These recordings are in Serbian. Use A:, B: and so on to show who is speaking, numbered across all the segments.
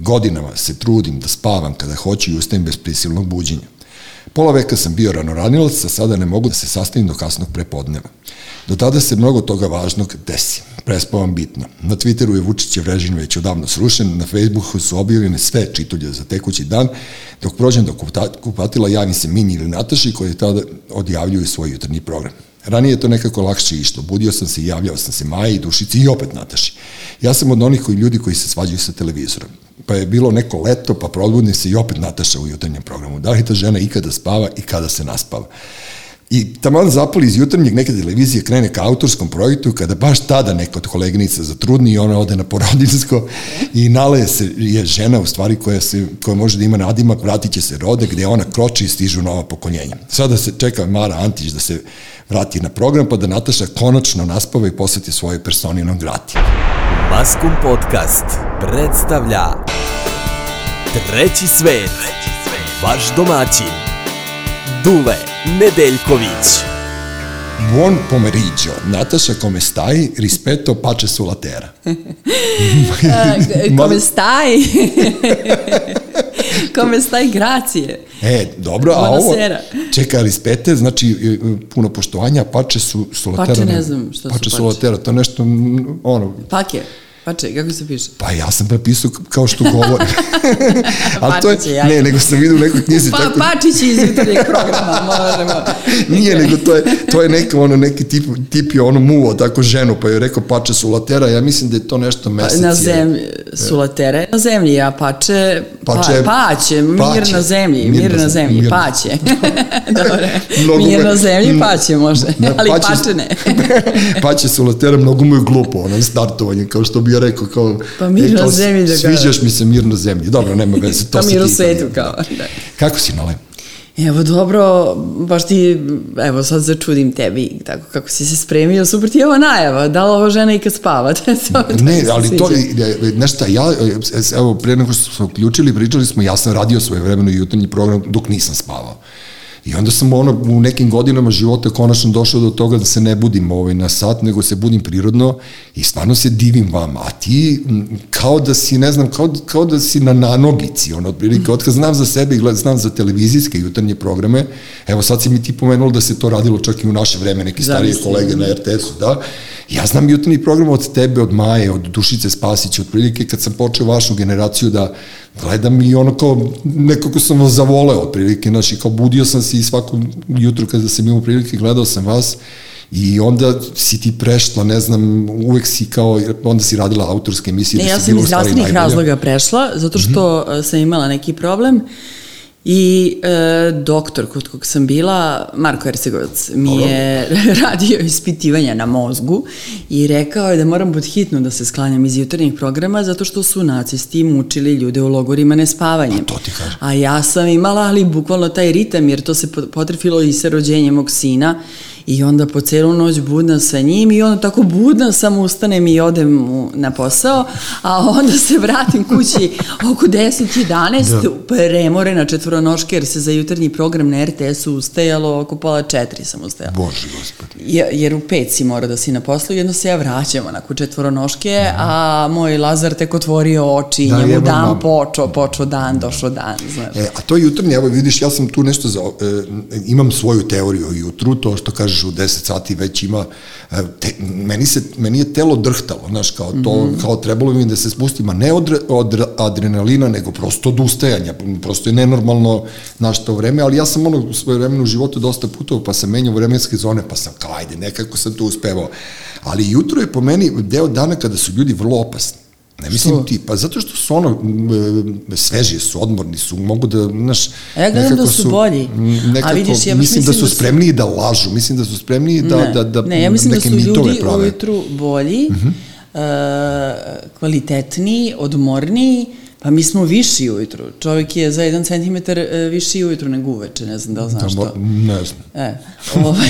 A: Godinama se trudim da spavam kada hoću i ustajem bez prisilnog buđenja. Pola veka sam bio ranoranilac, a sada ne mogu da se sastavim do kasnog prepodneva. Do tada se mnogo toga važnog desi. Prespavam bitno. Na Twitteru je Vučićev režim već odavno srušen, na Facebooku su objavljene sve čitulje za tekući dan, dok prođem do kupatila javim se Mini ili Nataši koji tada odjavljuju svoj jutarnji program. Ranije je to nekako lakše išlo. Budio sam se i javljao sam se Maji, Dušici i opet Nataši. Ja sam od onih koji ljudi koji se svađaju sa televizorom. Pa je bilo neko leto, pa probudne se i opet Nataša u jutarnjem programu. Da li ta žena ikada spava i kada se naspava? I tamo zapali iz jutarnjeg neke televizije krene ka autorskom projektu kada baš tada neka od koleginica zatrudni i ona ode na porodinsko i nalaje se je žena u stvari koja, se, koja može da ima nadimak, vratit će se rode gde ona kroči i stižu nova pokoljenja. Sada se čeka Mara Antić da se vrati na program pa da Nataša konačno naspava i posveti svoje personinom grati.
B: Maskum Podcast predstavlja Treći svet, vaš domaćin, Dule Nedeljković.
A: Buon pomeriggio, Nataša come stai? Rispetto pace sulla terra.
C: uh, come stai? come stai? Grazie.
A: E, dobro, a ovo, čeka rispete, znači e, puno poštovanja, pače su sulatera.
C: Pače ne znam što
A: pače
C: su pače.
A: sulatera, to je nešto, ono...
C: Pake. Pače, kako se piše?
A: Pa ja sam prepisao kao što govori. Ali to je, ne, nego sam vidio u nekoj knjizi.
C: Pa tako... Pačić iz jutarnjeg programa, možemo.
A: Nije, nego to je, to je neka, ono, neki tip, tip je ono muo tako ženu, pa je rekao pače su latera, ja mislim da je to nešto mesec.
C: Pa, na zemlji, su latere, na zemlji, a pače, pače, pa, paće, mir paće, na zemlji, mir, mir na zemlji, mir. paće. Dobre, mir na zemlji, paće može, ali pače, pače ne.
A: paće su latera, mnogo mu je glupo, ono, startovanje, kao što bi ja rekao, kao...
C: Pa mir na zemlji da ga...
A: Sviđaš mi se mir na zemlji. Dobro, nema veze, to
C: pa u svetu, kao, da.
A: Kako si, Nole?
C: Evo, dobro, baš ti, evo, sad začudim tebi, tako kako si se spremio, super ti je ova najava, da li ova žena i kad spava?
A: ne, ali to, nešto, ja, evo, pre nego što smo uključili, pričali smo, ja sam radio svoje vremeno jutarnji program dok nisam spavao. I onda sam ono, u nekim godinama života konačno došao do toga da se ne budim ovaj, na sat, nego se budim prirodno i stvarno se divim vama. A ti, kao da si, ne znam, kao, kao da si na nanogici, ono, otprilike, od kad znam za sebe i gled, znam za televizijske jutarnje programe, evo sad si mi ti pomenulo da se to radilo čak i u naše vreme, neki starije kolege na RTS-u, da, Ja znam jutarnji program od tebe, od Maje, od Dušice Spasića, otprilike kad sam počeo vašu generaciju da gledam i ono kao, nekako sam vas zavoleo otprilike, znači kao budio sam se i svako jutro kada sam imao prilike gledao sam vas I onda si ti prešla, ne znam, uvek si kao, onda si radila autorske emisije.
C: Ne,
A: da
C: ja sam iz zdravstvenih razloga prešla, zato što mm -hmm. sam imala neki problem. Uh, I e, doktor kod kog sam bila, Marko Ercegovac, mi Dobro. je radio ispitivanja na mozgu i rekao je da moram pod hitno da se sklanjam iz jutarnjih programa zato što su nacisti mučili ljude u logorima nespavanjem.
A: Pa to ti kažem.
C: A ja sam imala, ali bukvalno taj ritam, jer to se potrefilo i sa rođenjem mog sina I onda po celu noć budna sa njim i onda tako budna sam ustanem i odem na posao, a onda se vratim kući oko 10-11, da. premore na četvoronoške jer se za jutarnji program na RTS-u ustajalo oko pola četiri sam ustajala.
A: Bože gospodi.
C: Ja, jer u pet si mora da si na poslu, jedno se ja vraćam onako četvoronoške, da. a moj Lazar tek otvorio oči, da, njemu dan mam. počeo, počeo dan, došao dan, znaš.
A: E, a to jutarnje, evo vidiš, ja sam tu nešto za, e, imam svoju teoriju o jutru, to što kaže kažeš u 10 sati već ima, e, te, meni, se, meni je telo drhtalo, znaš, kao to, mm -hmm. kao trebalo mi da se spustim, a ne od, od adrenalina, nego prosto od ustajanja, prosto je nenormalno naš to vreme, ali ja sam ono u svoje vremenu u životu dosta putovao, pa sam menjao vremenske zone, pa sam kao, ajde, nekako sam to uspevao. Ali jutro je po meni deo dana kada su ljudi vrlo opasni. Ne mislim Što? ti, pa zato što su ono, sveži su, odmorni su, mogu da, znaš...
C: A ja gledam da su, su bolji.
A: Nekako, A vidiš, ja mislim, da su da spremniji da lažu, mislim da su spremniji da,
C: ne,
A: da, da
C: ne, ja mislim da su ljudi prave. ujutru bolji, uh -huh. uh, kvalitetniji, odmorniji, Pa mi smo viši ujutru. Čovjek je za jedan centimetar e, viši ujutru nego uveče, ne znam da li znaš to.
A: Ne znam.
C: E, ovaj,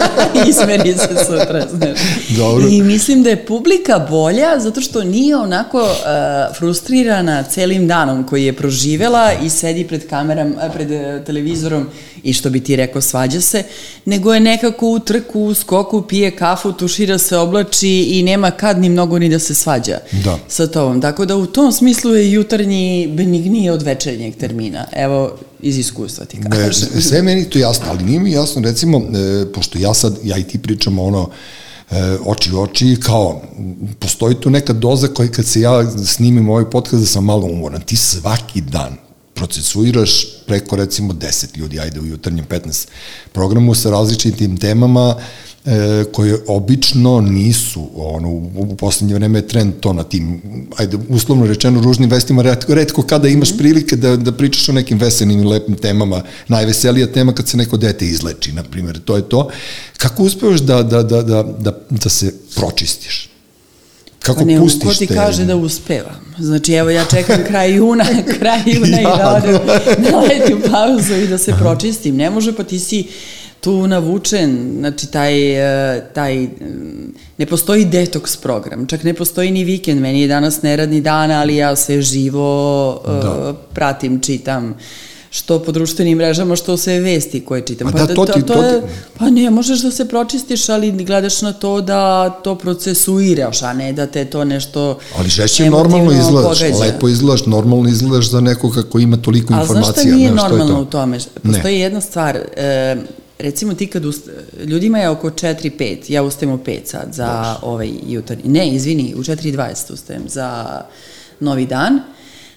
C: ismeri se sutra, znaš.
A: Dobro.
C: I mislim da je publika bolja zato što nije onako uh, frustrirana celim danom koji je proživela i sedi pred kamerom, pred uh, televizorom i što bi ti rekao svađa se, nego je nekako u trku, u skoku, pije kafu, tušira se, oblači i nema kad ni mnogo ni da se svađa
A: da.
C: sa tobom. Tako da u tom smislu je jutro jutarnji benigniji od večernjeg termina. Evo, iz iskustva ti kažem.
A: Ne, sve meni to jasno, ali nije mi jasno, recimo, e, pošto ja sad, ja i ti pričamo ono, e, oči u oči, kao, postoji tu neka doza koja kad se ja snimim ovaj podcast da sam malo umoran, ti svaki dan procesuiraš preko recimo 10 ljudi, ajde u jutarnjem 15 programu sa različitim temama, e, koje obično nisu, ono, u, u poslednje vreme je trend to na tim, ajde, uslovno rečeno, ružnim vestima, redko, redko kada imaš -hmm. prilike da, da pričaš o nekim veselnim i lepim temama, najveselija tema kad se neko dete izleči, na primjer, to je to. Kako uspevaš da, da, da, da, da, da se pročistiš? Kako
C: pa ne,
A: pustiš
C: ko ti te... kaže da uspeva? Znači, evo, ja čekam kraj juna, kraj juna ja, i da odem, da letim pauzu i da se pročistim. Ne može, pa ti si tu navučen, znači taj, e, taj, ne postoji detoks program, čak ne postoji ni vikend, meni je danas neradni dan, ali ja se živo e, da. pratim, čitam što po društvenim mrežama, što sve vesti koje čitam.
A: Pa, pa da, to, ti, to, to, je,
C: pa ne, možeš da se pročistiš, ali gledaš na to da to procesuiraš, a ne da te to nešto
A: Ali žešće normalno izgledaš, pogađa. lepo izgledaš, normalno izgledaš za nekoga ko ima toliko informacija. A
C: znaš šta nije ne, normalno to? u tome? Postoji ne. jedna stvar, e, recimo ti kad ust... ljudima je oko 4-5, ja ustajem u 5 sad za Bož. ovaj jutarnji, ne, izvini, u 4.20 ustajem za novi dan,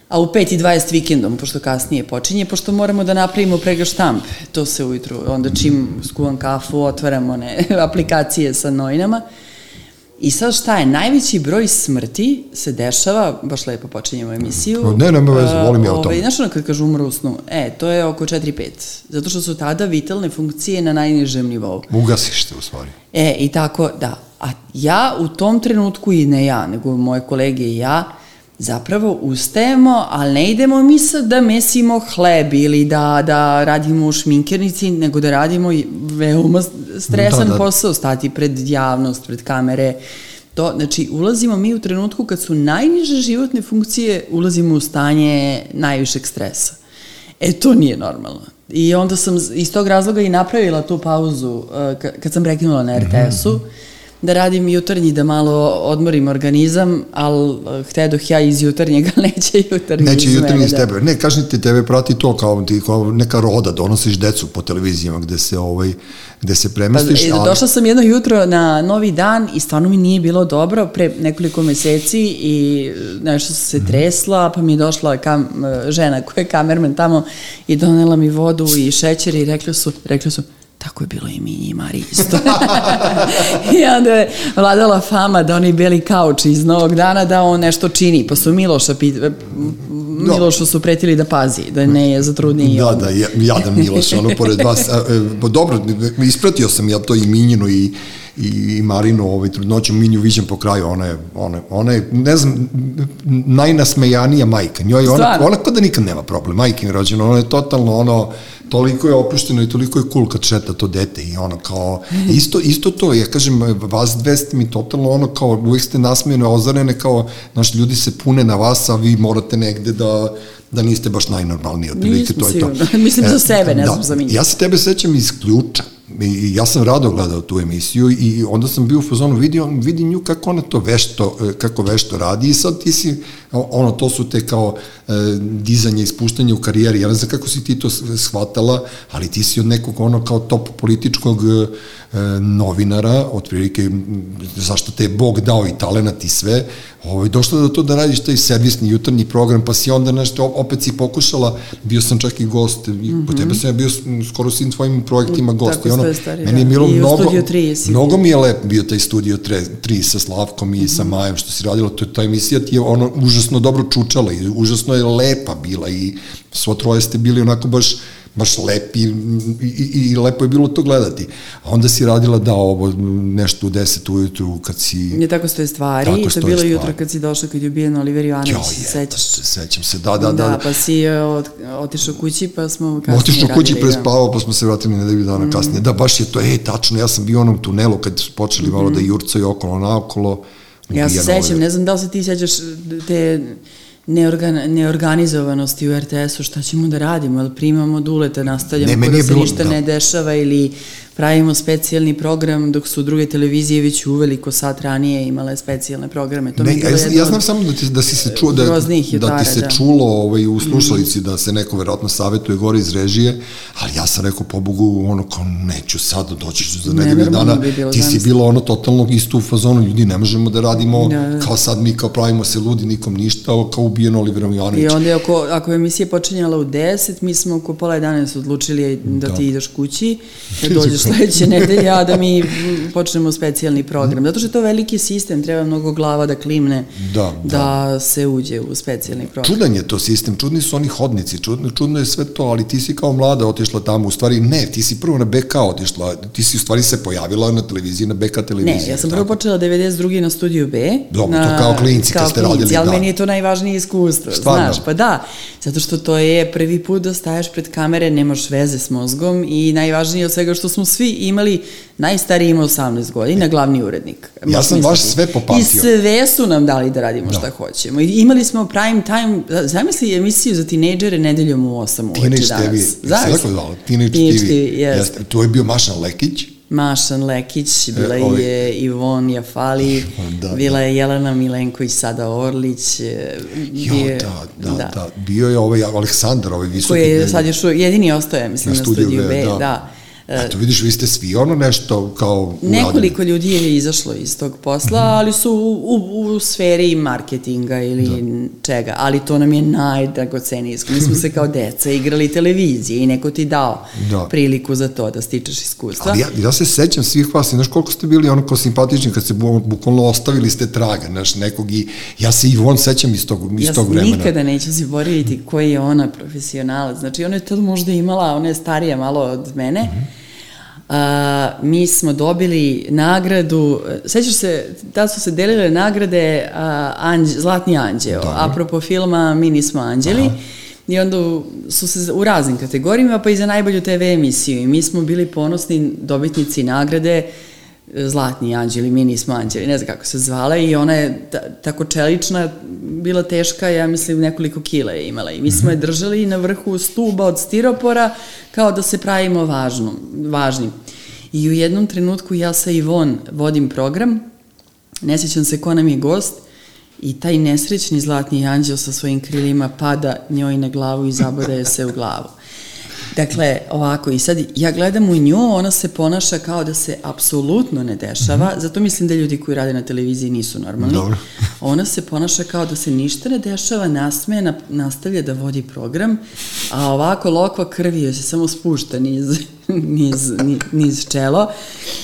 C: a u 5.20 vikendom, pošto kasnije počinje, pošto moramo da napravimo prega štamp, to se ujutru, onda čim skuvam kafu, otvaramo ne, aplikacije sa novinama, I sad šta je, najveći broj smrti se dešava, baš lepo počinjemo emisiju.
A: Ne, nema veze, volim ja o tome. Ovaj,
C: znaš ono kad kažu umru u snu? E, to je oko 4-5. Zato što su tada vitalne funkcije na najnižem nivou.
A: Ugasiš te u stvari.
C: E, i tako, da. A ja u tom trenutku, i ne ja, nego moje kolege i ja, zapravo ustajemo, ali ne idemo mi sad da mesimo hleb ili da, da radimo u šminkernici, nego da radimo veoma stresan da, da. posao, stati pred javnost, pred kamere. To, znači, ulazimo mi u trenutku kad su najniže životne funkcije, ulazimo u stanje najvišeg stresa. E, to nije normalno. I onda sam iz tog razloga i napravila tu pauzu uh, kad sam prekinula na RTS-u. Mm -hmm da radim jutarnji da malo odmorim organizam, ali htedoh ja iz jutarnjega, neće jutarnji
A: Neće
C: iz
A: jutarnji iz da. tebe. Ne, kažem ti, tebe prati to kao, ti, kao neka roda, donosiš decu po televizijama gde se, ovaj, gde se premestiš.
C: Pa, ali... Došla sam jedno jutro na novi dan i stvarno mi nije bilo dobro pre nekoliko meseci i nešto sam se mhm. tresla, pa mi je došla kam, eh, žena koja je kamerman tamo i donela mi vodu i šećer i rekli su, rekli su, Tako je bilo i mi i Mari isto. I onda je vladala fama da oni beli kauč iz novog dana da on nešto čini. Pa su Miloša, pit, Milošu su pretili da pazi, da ne je zatrudniji.
A: Da, da, jadan Miloš, ono pored vas. E, pa dobro, ispratio sam ja to i Minjinu i i Marinu ovaj, trudnoću, Minju viđem po kraju, ona je, ona, ona je, ne znam, najnasmejanija majka. Njoj ona, ona kod da nikad nema problem, majke mi rođena, ona je totalno ono, toliko je opušteno i toliko je cool kad šeta to dete i ono kao, isto, isto to, ja kažem, vas dve ste mi totalno ono kao, uvijek ste nasmijene, ozarene, kao, znaš, ljudi se pune na vas, a vi morate negde da, da niste baš najnormalniji, otprilike to je to.
C: Mislim za sebe, ne e, znam da, za mi.
A: Ja se tebe sećam iz ključa, I ja sam rado gledao tu emisiju i onda sam bio u fazonu, vidio, vidi nju kako ona to vešto, e, kako vešto radi. I sad ti si, ono, to su te kao e, dizanje i spuštanje u karijeri, ja ne znam kako si ti to shvatala, ali ti si od nekog ono kao top političkog e, novinara, otprilike zašto te je Bog dao i talenat i sve, ovaj, došla do to da radiš taj servisni jutarnji program, pa si onda nešto, opet si pokušala, bio sam čak i gost, mm -hmm. po tebe mhm. sam ja bio skoro svim tvojim projektima gost, Tako i ono, stvari, meni je da. bilo mnogo, mnogo mi je lep bio taj studio 3 sa Slavkom i mm -hmm. sa mhm. Majom, što si radila, to, ta emisija ti je ono užasno dobro čučala i užasno je lepa bila i svo troje ste bili onako baš baš lepi i, i, i lepo je bilo to gledati. A onda si radila da ovo nešto u 10 ujutru kad si...
C: Ne tako stoje stvari, tako to je bilo stvari. jutro kad si došla kad je ubijen Oliver Ivanović, jo, se sećaš?
A: Se, sećam se, da, da, da.
C: Da, pa si e, od, otišao kući pa smo kasnije
A: Otišao kući, da. prespavao pa smo se vratili nedelju dana mm. kasnije. Da, baš je to, ej, tačno, ja sam bio u onom tunelu kad su počeli malo mm. da jurcaju okolo naokolo.
C: Ja se sećam, ne znam da li se ti sećaš te neorgan, neorganizovanosti u RTS-u, šta ćemo da radimo, ili primamo dulete, nastavljamo, ne, da se bilo, ništa da. ne dešava ili pravimo specijalni program dok su druge televizije već uveliko sat ranije imale specijalne programe. To
A: ne,
C: mi je
A: ja, ja, znam samo da, ti, da si se čuo, da, da ti se
C: da. Mhm.
A: čulo ovaj, u slušalici da se neko verovatno savetuje gore iz režije, ali ja sam rekao, pobogu, ono, kao, neću sad, doći ću za nedelju dana,
C: bi bilo,
A: ti si bilo ono totalno isto u fazonu, ljudi, ne možemo da radimo,
C: Da, da.
A: kao sad mi kao pravimo se ludi, nikom ništa, kao ubijeno Oliverom
C: I
A: Jovanović.
C: onda je oko, ako je emisija počinjala u 10, mi smo oko pola 11 odlučili da,
A: Da.
C: ti ideš kući, da dođeš sledeće nedelje, a da mi počnemo specijalni program. Zato što je to veliki sistem, treba mnogo glava da klimne
A: Da,
C: da se uđe u specijalni program.
A: Čudan je to sistem, čudni su oni hodnici, čudno, čudno je sve to, ali ti si kao mlada otišla tamo, u stvari ne, ti si prvo na BK otišla, ti si u stvari se pojavila na televiziji, na BK televiziji.
C: Ne, ja sam prvo počela 92. na studiju B.
A: Dobro,
C: na,
A: to kao klinci kad
C: kao
A: ste
C: klinci,
A: radili,
C: ali
A: da.
C: meni je to najvažnije iskustvo,
A: Stvarno?
C: znaš, pa da, zato što to je prvi put da staješ pred kamere, nemaš veze s mozgom i najvažnije od svega što smo svi imali, najstariji ima 18 godina, glavni urednik.
A: Ja sam baš sve popamtio.
C: I sve su nam dali da radimo
A: Da.
C: šta hoćemo. I imali smo prime time, zamisli emisiju za tinejdžere nedeljom u 8 uveče
A: Teenage
C: danas.
A: TV, jesi
C: Zamisli.
A: tako zvala? Teenage,
C: Teenage
A: TV.
C: TV, jeste.
A: Jeste. To je bio Mašan Lekić,
C: Mašan Lekić, bila
A: E, ovi-
C: je Ivon Jafali,
A: Da,
C: bila je Jelena Milenković, sada Orlić. e,
A: jo,
C: bio je-
A: da, da, da, bio je ovaj Aleksandar, ovaj visoki.
C: Koji je sad još jedini ostaje, mislim,
A: Na
C: na,
A: studiju
C: studiju
A: B,
C: B,
A: da.
C: da. E,
A: Eto, vidiš, vi ste svi ono nešto kao uradili.
C: Nekoliko ljudi je izašlo iz tog posla,
A: Mhm.
C: ali su u, u, u sferi marketinga ili
A: Da.
C: čega, ali to nam je najdragocenije. Mi smo se kao deca igrali televizije i neko ti dao
A: Da.
C: priliku za to da stičeš iskustva.
A: Ali ja, ja se sećam svih vas, znaš koliko ste bili ono kao simpatični kad ste bu, bukvalno ostavili ste traga, znaš, nekog i ja se i on sećam iz tog, iz
C: ja
A: tog vremena.
C: nikada neću zaboraviti koji je ona profesionalac. Znači, ona je tad možda imala, ona je starija malo od mene,
A: Mhm.
C: A, mi smo dobili nagradu, sećaš se, da su se delile nagrade a, anđ, Zlatni anđeo,
A: Dobro.
C: apropo filma Mi nismo anđeli, I onda su se u raznim kategorijama, pa i za najbolju TV emisiju. I mi smo bili ponosni dobitnici nagrade Zlatni anđeli, mi nismo anđeli, ne znam kako se zvala i ona je ta, tako čelična, bila teška, ja mislim nekoliko kila je imala i mi smo je držali na vrhu stuba od stiropora kao da se pravimo važnom, važnim. I u jednom trenutku ja sa Ivon vodim program, ne sjećam se ko nam je gost, i taj nesrećni zlatni anđel sa svojim krilima pada njoj na glavu i zabode se u glavu. Dakle, ovako, i sad ja gledam u nju, ona se ponaša kao da se apsolutno ne dešava, zato mislim da ljudi koji rade na televiziji nisu normalni.
A: Dobro.
C: Ona se ponaša kao da se ništa ne dešava, nasmeje, na, nastavlja da vodi program, a ovako lokva krvi joj se samo spušta niz, niz, niz, niz čelo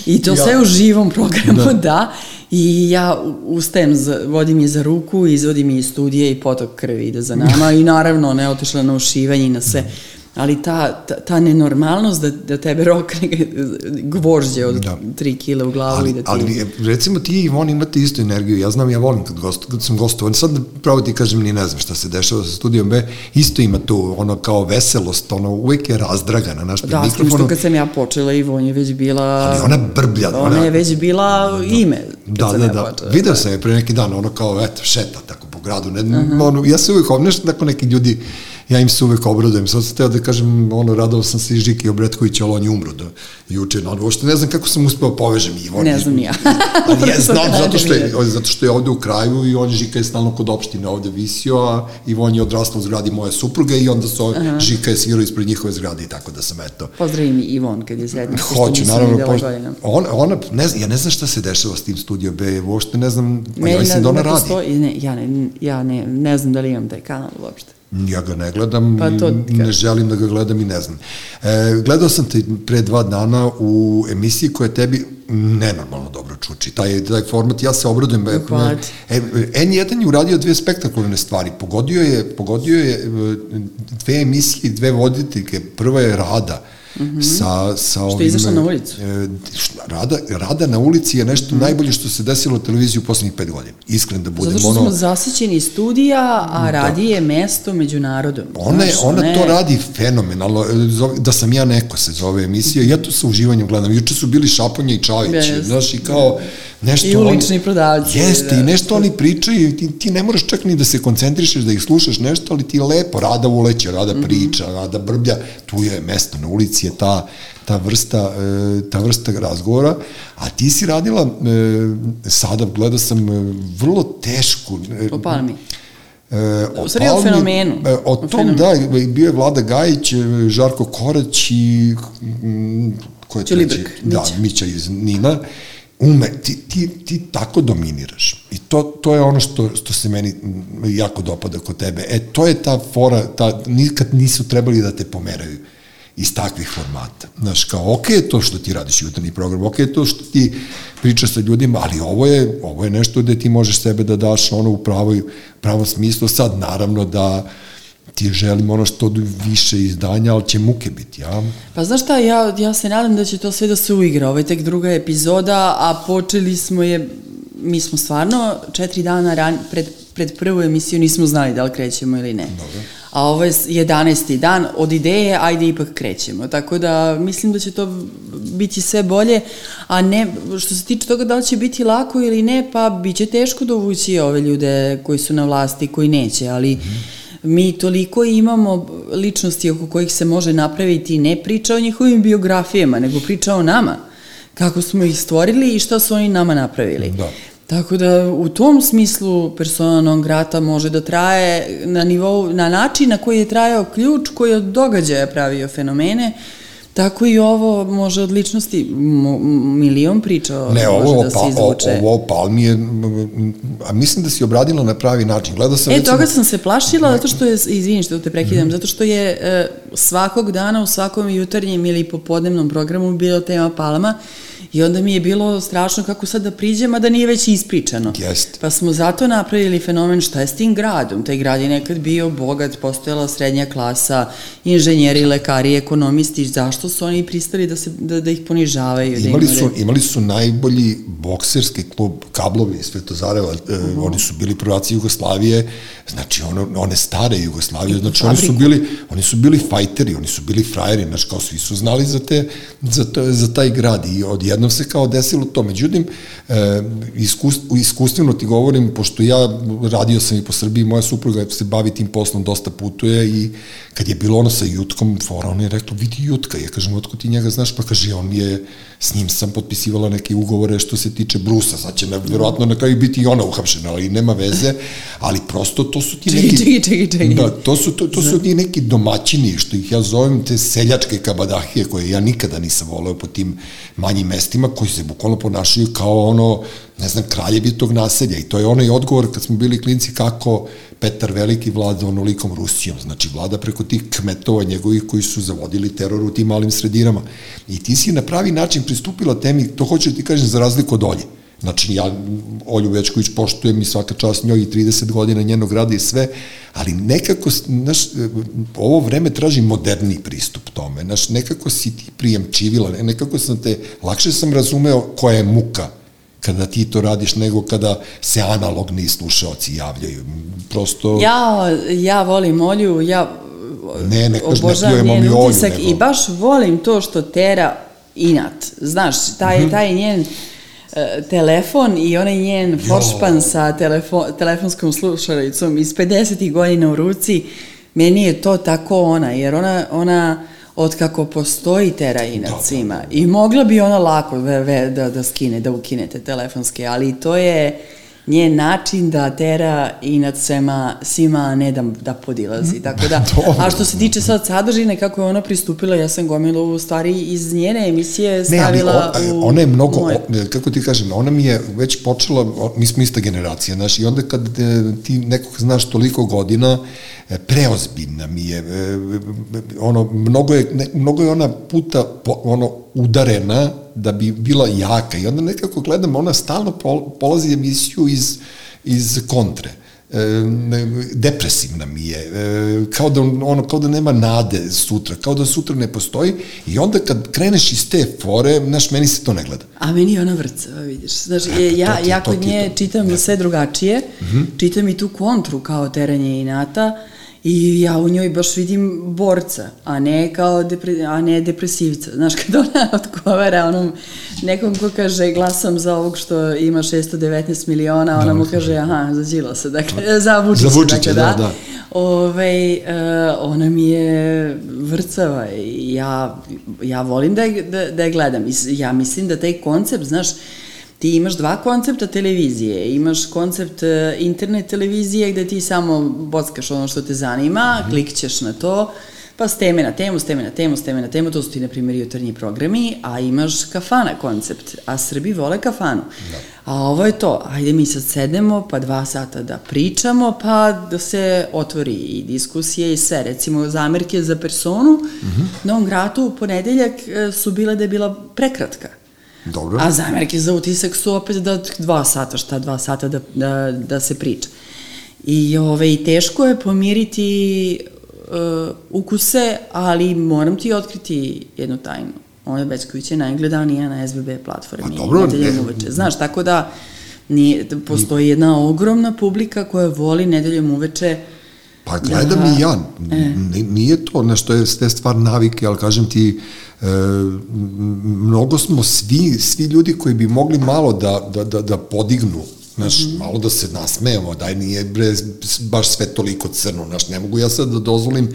C: i to
A: Ja.
C: sve u živom programu,
A: Da.
C: da. I ja ustajem, za, vodim je za ruku, izvodim je iz studije i potok krvi ide za nama i naravno ona je otišla na ušivanje i na sve. Ali ta, ta, ta nenormalnost da, da tebe rokne gvožđe od
A: Da.
C: 3 kile u glavu i
A: Ali,
C: da ti...
A: ali recimo ti i Ivon imate istu energiju, ja znam, ja volim kad, gost, kad sam gostovan, sad pravo ti kažem, ni ne znam šta se dešava sa studijom B, isto ima tu ono kao veselost, ono uvek je razdragana, naš pred
C: Da, s tim što
A: mikrofonom.
C: kad sam ja počela, Ivon je već bila...
A: Ali ona brblja,
C: Ona,
A: ona-
C: je već bila ime.
A: Da,
C: sam
A: da,
C: ja
A: da.
C: počela.
A: Video sam je pre neki dan, ono kao, eto, šeta tako po gradu. Ne, ono, ja se uvek, nešto tako neki ljudi, ja im se uvek obradujem. Sad sam teo da kažem, ono, radao sam se i Žiki Obretković, ali on je umro do juče. No, uopšte ne znam kako sam uspeo povežem i on.
C: Ne znam ja.
A: ali ja znam zato što, je,
C: gledam
A: zato što je ovde u kraju i on Žika je stalno kod opštine ovde visio, a Ivon je odrastao u zgradi moje supruge i onda su, Žika je svirao ispred njihove zgrade i tako da sam, eto,
C: Pozdravim i Ivon kad je pošto
A: Hoću, naravno,
C: godinama.
A: ona, ona, ne znam, ja ne znam šta se dešava s tim Studio B, uopšte ne znam, pa ja
C: Meni
A: mislim da ona
C: ne
A: radi.
C: postoji, ne, ja, ne, ja ne, ne znam da li imam taj kanal uopšte.
A: Ja ga ne gledam,
C: Pa to
A: ne želim da ga gledam i ne znam. E, gledao sam te pre dva dana u emisiji koja tebi nenormalno dobro čuči. Taj, taj format, ja se obradujem. e,
C: Hvala.
A: E, N1 je uradio dve spektakularne stvari. Pogodio je, pogodio je e, dve emisije, dve voditeljke. Prva je Rada, sa, sa ovim...
C: je izašla na ulicu.
A: E, rada, rada na ulici je nešto najbolje što se desilo u televiziji u poslednjih pet godina. Iskren da budem.
C: Zato što
A: ono,
C: smo zasićeni studija, a radi je mesto među narodom.
A: Ona, je,
C: Znaš,
A: ona
C: ne-
A: to radi fenomenalno, E, da sam ja neko se zove emisija, ja to sa uživanjem gledam, juče su bili Šaponja i Čavić,
C: Jeste.
A: znaš, i kao nešto...
C: I ulični prodavci,
A: Jeste,
C: da.
A: i nešto oni pričaju, i ti, ti ne moraš čak ni da se koncentrišeš, da ih slušaš nešto, ali ti lepo, Rada uleće, Rada
C: Mhm.
A: priča, Rada brblja, tu je mesto na ulici, je ta, ta, vrsta, e, ta vrsta razgovora, a ti si radila, e, sada gledao sam e, vrlo tešku...
C: O Palmi.
A: E,
C: U stvari o fenomenu.
A: O
C: O
A: tom,
C: fenomenu.
A: da, bio je Vlada Gajić, Žarko Korać i mm, ko je treći? Da,
C: Mića.
A: Iz Nina. Ume, ti, ti, ti tako dominiraš. I to, to je ono što, što se meni mm, jako dopada kod tebe. E, to je ta fora, ta, nikad nisu trebali da te pomeraju iz takvih formata. Znaš, kao, ok je to što ti radiš jutarnji program, ok je to što ti pričaš sa ljudima, ali ovo je, ovo je nešto gde ti možeš sebe da daš ono u pravoj, pravom smislu. Sad, naravno da ti želim ono što više izdanja, ali će muke biti, ja?
C: Pa znaš šta, ja, ja se nadam da će to sve da se uigra. Ovo je tek druga epizoda, a počeli smo je, mi smo stvarno četiri dana ran, pred, pred prvu emisiju nismo znali da li krećemo ili ne.
A: Dobro.
C: A ovo je 11. dan od ideje, ajde ipak krećemo. Tako da mislim da će to biti sve bolje, a ne, što se tiče toga da li će biti lako ili ne, pa bit će teško dovući ove ljude koji su na vlasti, koji neće, ali mi toliko imamo ličnosti oko kojih se može napraviti ne priča o njihovim biografijama, nego priča o nama. Kako smo ih stvorili i šta su oni nama napravili.
A: Da.
C: Tako da u tom smislu persona non grata može da traje na nivou, na način na koji je trajao ključ koji od događaja pravio fenomene, tako i ovo može od ličnosti milion priča
A: Ne,
C: može
A: ovo,
C: da se izvuče.
A: ovo o Palmi je, a mislim da si obradila na pravi način. Gledao sam
C: E,
A: recimo-
C: toga sam se plašila zato što je, izvini što te prekidam, zato što je e, svakog dana u svakom jutarnjem ili popodnevnom programu bilo tema Palma i onda mi je bilo strašno kako sad da priđem, a da nije već ispričano.
A: Jeste.
C: Pa smo zato napravili fenomen šta je s tim gradom. Taj grad je nekad bio bogat, postojala srednja klasa, inženjeri, lekari, ekonomisti, zašto su oni pristali da, se, da, da ih ponižavaju? da
A: Imali
C: im
A: su, imali su najbolji bokserski klub Kablovi iz Svetozareva, e, oni su bili prvaci Jugoslavije, znači ono, one stare Jugoslavije, znači oni su
C: fabriku.
A: bili, oni su bili fajteri, oni su bili frajeri, znači kao svi su znali za, te, za, to, za taj grad i odjednom se kao desilo to. Međutim, e, iskust, iskustveno ti govorim, pošto ja radio sam i po Srbiji, moja supruga se bavi tim poslom, dosta putuje i kad je bilo ono sa Jutkom, fora, on je rekla, vidi Jutka, ja kažem, otko ti njega znaš, pa kaže, on je, s njim sam potpisivala neke ugovore što se tiče Brusa, sad će na, verovatno na kraju biti i ona uhapšena, ali nema veze, ali prosto to su ti
C: Čekaj,
A: neki...
C: čekaj, čekaj, čekaj.
A: Da, to su, to, to su ti neki domaćini, što ih ja zovem te seljačke kabadahije, koje ja nikada nisam voleo po tim manjim mestima, koji se bukvalno ponašaju kao ono, ne znam, kraljevi tog naselja. I to je onaj odgovor kad smo bili klinci kako Petar Veliki vlada onolikom Rusijom. Znači, vlada preko tih kmetova njegovih koji su zavodili teror u tim malim sredinama. I ti si na pravi način pristupila temi, to hoću da ti kažem, za razliku od Olje. Znači, ja Olju Večković poštujem i svaka čast njoj i 30 godina njenog rada i sve, ali nekako, znaš, ovo vreme traži moderni pristup tome. Znaš, nekako si ti prijemčivila, nekako sam te, lakše sam razumeo koja je muka kada ti to radiš nego kada se analogni slušaoci javljaju. Prosto...
C: Ja, ja volim Olju, ja
A: Ne, ne kaž- ne pljujemo mi Olju,
C: utisak
A: nego-
C: i baš volim to što tera inat. Znaš, taj,
A: Mhm.
C: taj njen e, telefon i onaj njen foršpan sa telefo, telefonskom slušalicom iz 50. godina u ruci, meni je to tako ona, jer ona, ona od kako postoji tera inat svima. I mogla bi ona lako ve, da, da skine, da ukine te telefonske, ali to je njen način da tera i nad svema, svima, a ne da, da podilazi. Tako da, a što se tiče sad sadržine, kako je ona pristupila, ja sam gomilu u stvari iz njene emisije
A: Ne, ali
C: stavila
A: o-
C: u
A: ona je mnogo,
C: moje.
A: o- kako ti kažem, ona mi je već počela, mi smo ista generacija, znaš, i onda kad e, ti nekog znaš toliko godina, e, preozbiljna mi je, e, ono, mnogo je, ne, mnogo je ona puta, ono, udarena da bi bila jaka i onda nekako gledam, ona stalno pol, polazi emisiju iz, iz kontre e, ne, depresivna mi je, e, kao da, ono, kao da nema nade sutra, kao da sutra ne postoji i onda kad kreneš iz te fore, znaš, meni se to ne gleda.
C: A meni je ona vrcava, vidiš. Znaš, je, ja,
A: to
C: ja
A: to
C: kod
A: ti
C: nje
A: to.
C: čitam
A: Da.
C: sve drugačije, čitam i tu kontru kao teranje inata i ja u njoj baš vidim borca, a ne kao depre, a ne depresivca. Znaš, kad ona odgovara onom nekom ko kaže glasam za ovog što ima 619 miliona, ona mu kaže aha, za Đilasa, dakle, za Vučića,
A: Za Vučića,
C: dakle,
A: da, da.
C: Ove, uh, ona mi je vrcava i ja, ja volim da je, da, da je gledam. Ja mislim da taj koncept, znaš, ti imaš dva koncepta televizije. Imaš koncept e, internet televizije gde ti samo bockaš ono što te zanima, mm -hmm. klikćeš na to, pa s teme na temu, s teme na temu, s teme na temu, to su ti, na primjer, jutarnji programi, a imaš kafana koncept, a Srbi vole kafanu. Da. A ovo je to, ajde mi sad sedemo, pa dva sata da pričamo, pa da se otvori i diskusije i sve. Recimo, zamerke za personu mm -hmm. na ovom gratu u ponedeljak e, su bile da je bila prekratka.
A: Dobro.
C: A zamerke za utisak su opet da dva sata, šta dva sata da, da, da se priča. I ove, teško je pomiriti uh, ukuse, ali moram ti otkriti jednu tajnu. Ona Bećković je najgledanija na SBB platformi.
A: Pa dobro,
C: ne, uveče. Znaš, tako da nije, postoji jedna ogromna publika koja voli nedeljom uveče
A: Pa gledam da, i ja, e. nije to nešto je ste stvar navike, ali kažem ti, e, mnogo smo svi, svi ljudi koji bi mogli malo da, da, da, da podignu Znaš, mm -hmm. malo da se nasmejemo, daj nije bre, baš sve toliko crno, znaš, ne mogu ja sad da dozvolim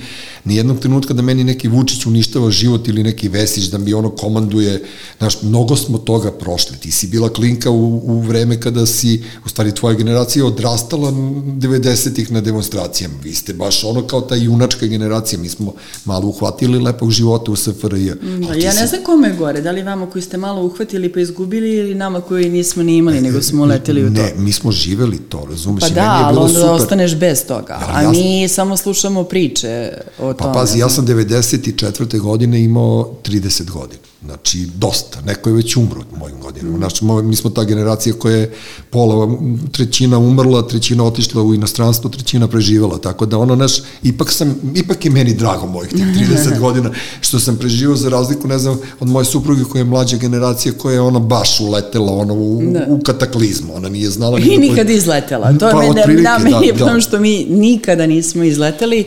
A: ni jednog trenutka da meni neki Vučić uništava život ili neki Vesić da mi ono komanduje, znaš, mnogo smo toga prošli, ti si bila klinka u, u vreme kada si, u stvari tvoja generacija odrastala 90-ih na demonstracijama, vi ste baš ono kao ta junačka generacija, mi smo malo uhvatili lepog života u SFRJ.
C: Da, ja ne znam kome je gore, da li vama koji ste malo uhvatili pa izgubili ili nama koji nismo ni imali, nego smo leteli u to.
A: Ne, mi smo živeli to, razumeš?
C: Pa da, ali onda super. ostaneš bez toga, ja, a ja mi samo slušamo priče o
A: pa, tome. Pa pazi, ja sam 94. godine imao 30 godina. Znači, dosta. Neko je već umro u mojim godinama. Znači, mi smo ta generacija koja je pola, trećina umrla, trećina otišla u inostranstvo, trećina preživela. Tako da, ono, naš, ipak sam, ipak je meni drago mojih tih 30 godina što sam preživao za razliku, ne znam, od moje supruge koja je mlađa generacija koja je ona baš uletela ono, u, da. u kataklizmu. Ona nije znala...
C: I nikad izletela. To pa, je meni, da, meni da, da. što mi nikada nismo izleteli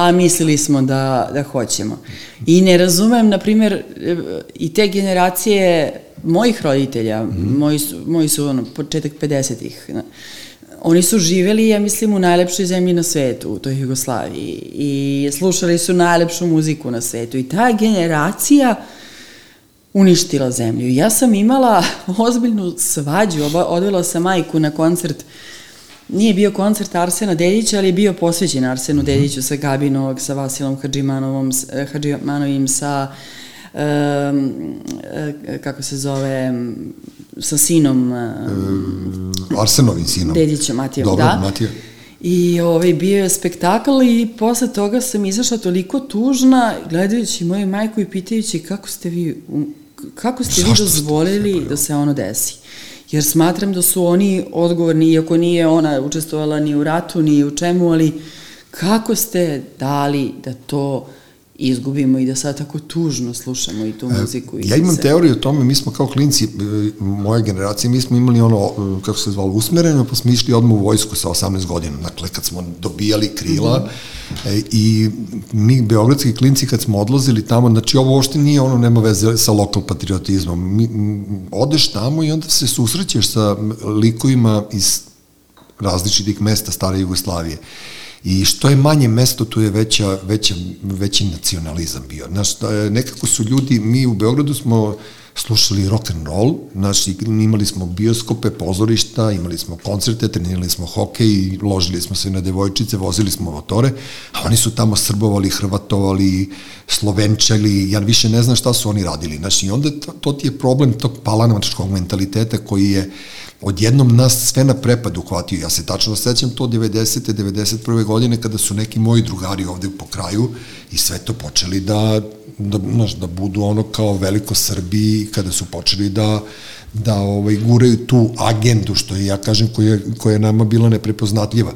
C: a mislili smo da, da hoćemo. I ne razumem, na primjer, i te generacije mojih roditelja, mm moji su, moji su ono, početak 50-ih, oni su živeli, ja mislim, u najlepšoj zemlji na svetu, u toj Jugoslaviji, i slušali su najlepšu muziku na svetu. I ta generacija uništila zemlju. Ja sam imala ozbiljnu svađu, odvela sam majku na koncert nije bio koncert Arsena Dedića, ali je bio posvećen Arsenu mm -hmm. Dediću sa Gabinog, sa Vasilom Hadžimanovom, eh, Hadžimanovim, sa um, kako se zove, sa sinom um,
A: Arsenovim sinom.
C: Dedićem, Matijom, Dobro, da. Matija. I ovaj, bio je spektakl i posle toga sam izašla toliko tužna gledajući moju majku i pitajući kako ste vi, kako ste vi dozvolili da se ono desi? Jer smatram da su oni odgovorni, iako nije ona učestvovala ni u ratu, ni u čemu, ali kako ste dali da to izgubimo i da sad tako tužno slušamo i tu e, muziku.
A: I ja imam se... teoriju o tome, mi smo kao klinci, e, moje generacije, mi smo imali ono, e, kako se zvalo, usmereno, pa smo išli odmah u vojsku sa 18 godina, dakle, kad smo dobijali krila mm -hmm. i mi, beogradski klinci, kad smo odlazili tamo, znači ovo uopšte nije ono, nema veze sa lokal patriotizmom. Mi, odeš tamo i onda se susrećeš sa likovima iz različitih mesta stare Jugoslavije. I što je manje mesto, tu je veća, veća, veći nacionalizam bio. Znaš, nekako su ljudi, mi u Beogradu smo slušali rock and roll, znači imali smo bioskope, pozorišta, imali smo koncerte, trenirali smo hokej, ložili smo se na devojčice, vozili smo motore, a oni su tamo srbovali, hrvatovali, slovenčali, ja više ne znam šta su oni radili. Znači, i onda to, to ti je problem tog palanovačkog mentaliteta koji je odjednom nas sve na prepad uhvatio. Ja se tačno sećam to 90. 91. godine kada su neki moji drugari ovde po kraju i sve to počeli da, da, da budu ono kao veliko Srbiji kada su počeli da da ovaj, guraju tu agendu, što ja kažem, koja, koja je nama bila neprepoznatljiva.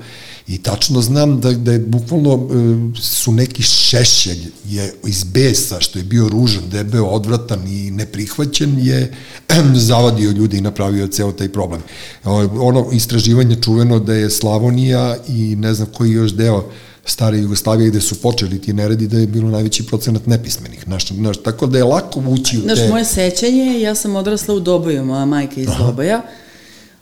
A: I tačno znam da, da je bukvalno e, su neki šešelj je iz besa, što je bio ružan, debeo, odvratan i neprihvaćen, je zavadio ljude i napravio ceo taj problem. Ono istraživanje čuveno da je Slavonija i ne znam koji još deo stare Jugoslavije gde su počeli ti neredi da je bilo najveći procenat nepismenih. Naš, naš, tako da je lako ući u te...
C: Znaš, moje sećanje, ja sam odrasla u Doboju, moja majka iz Aha. Doboja,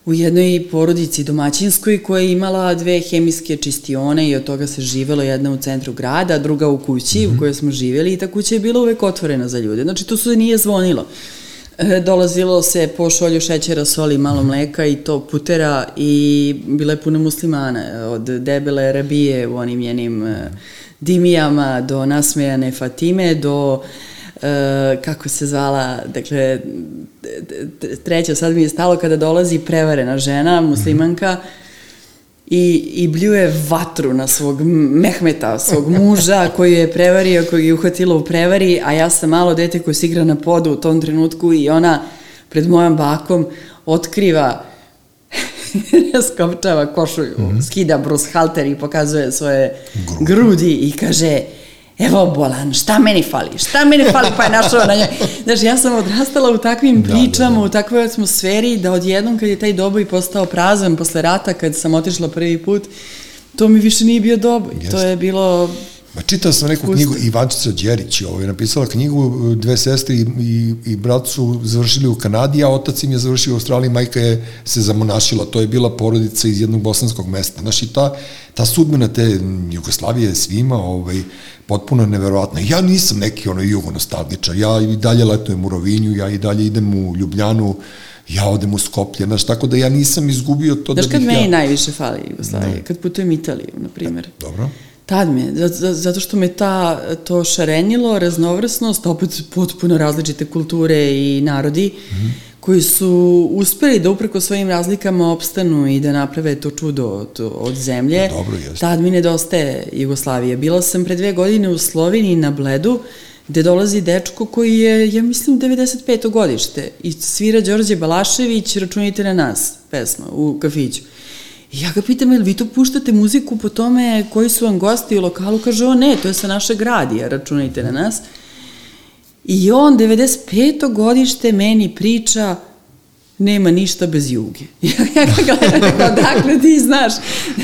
C: u jednoj porodici domaćinskoj koja je imala dve hemijske čistione i od toga se živelo jedna u centru grada, druga u kući mm -hmm. u kojoj smo živjeli i ta kuća je bila uvek otvorena za ljude. Znači, to se nije zvonilo. E, dolazilo se po šolju šećera, soli, malo mleka i to putera i bila je puno muslimana, od debele rabije u onim njenim e, dimijama do nasmejane Fatime, do e, kako se zvala, dakle, treća, sad mi je stalo kada dolazi prevarena žena, muslimanka, i, i bljuje vatru na svog Mehmeta, svog muža koji je prevario, koji je uhvatila u prevari, a ja sam malo dete koje se igra na podu u tom trenutku i ona pred mojom bakom otkriva skopčava košulju, mm -hmm. skida Bruce Halter i pokazuje svoje Grupa. grudi i kaže evo bolan, šta meni fali, šta meni fali, pa je našao na njoj. Znaš, ja sam odrastala u takvim da, pričama, da, da. u takvoj atmosferi, da odjednom kad je taj doboj postao prazan posle rata, kad sam otišla prvi put, to mi više nije bio doboj. Jeste. To je bilo
A: Ma čitao sam neku knjigu, Ivančica Đerić ovo je napisala knjigu, dve sestre i, i, i brat su završili u Kanadi, a otac im je završio u Australiji, majka je se zamonašila, to je bila porodica iz jednog bosanskog mesta. Znaš, i ta, ta sudbina te Jugoslavije svima, ovaj, potpuno neverovatna. Ja nisam neki ono jugonostalgičar, ja i dalje letujem u Rovinju, ja i dalje idem u Ljubljanu, ja odem u Skoplje, znaš, tako da ja nisam izgubio to
C: Daš
A: da bih
C: ja...
A: Znaš
C: kad meni najviše fali Jugoslavije, kad putujem Italiju, na primjer.
A: E, dobro.
C: Tad me, zato što me ta, to šarenilo, raznovrsnost, opet potpuno različite kulture i narodi, mm -hmm. koji su uspeli da upreko svojim razlikama opstanu i da naprave to čudo od, od zemlje.
A: Pa dobro, jeste.
C: Tad mi nedostaje Jugoslavije. Bila sam pre dve godine u Sloveniji na Bledu, gde dolazi dečko koji je, ja mislim, 95. godište i svira Đorđe Balašević, računite na nas, pesma, u kafiću. I ja ga pitam, jel vi tu puštate muziku po tome koji su vam gosti u lokalu? Kaže, o ne, to je sa našeg radija, računajte na nas. I on, 95. godište, meni priča, nema ništa bez juge. ja ga gledam kao, dakle ti znaš,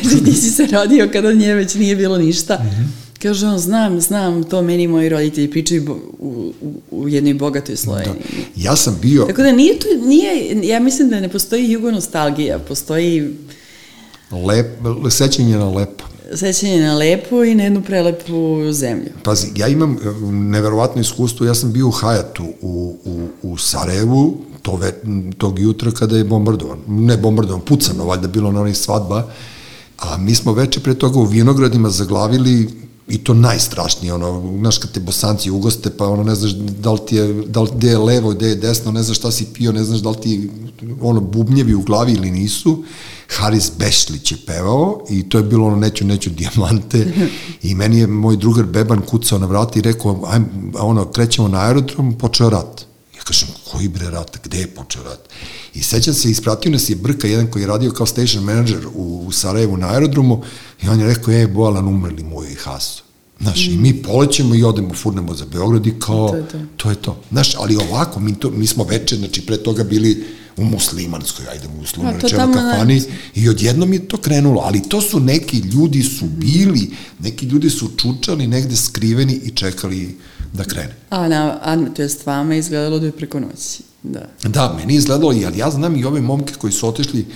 C: znači ti si se rodio kada nje već nije bilo ništa. Mm -hmm. Kaže on, znam, znam, to meni moji roditelji pričaju u, u, u jednoj bogatoj Sloveniji.
A: Da. Ja sam bio...
C: Tako da nije to, nije, ja mislim da ne postoji jugonostalgija, postoji
A: Lep, sećanje na lepo.
C: Sećanje na lepo i na jednu prelepu zemlju.
A: Pazi, ja imam e, neverovatno iskustvo, ja sam bio u Hajatu u, u, u Sarajevu, to ve, tog jutra kada je bombardovan, ne bombardovan, pucano, valjda bilo na onih svadba, a mi smo veče pre toga u Vinogradima zaglavili i to najstrašnije, ono, znaš kad te bosanci ugoste, pa ono, ne znaš da li ti je, da li, gde je levo, gde je desno, ne znaš šta si pio, ne znaš da li ti, ono, bubnjevi u glavi ili nisu, Haris Bešlić je pevao i to je bilo ono neću, neću dijamante i meni je moj drugar Beban kucao na vrata i rekao, aj, ono, krećemo na aerodrom, počeo rat. Ja kažem, koji bre rat, gde je počeo rat? I sećam se, ispratio nas je Brka, jedan koji je radio kao station manager u, u Sarajevu na aerodromu i on je rekao, je, Boalan, umrli moj Haso. Znaš, mm. i mi polećemo i odemo, furnemo za Beograd i kao, to je to. to, je to. Znaš, ali ovako, mi, to, mi smo veče, znači, pre toga bili u muslimanskoj, ajde u uslovno rečeno kafani ne. i odjednom je to krenulo, ali to su neki ljudi su bili, neki ljudi su čučali negde skriveni i čekali da krene.
C: A, na, a to je vama izgledalo da je preko noći. Da.
A: da, meni je izgledalo, ali ja znam i ove momke koji su otišli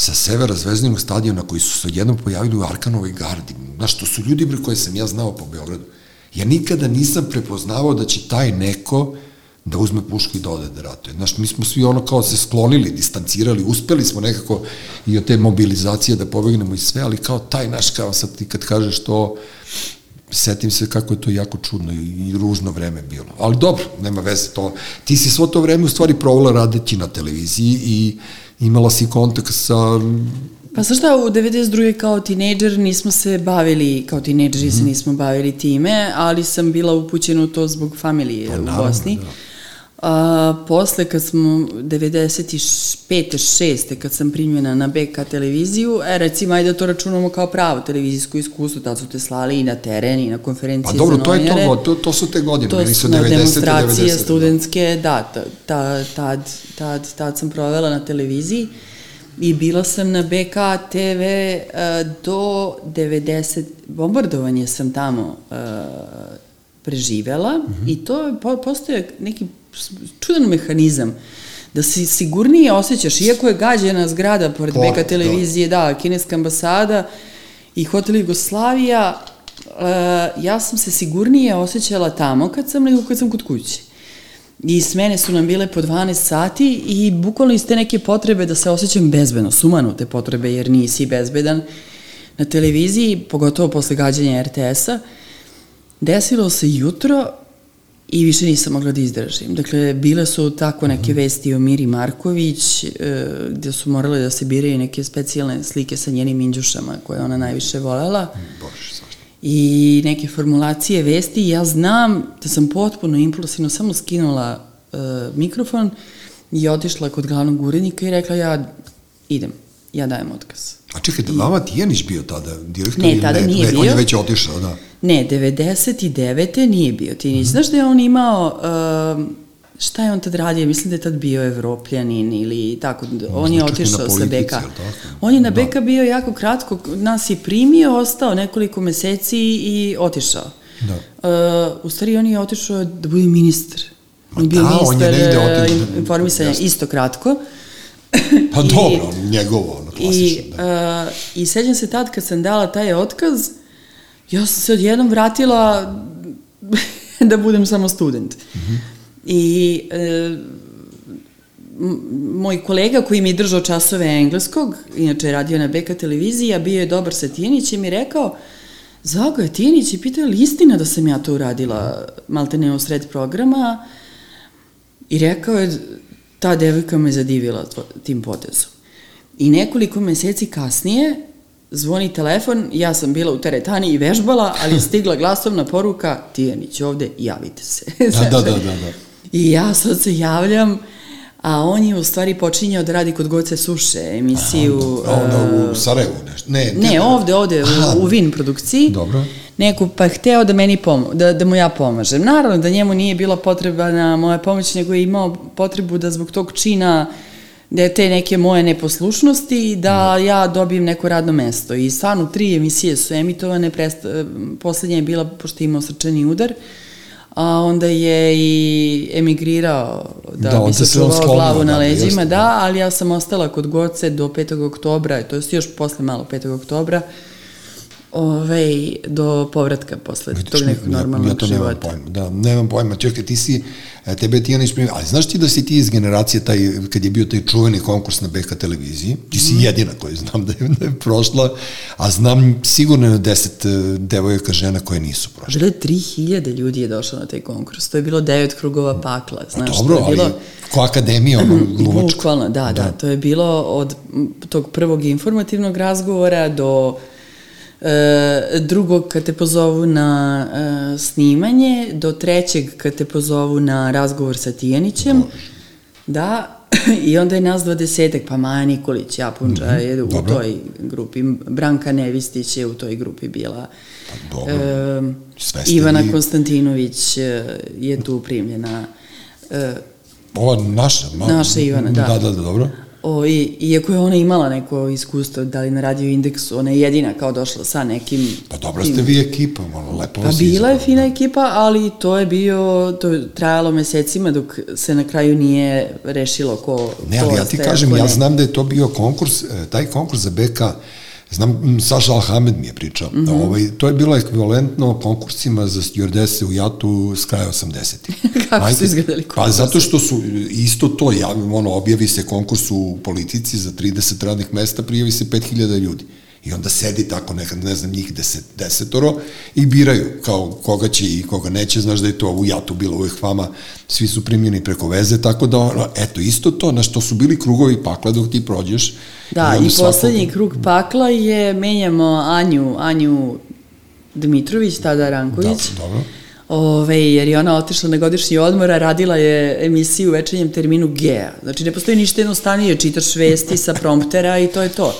A: sa severa Zvezdinog stadiona, koji su se odjednom pojavili u Arkanovoj gardi. Znaš, to su ljudi koje sam ja znao po Beogradu. Ja nikada nisam prepoznavao da će taj neko da uzme pušku i da ode da ratuje. Znaš, mi smo svi ono kao se sklonili, distancirali, uspeli smo nekako i od te mobilizacije da pobegnemo i sve, ali kao taj naš, kao sad ti kad kažeš to, setim se kako je to jako čudno i, ružno vreme bilo. Ali dobro, nema veze to. Ti si svo to vreme u stvari provala radeći na televiziji i imala si kontakt sa
C: Pa sa šta, u 92. kao tinejdžer nismo se bavili, kao tinejdžeri mm -hmm. se mhm. nismo bavili time, ali sam bila upućena u to zbog familije pa, u Bosni. Da. A, posle kad smo 95. 6. kad sam primljena na BK televiziju, e, recimo, ajde da to računamo kao pravo televizijsko iskustvo, tad su te slali i na teren i na konferencije
A: pa, dobro, za novinare. to je to, to, to su te godine,
C: to
A: su
C: 90. demonstracije 90, da. studentske, da, ta, ta, tad, tad, tad sam provela na televiziji i bila sam na BK TV uh, do 90, bombardovanje sam tamo uh, preživela mm -hmm. i to po, postoje neki čudan mehanizam da se sigurnije osjećaš, iako je gađena zgrada pored
A: Pored,
C: Beka televizije, da, kineska ambasada i hotel Jugoslavija, uh, ja sam se sigurnije osjećala tamo kad sam nego kad sam kod kuće. I smene su nam bile po 12 sati i bukvalno iz te neke potrebe da se osjećam bezbedno, sumanute potrebe jer nisi bezbedan na televiziji, pogotovo posle gađanja RTS-a, desilo se jutro i više nisam mogla da izdržim. Dakle, bile su tako neke vesti o Miri Marković, e, gde su morale da se biraju neke specijalne slike sa njenim inđušama koje ona najviše volela.
A: Bože, svašta.
C: I neke formulacije vesti. Ja znam da sam potpuno impulsivno samo skinula e, mikrofon i otišla kod glavnog urednika i rekla ja idem, ja dajem otkaz.
A: A čekaj, da vama Tijanić bio tada direktor?
C: Ne, tada nije
A: ne,
C: bio.
A: On je već otišao, da.
C: Ne, 99. nije bio Tinić. Znaš da je on imao, um, šta je on tad radio? Mislim da je tad bio evropljanin ili tako. On je otišao sa
A: tako?
C: On je na
A: Da.
C: Beka bio jako kratko, nas je primio, ostao nekoliko meseci i otišao.
A: Da.
C: Uh, u stvari on je otišao da bude ministar. On je bio
A: da, on je
C: ministar
A: negde
C: uh,
A: otišao,
C: in- informisanja isto kratko.
A: Pa
C: I-
A: dobro, njegovo, ono,
C: I,
A: da.
C: uh, I sećam se tad kad sam dala taj otkaz, ja sam se odjednom vratila da budem samo student. Mm -hmm. I e, moj kolega koji mi je držao časove engleskog, inače je radio na BK televiziji, a bio je dobar sa Tijanićem i rekao, zvao ga je Tijanić i pitao je li istina da sam ja to uradila maltene u sred programa i rekao je, ta devojka me zadivila tim potezom. I nekoliko meseci kasnije zvoni telefon, ja sam bila u teretani i vežbala, ali je stigla glasovna poruka, Tijanić ovde, javite se.
A: Da, da, da, da, da.
C: I ja sad se javljam, a on je u stvari počinjao da radi kod Goce Suše, emisiju...
A: A onda
C: e,
A: u Sarajevu nešto. Ne,
C: Ne, ovde, ovde,
A: Aha.
C: u, u Vin produkciji.
A: Dobro.
C: Neku, pa je hteo da meni pomo da, da mu ja pomažem. Naravno da njemu nije bila potreba na moja pomoć, nego je imao potrebu da zbog tog čina da te neke moje neposlušnosti, da ja dobijem neko radno mesto. I stvarno tri emisije su emitovane, presta, poslednja je bila, pošto je imao srčani udar, a onda je i emigrirao da,
A: Da,
C: bi
A: se sklonio
C: glavu na
A: odatle,
C: leđima,
A: jeste,
C: da,
A: da.
C: ali ja sam ostala kod Goce do 5. oktobra, to je još posle malo 5. oktobra, Ove, do povratka posle
A: Vidiš,
C: tog nekog
A: ja-
C: normalnog
A: ja to nemam
C: života.
A: pojma, da, nemam pojma, čekaj, ti si, e, tebe je Tijanić primio, ali znaš ti da si ti iz generacije, taj, kad je bio taj čuveni konkurs na BK televiziji, ti si
C: Mhm.
A: jedina koju znam da je, da je prošla, a znam sigurno na deset e, devojaka žena koje nisu prošle.
C: Žele 3000 ljudi je došlo na taj konkurs. To je bilo devet krugova pakla. Znaš,
A: Dobro,
C: to je bilo,
A: ali ko akademija, ono, glumačka.
C: Bukvalno, da, da, da. To je bilo od tog prvog informativnog razgovora do drugog kad te pozovu na e, snimanje, do trećeg kad te pozovu na razgovor sa Tijanićem. Da, i onda je nas dvadesetak, pa Maja Nikolić, Japunđa mm -hmm, je u
A: dobro.
C: toj grupi, Branka Nevistić je u toj grupi bila.
A: Pa dobro,
C: E, Ivana
A: vi-
C: Konstantinović e, je tu primljena. E,
A: Ova naša, ma,
C: Naša Ivana, da.
A: Da, da, da, dobro.
C: O, i, iako je ona imala neko iskustvo, da li na radio indeksu, ona je jedina kao došla sa nekim...
A: Pa dobro ste vi ekipa, ono, lepo
C: Pa
A: vas
C: bila je fina ekipa, ali to je bio, to je trajalo mesecima dok se na kraju nije rešilo ko
A: Ne,
C: ko
A: ali ja ti kažem, ja znam da je to bio konkurs, e, taj konkurs za BK, znam, Saša Alhamed mi je pričao, mm. -hmm. ovaj, to je bilo ekvivalentno konkursima za stjordese u Jatu s kraja 80.
C: Kako su izgledali
A: Pa
C: konkursi?
A: zato što su isto to, ja, ono, objavi se konkurs u politici za 30 radnih mesta, prijavi se 5000 ljudi. I onda sedi tako nekad, ne znam, njih deset, desetoro i biraju kao koga će i koga neće, znaš da je to u jatu bilo uvijek vama, svi su primljeni preko veze, tako da, ono, eto, isto to, na što su bili krugovi pakla dok ti prođeš.
C: Da,
A: onda
C: i
A: svako-
C: poslednji krug pakla je, menjamo Anju, Anju Dmitrović, tada Ranković.
A: Da, dobro.
C: Ove, jer je ona otišla na godišnji odmor, a radila je emisiju u večernjem terminu Gea. Znači, ne postoji ništa jednostavnije, čitaš vesti sa promptera i to je to.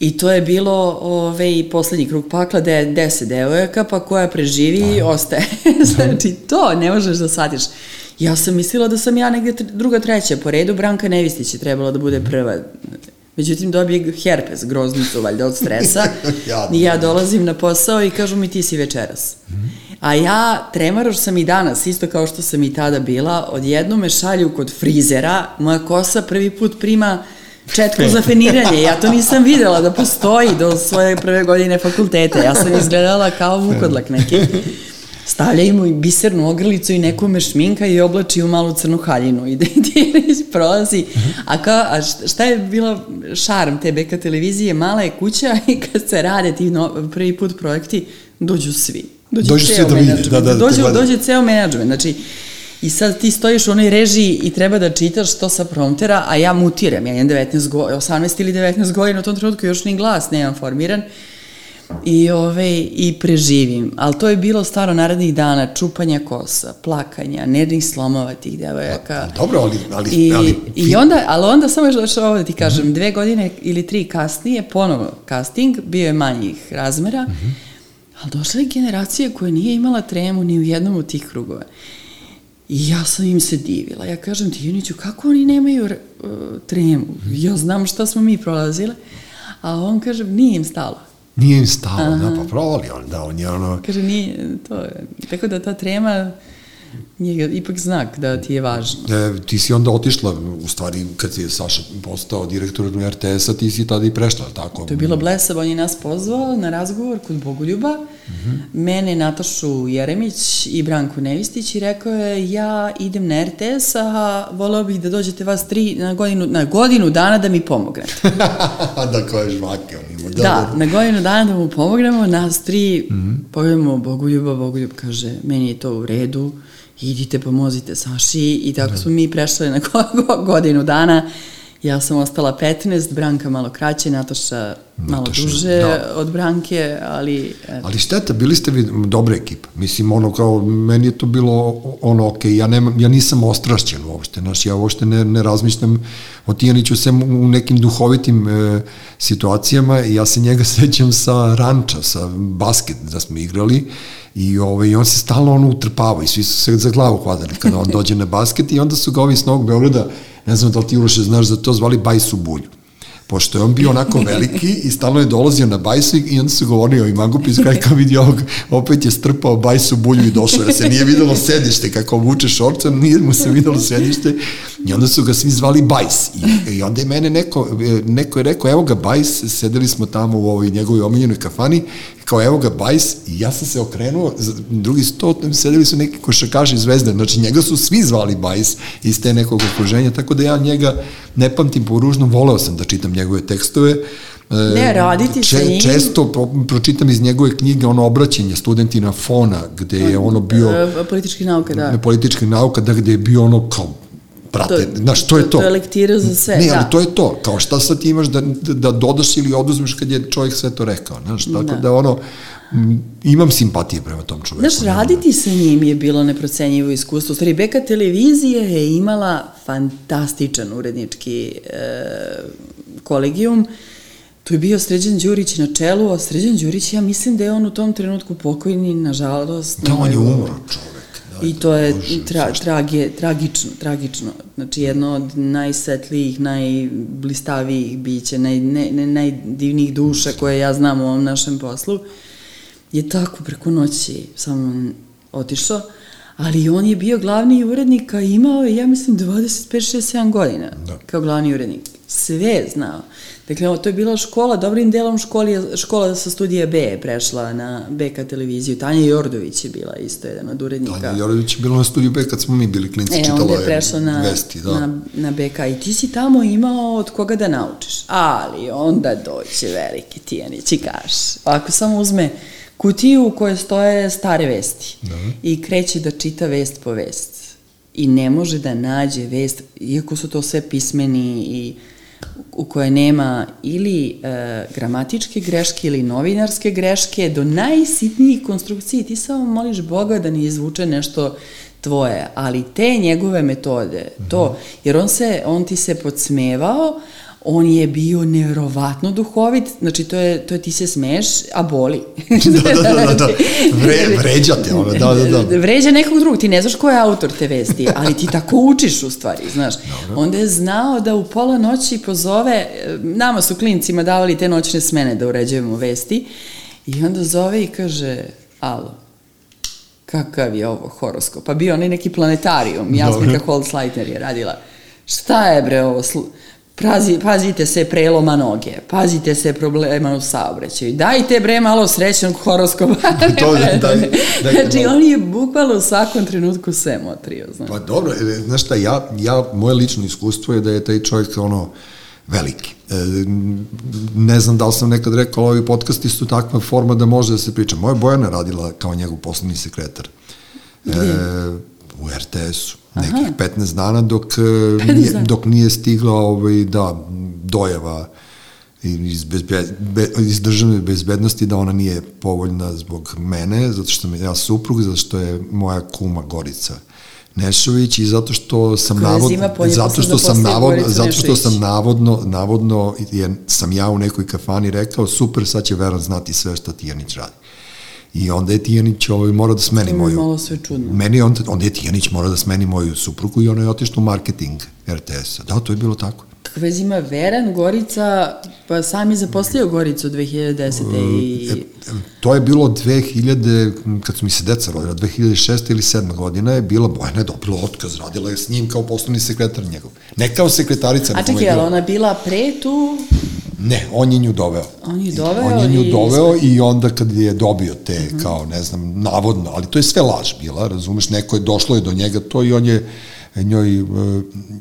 C: I to je bilo ove, i poslednji krug pakla, de, deset devojaka, pa koja preživi, da. ostaje. znači, to ne možeš da shvatiš. Ja sam mislila da sam ja negde druga, treća po redu, Branka Nevistić je trebala da bude prva. Međutim, dobije herpes, groznicu, valjda od stresa. I ja dolazim na posao i kažu mi ti si večeras. A ja, tremaroš sam i danas, isto kao što sam i tada bila, odjedno me šalju kod frizera, moja kosa prvi put prima četku za feniranje. Ja to nisam videla da postoji do svoje prve godine fakulteta. Ja sam izgledala kao vukodlak neki. Stavljaju mu i bisernu ogrlicu i neku me šminka i oblači u malu crnu haljinu i Denić prolazi. A, ka, a šta je bilo šarm te beka televizije? Mala je kuća i kad se rade ti no, prvi put projekti, dođu svi. Dođe
A: Dođu svi da
C: menadžment.
A: da, da, da te
C: dođe,
A: gledaju.
C: dođe ceo menadžment. Znači, I sad ti stojiš u onoj režiji i treba da čitaš to sa promptera, a ja mutiram, ja imam 19 go, 18 ili 19 godina, u tom trenutku još ni glas nemam formiran. I, ove, I preživim. Ali to je bilo staro narednih dana, čupanja kosa, plakanja, nervnih slomova tih devojaka.
A: Dobro, ali... ali,
C: I,
A: ali
C: I onda, ali onda samo još ovo da ti kažem, dve godine ili tri kasnije, ponovo casting, bio je manjih razmera, ali došla je generacija koja nije imala tremu ni u jednom od tih krugova. I ja sam im se divila. Ja kažem ti, Juniću, kako oni nemaju uh, tremu? Ja znam šta smo mi prolazile. A on kaže, nije im stalo.
A: Nije im stalo, da, pa provali on, da, on je ono...
C: Kaže, nije, to je. Tako da ta trema je ipak znak da ti je važno.
A: E, ti si onda otišla, u stvari, kad si Saša postao direktor RTS-a, ti si tada i prešla, tako?
C: To je bilo blesav, on je nas pozvao na razgovor kod Bogoljuba, mm -hmm. mene, Natašu Jeremić i Branku Nevistić i rekao je ja idem na RTS, a voleo bih da dođete vas tri na godinu, na godinu dana da mi pomognete.
A: da, koje žvake on ima.
C: Da, da, na godinu dana da mu pomognemo, nas tri, mm -hmm. pogledamo Bogoljuba, Bogoljub kaže, meni je to u redu, idite pomozite Saši i tako da. smo mi prešli na godinu dana. Ja sam ostala 15, Branka malo kraće, Nataša malo Nataša, duže da. od Branke, ali...
A: Eto. Ali šteta, bili ste vi dobra ekipa. Mislim, ono kao, meni je to bilo ono, ok, ja, nemam, ja nisam ostrašćen uopšte, znaš, ja uopšte ne, ne razmišljam o Tijaniću sem u nekim duhovitim e, situacijama, ja se njega sećam sa ranča, sa basket da smo igrali, i, ovaj, i on se stalno ono utrpava i svi su se za glavu hvatali kada on dođe na basket i onda su ga ovi s Novog Beograda, ne znam da li ti Uroše znaš za to, zvali Bajsu Bulju pošto je on bio onako veliki i stalno je dolazio na bajsu i onda su govorili o Imagupi, kraj kao vidi ovog, opet je strpao bajsu bulju i došao, jer se nije videlo sedište kako vuče šorca, nije mu se videlo sedište i onda su ga svi zvali bajs i, i onda je mene neko, neko je rekao, evo ga bajs, sedeli smo tamo u ovoj njegovoj omiljenoj kafani kao evo ga bajs i ja sam se okrenuo, drugi sto, sedeli su neki košakaši zvezde, znači njega su svi zvali bajs iz te nekog okruženja, tako da ja njega ne pamtim po ružnom, voleo sam da čitam njegove tekstove,
C: Ne, raditi
A: Če,
C: sa njim.
A: Često pro, pročitam iz njegove knjige ono obraćanje studentina Fona, gde je ono bio...
C: Političkih nauka, da.
A: Političkih nauka, da gde je bio ono kao brate, to, znaš, to je to.
C: To je lektira za sve,
A: ne,
C: da.
A: ali to je to, kao šta sad ti imaš da, da dodaš ili oduzmeš kad je čovjek sve to rekao, znaš, tako da, da ono, imam simpatije prema tom čoveku.
C: Znaš, raditi sa njim je bilo neprocenjivo iskustvo. Stvari, Beka televizija je imala fantastičan urednički e, kolegijum, Tu je bio Sređan Đurić na čelu, a Sređan Đurić, ja mislim da je on u tom trenutku pokojni, nažalost.
A: Da, on je umro, čovek.
C: I to je tra, trage, tragično, tragično. Znači, jedno od najsvetlijih, najblistavijih bića, naj, ne, ne, najdivnijih duša koje ja znam u ovom našem poslu, je tako preko noći samo otišao, ali on je bio glavni urednik, a imao je, ja mislim, 25, 6, 7 godina da. kao glavni urednik. Sve znao. Dakle, to je bila škola, dobrim delom školi, škola sa studija B je prešla na BK televiziju. Tanja Jordović je bila isto jedan od urednika.
A: Tanja Jordović je bila na studiju B kad smo mi bili klinci,
C: e,
A: čitala
C: je prešla na,
A: vesti. Da.
C: Na, na BK i ti si tamo imao od koga da naučiš. Ali onda doće veliki Tijanić i kaže, ako samo uzme kutiju u kojoj stoje stare vesti da. i kreće da čita vest po vest i ne može da nađe vest, iako su to sve pismeni i u kojoj nema ili e, gramatičke greške ili novinarske greške do najsitnijih konstrukcije. Ti samo moliš Boga da ne izvuče nešto tvoje, ali te njegove metode, to, jer on, se, on ti se podsmevao, on je bio neverovatno duhovit, znači to je, to je ti se smeš, a boli.
A: da, da, da, da. Vre, vređate, ono, da, da, da.
C: Vređa nekog drugog, ti ne znaš ko je autor te vesti, ali ti tako učiš u stvari, znaš. Dobro. Onda je znao da u pola noći pozove, nama su klincima davali te noćne smene da uređujemo vesti, i onda zove i kaže, alo, kakav je ovo horoskop? Pa bio onaj neki planetarijum, Jasmika Holzleitner je radila. Šta je bre ovo? Prazi, pazite se preloma noge, pazite se problema u saobraćaju, dajte bre malo srećnog horoskopa. to, daj, daj, znači, on je bukvalno u svakom trenutku sve motrio. Znači.
A: Pa dobro, e, znaš šta, ja, ja, moje lično iskustvo je da je taj čovjek ono, veliki. E, ne znam da li sam nekad rekao, ovi podcasti su takva forma da može da se priča. Moja Bojana radila kao njegov poslovni sekretar. E, u RTS-u. Nekih Aha. 15 dana dok, 15 e, nije, dok nije stigla ovaj, da, dojava iz, bezbe, be, iz državne bezbednosti da ona nije povoljna zbog mene, zato što sam ja suprug, zato što je moja kuma Gorica Nešović i zato što sam navodno zato što sam navodno zato što sam navodno navodno je sam ja u nekoj kafani rekao super sad će Veran znati sve što Tijanić radi. I onda je Tijanić ovaj, mora da smeni moju...
C: malo sve čudno.
A: Meni onda, onda je Tijanić mora da smeni moju suprugu i ona je otišla u marketing RTS-a. Da, to je bilo tako.
C: Kakve ima Veran, Gorica, pa sam je zaposlio Goricu 2010. i... E,
A: to je bilo 2000, kad su mi se deca rodila, 2006. ili 7. godina je bila, Bojana je dobila otkaz, radila je s njim kao poslovni sekretar njegov. Ne kao sekretarica.
C: A čekaj, ali ona bila pre tu
A: Ne, on je nju doveo.
C: On je doveo
A: On je nju i doveo i onda kad je dobio te, mhm. -huh. kao, ne znam, navodno, ali to je sve laž bila, razumeš, neko je došlo je do njega to i on je njoj uh,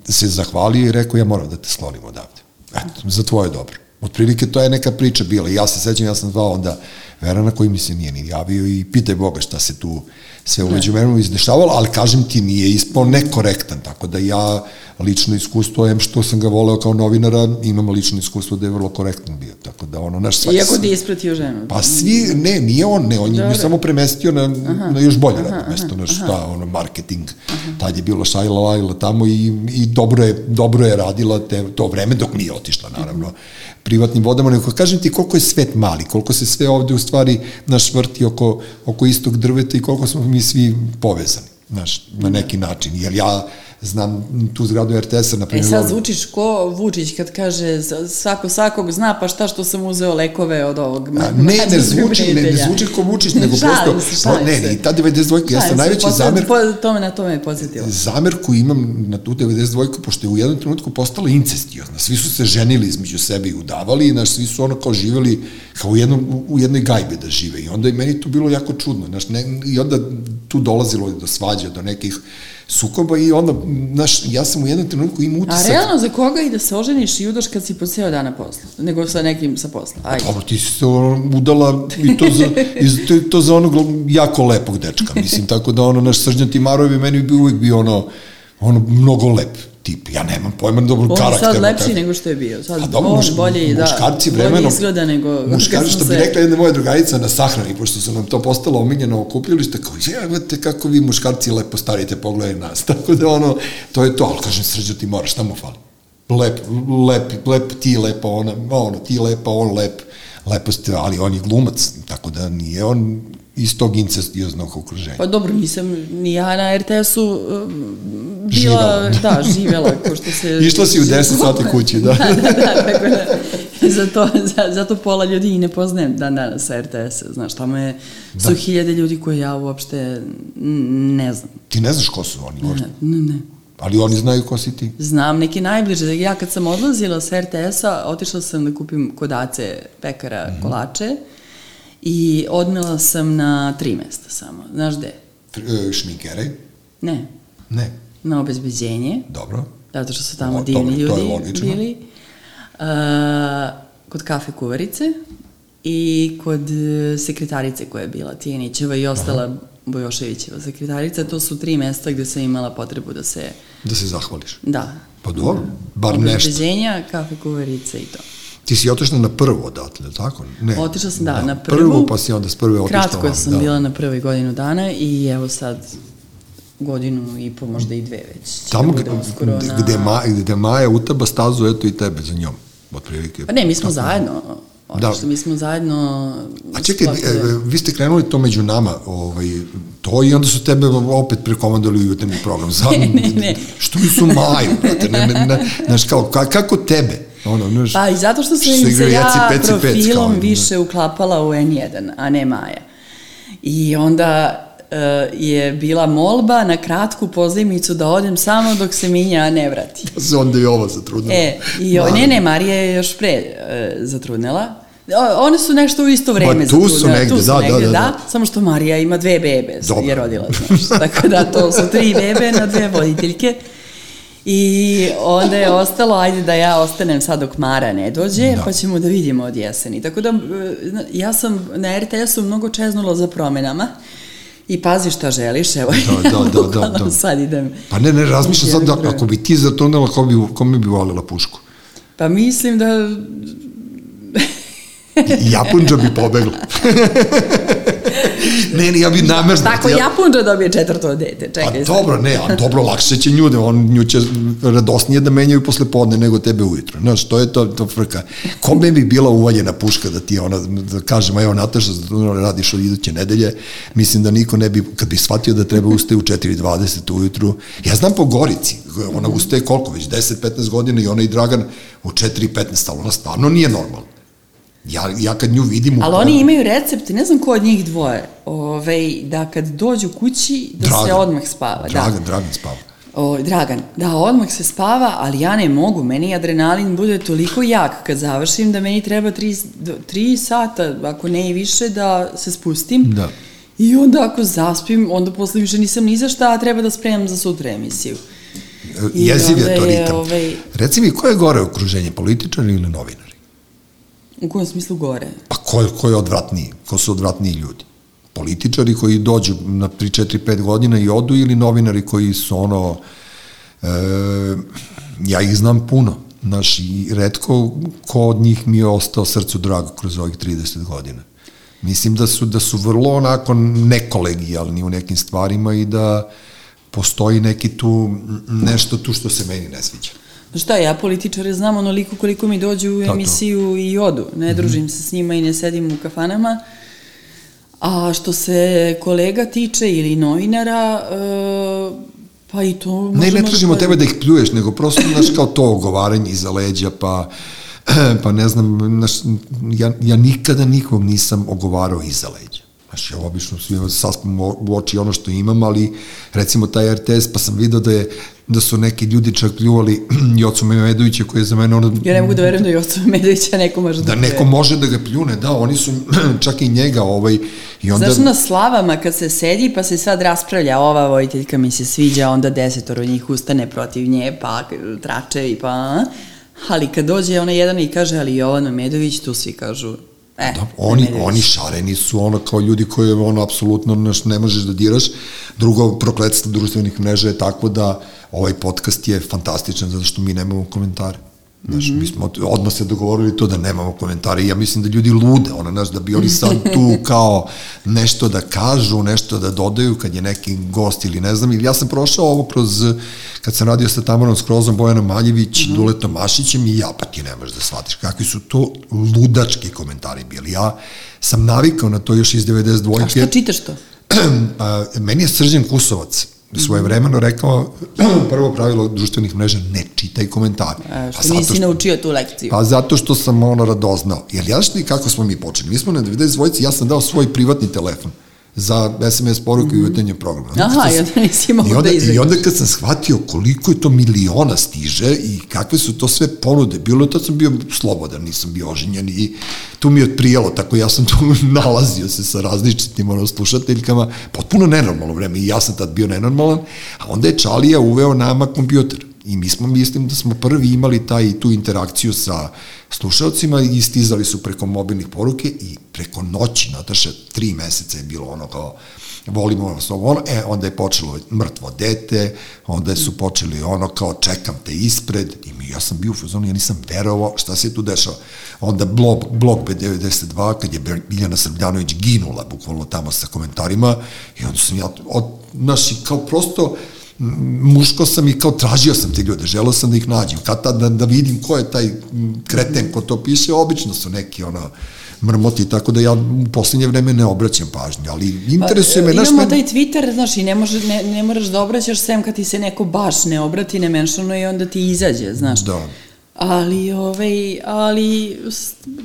A: se zahvalio i rekao, ja moram da te slonim odavde. Eto, za tvoje dobro. Otprilike to je neka priča bila. Ja se sećam, ja sam zvao onda Verana koji mi se nije ni javio i pitaj Boga šta se tu sve umeđu vremenu izdešavalo, ali kažem ti nije ispao nekorektan, tako da ja lično iskustvo, em što sam ga voleo kao novinara, imam lično iskustvo da je vrlo korektan bio, tako da ono, naš
C: svaki... Iako ti je ispratio ženu.
A: Pa svi, ne, nije on, ne, on je samo premestio na, aha, na još bolje radno mesto, na šta, ono, marketing, aha. tad je bilo Šajla Lajla tamo i, i dobro, je, dobro je radila te, to vreme dok nije otišla, naravno, privatnim vodama, nego kažem ti koliko je svet mali, koliko se sve ovde u stvari naš vrti oko, oko istog drveta i koliko smo mi svi povezani, znaš, na neki način, jer ja znam tu zgradu RTS-a, na primjer.
C: E sad zvučiš ko Vučić kad kaže svako svakog zna pa šta što sam uzeo lekove od ovog
A: A, ne, ne zvuči, ne, ne zvuči ko Vučić, nego prosto, se, šalim ne, ne, i ta 92 ja sam najveći posle, zamer... Po,
C: tome, na tome je podsjetilo.
A: Zamer koji imam na tu 92 pošto je u jednom trenutku postala incestiozna, svi su se ženili između sebe i udavali, i naš, svi su ono kao živeli kao u, jednom, u jednoj gajbe da žive i onda je meni to bilo jako čudno, znaš, ne, i onda tu dolazilo do svađa, do nekih sukoba i onda, znaš, ja sam u jednom trenutku imao utisak...
C: A realno, za koga i da se oženiš i udaš kad si po ceo dana posla? Nego sa nekim sa posla?
A: Ajde. Dobro, ti si se udala i to za, i to, to za onog jako lepog dečka, mislim, tako da ono, naš Srđan Timarov je meni bi uvijek bio ono, ono, mnogo lep tip. Ja nemam pojma dobro karakter. On je
C: sad lepši tako. nego što je bio. Sad, A dobro, muš, bolje, da,
A: muškarci vremenom,
C: bolje izgleda nego...
A: Muškarci, što bi se... rekla jedna moja drugarica na sahrani, pošto su nam to postalo omiljeno okupljalište, kao, jebate kako vi muškarci lepo starite, pogledaj nas. Tako da ono, to je to, ali kažem, srđo ti moraš, šta mu fali? Lep, lep, lep ti lepo, ona, ono, ti lepa, on lep, lepo ste, ali on je glumac, tako da nije on iz tog incestioznog okruženja.
C: Pa dobro, nisam ni ja na RTS-u uh, bila, živela. da, živela, ko što se...
A: Išla si u 10 sati kući, da.
C: da, da, da, tako da, zato, za, zato pola ljudi i ne poznajem dan danas sa RTS-a, znaš, tamo je, da. su hiljade ljudi koje ja uopšte ne znam.
A: Ti ne znaš ko su oni
C: uopšte? Ne, ne, ne.
A: Ali oni znaju ko si ti?
C: Znam, neki najbliže. Ja kad sam odlazila sa RTS-a, otišla sam da kupim kod Ace pekara mm -hmm. kolače I odmila sam na tri mesta samo. Znaš gde?
A: E, šminkere?
C: Ne.
A: Ne.
C: Na obezbeđenje.
A: Dobro.
C: Zato što su tamo o, divni dobro, ljudi bili. Uh, kod kafe kuvarice i kod e, sekretarice koja je bila Tijenićeva i ostala Aha. Bojoševićeva sekretarica. To su tri mesta gde sam imala potrebu da se...
A: Da se zahvališ.
C: Da.
A: Pa dobro, bar nešto.
C: Obezbeđenja, kafe kuvarice i to.
A: Ti si otišla na prvo odatle, tako?
C: Ne. Otišla sam, da, da, na prvu. Prvu,
A: pa si onda s prve otišla.
C: Kratko sam da. bila na prvoj godinu dana i evo sad godinu i po, možda i dve već.
A: Tamo da gde, na... gde, Ma, gde Maja utaba stazu, eto i tebe za njom. otprilike.
C: Pa ne, mi smo
A: Tako.
C: zajedno.
A: Da.
C: Da. Mi smo zajedno...
A: A čekaj, e, vi ste krenuli to među nama, ovaj, to i onda su tebe opet prekomandali u jutarnji program. Za,
C: Ne, ne, ne.
A: Što su Maju, brate, ne, ne, ne, znaš, kao, ka, kako tebe? Ono, znaš,
C: Pa i zato što sam
A: se
C: ja
A: Peci, Pec,
C: profilom
A: kao,
C: više uklapala u N1, a ne Maja. I onda e, je bila molba na kratku pozajmicu da odem samo dok se Minja ne vrati.
A: Pa se onda i ovo zatrudnilo.
C: E, i o, ne, ne, Marija je još pre e, zatrudnela. O, one su nešto u isto vreme
A: tu su negde,
C: tu su
A: da, da,
C: negde,
A: da, da.
C: Samo što Marija ima dve bebe,
A: Dobro.
C: je rodila, znaš. Tako da to su tri bebe na dve voditeljke. I onda je ostalo, ajde da ja ostanem sad dok Mara ne dođe,
A: Da.
C: pa ćemo da vidimo od jeseni. Tako da, e, ja sam na RTS-u mnogo čeznula za promenama i pazi šta želiš, evo,
A: Da, da, da, da, da.
C: sad idem.
A: Pa ne, ne, razmišljam sad da ako bi ti zatrudnela, ko bi, kome bi volila pušku?
C: Pa mislim da
A: Japunđa bi pobegla. ne, ne, ja bi namerno.
C: Tako, Japunđa dobije četvrto dete,
A: Pa
C: čekaj sad.
A: dobro, ne, a dobro, lakše će nju, on nju će radosnije da menjaju posle podne nego tebe ujutro. Znaš, to je to, to frka. Kome bi bila uvaljena puška da ti ona, da kažem, evo Nataša, radiš od iduće nedelje, mislim da niko ne bi, kad bi shvatio da treba ustaje u 4.20 ujutru, ja znam po Gorici, ona ustaje koliko već, 10-15 godina i ona i Dragan u 4.15, ali ona stvarno nije normalna. Ja, ja kad nju vidim... u
C: Ali oni imaju recept, ne znam ko od njih dvoje, ovaj, da kad dođu kući, da se
A: Dragan.
C: odmah spava.
A: Dragan,
C: da.
A: Dragan spava.
C: O, Dragan, da, odmah se spava, ali ja ne mogu, meni adrenalin bude toliko jak kad završim da meni treba tri, do- tri sata, ako ne i više, da se spustim.
A: Da.
C: I onda ako zaspim, onda posle više nisam ni za šta, a treba da spremam za sutra emisiju. I
A: Jeziv je to
C: je,
A: ritam.
C: ovaj-
A: Reci mi, ko je gore okruženje, političari ili novinari?
C: U kojem smislu gore?
A: Pa ko, ko je odvratniji? Ko su odvratniji ljudi? Političari koji dođu na 3, 4, 5 godina i odu ili novinari koji su ono... E, ja ih znam puno. Znaš, i redko ko od njih mi je ostao srcu drago kroz ovih 30 godina. Mislim da su, da su vrlo onako nekolegijalni u nekim stvarima i da postoji neki tu, nešto tu što se meni ne sviđa.
C: Šta, ja političare znam onoliko koliko mi dođu u emisiju i odu. Ne družim se s njima i ne sedim u kafanama. A što se kolega tiče ili novinara, e, pa i to.
A: Ne, ne tražimo tebe da ih pljuješ, nego prosto, znaš, kao to ogovaranje iza leđa, pa, pa ne znam, znaš, ja, ja nikada nikog nisam ogovarao iza leđa. Znaš, ja obično saspam u oči ono što imam, ali recimo taj RTS, pa sam vidio da je da su neki ljudi čak pljuvali Jocu Memedovića koji je za mene ono...
C: Ja ne mogu da verujem da Joca Medovića neko može da
A: Da neko
C: pljuje.
A: može da ga pljune, da, oni su čak i njega ovaj, i onda...
C: Znaš na slavama kad se sedi pa se sad raspravlja ova vojiteljka mi se sviđa, onda desetoro njih ustane protiv nje, pa trače i pa... Ali kad dođe ona jedan i kaže, ali Jovan Memedović, tu svi kažu, e,
A: Da, oni,
C: Memedović.
A: oni šareni su ono kao ljudi koje ono apsolutno neš, ne možeš da diraš. Drugo, prokletstvo društvenih mreža je tako da ovaj podcast je fantastičan zato što mi nemamo komentare. Znaš, mm -hmm. mi smo odmah se dogovorili to da nemamo komentare i ja mislim da ljudi lude, ono, znaš, da bi oni sad tu kao nešto da kažu, nešto da dodaju kad je neki gost ili ne znam, ili ja sam prošao ovo kroz, kad sam radio sa Tamarom Skrozom, Bojanom Maljević, mm -hmm. Duletom Mašićem i ja, pa ti ne možeš da shvatiš kakvi su to ludački komentari bili. Ja sam navikao na to još iz 92.
C: A što čitaš to?
A: pa, meni je Srđan Kusovac svoje vremeno rekao prvo pravilo društvenih mreža ne čitaj komentare.
C: A, što
A: Pa
C: nisi naučio tu lekciju.
A: Pa zato što sam ono radoznao. Jer ja što kako smo mi počeli? Mi smo na 92. ja sam dao svoj privatni telefon za SMS poruke i uvetenje programa.
C: Mhm. Aha,
A: Kad
C: i
A: sam-
C: onda nisi mogao
A: I onda,
C: da
A: I
C: izađeš.
A: onda kad sam shvatio koliko je to miliona stiže i kakve su to sve ponude, bilo je, tad sam bio slobodan, nisam bio oženjen i tu mi je otprijelo, tako ja sam tu nalazio se sa različitim ono, slušateljkama, potpuno nenormalno vreme i ja sam tad bio nenormalan, a onda je Čalija uveo nama kompjuter. I mi smo, mislim da smo prvi imali taj, tu interakciju sa slušalcima i stizali su preko mobilnih poruke i preko noći, Nataša, tri meseca je bilo ono kao, volimo vas ovo, ono, e, onda je počelo mrtvo dete, onda su počeli ono kao čekam te ispred i mi, ja sam bio u fazonu, ja nisam verovao šta se tu dešava. Onda blog, blog B92, kad je Biljana Srbljanović ginula bukvalno tamo sa komentarima i onda sam ja, od, znaš, i kao prosto, muško sam i kao tražio sam te ljude, želeo sam da ih nađem, kad tad da, da vidim ko je taj kreten ko to piše, obično su neki ono, mrmoti, tako da ja u poslednje vreme ne obraćam pažnju, ali interesuje
C: pa,
A: me...
C: Imamo men... taj Twitter, znaš, i ne, može, ne, ne moraš da obraćaš sem kad ti se neko baš ne obrati, ne menšano i onda ti izađe, znaš.
A: Da.
C: Ali, ovaj, ali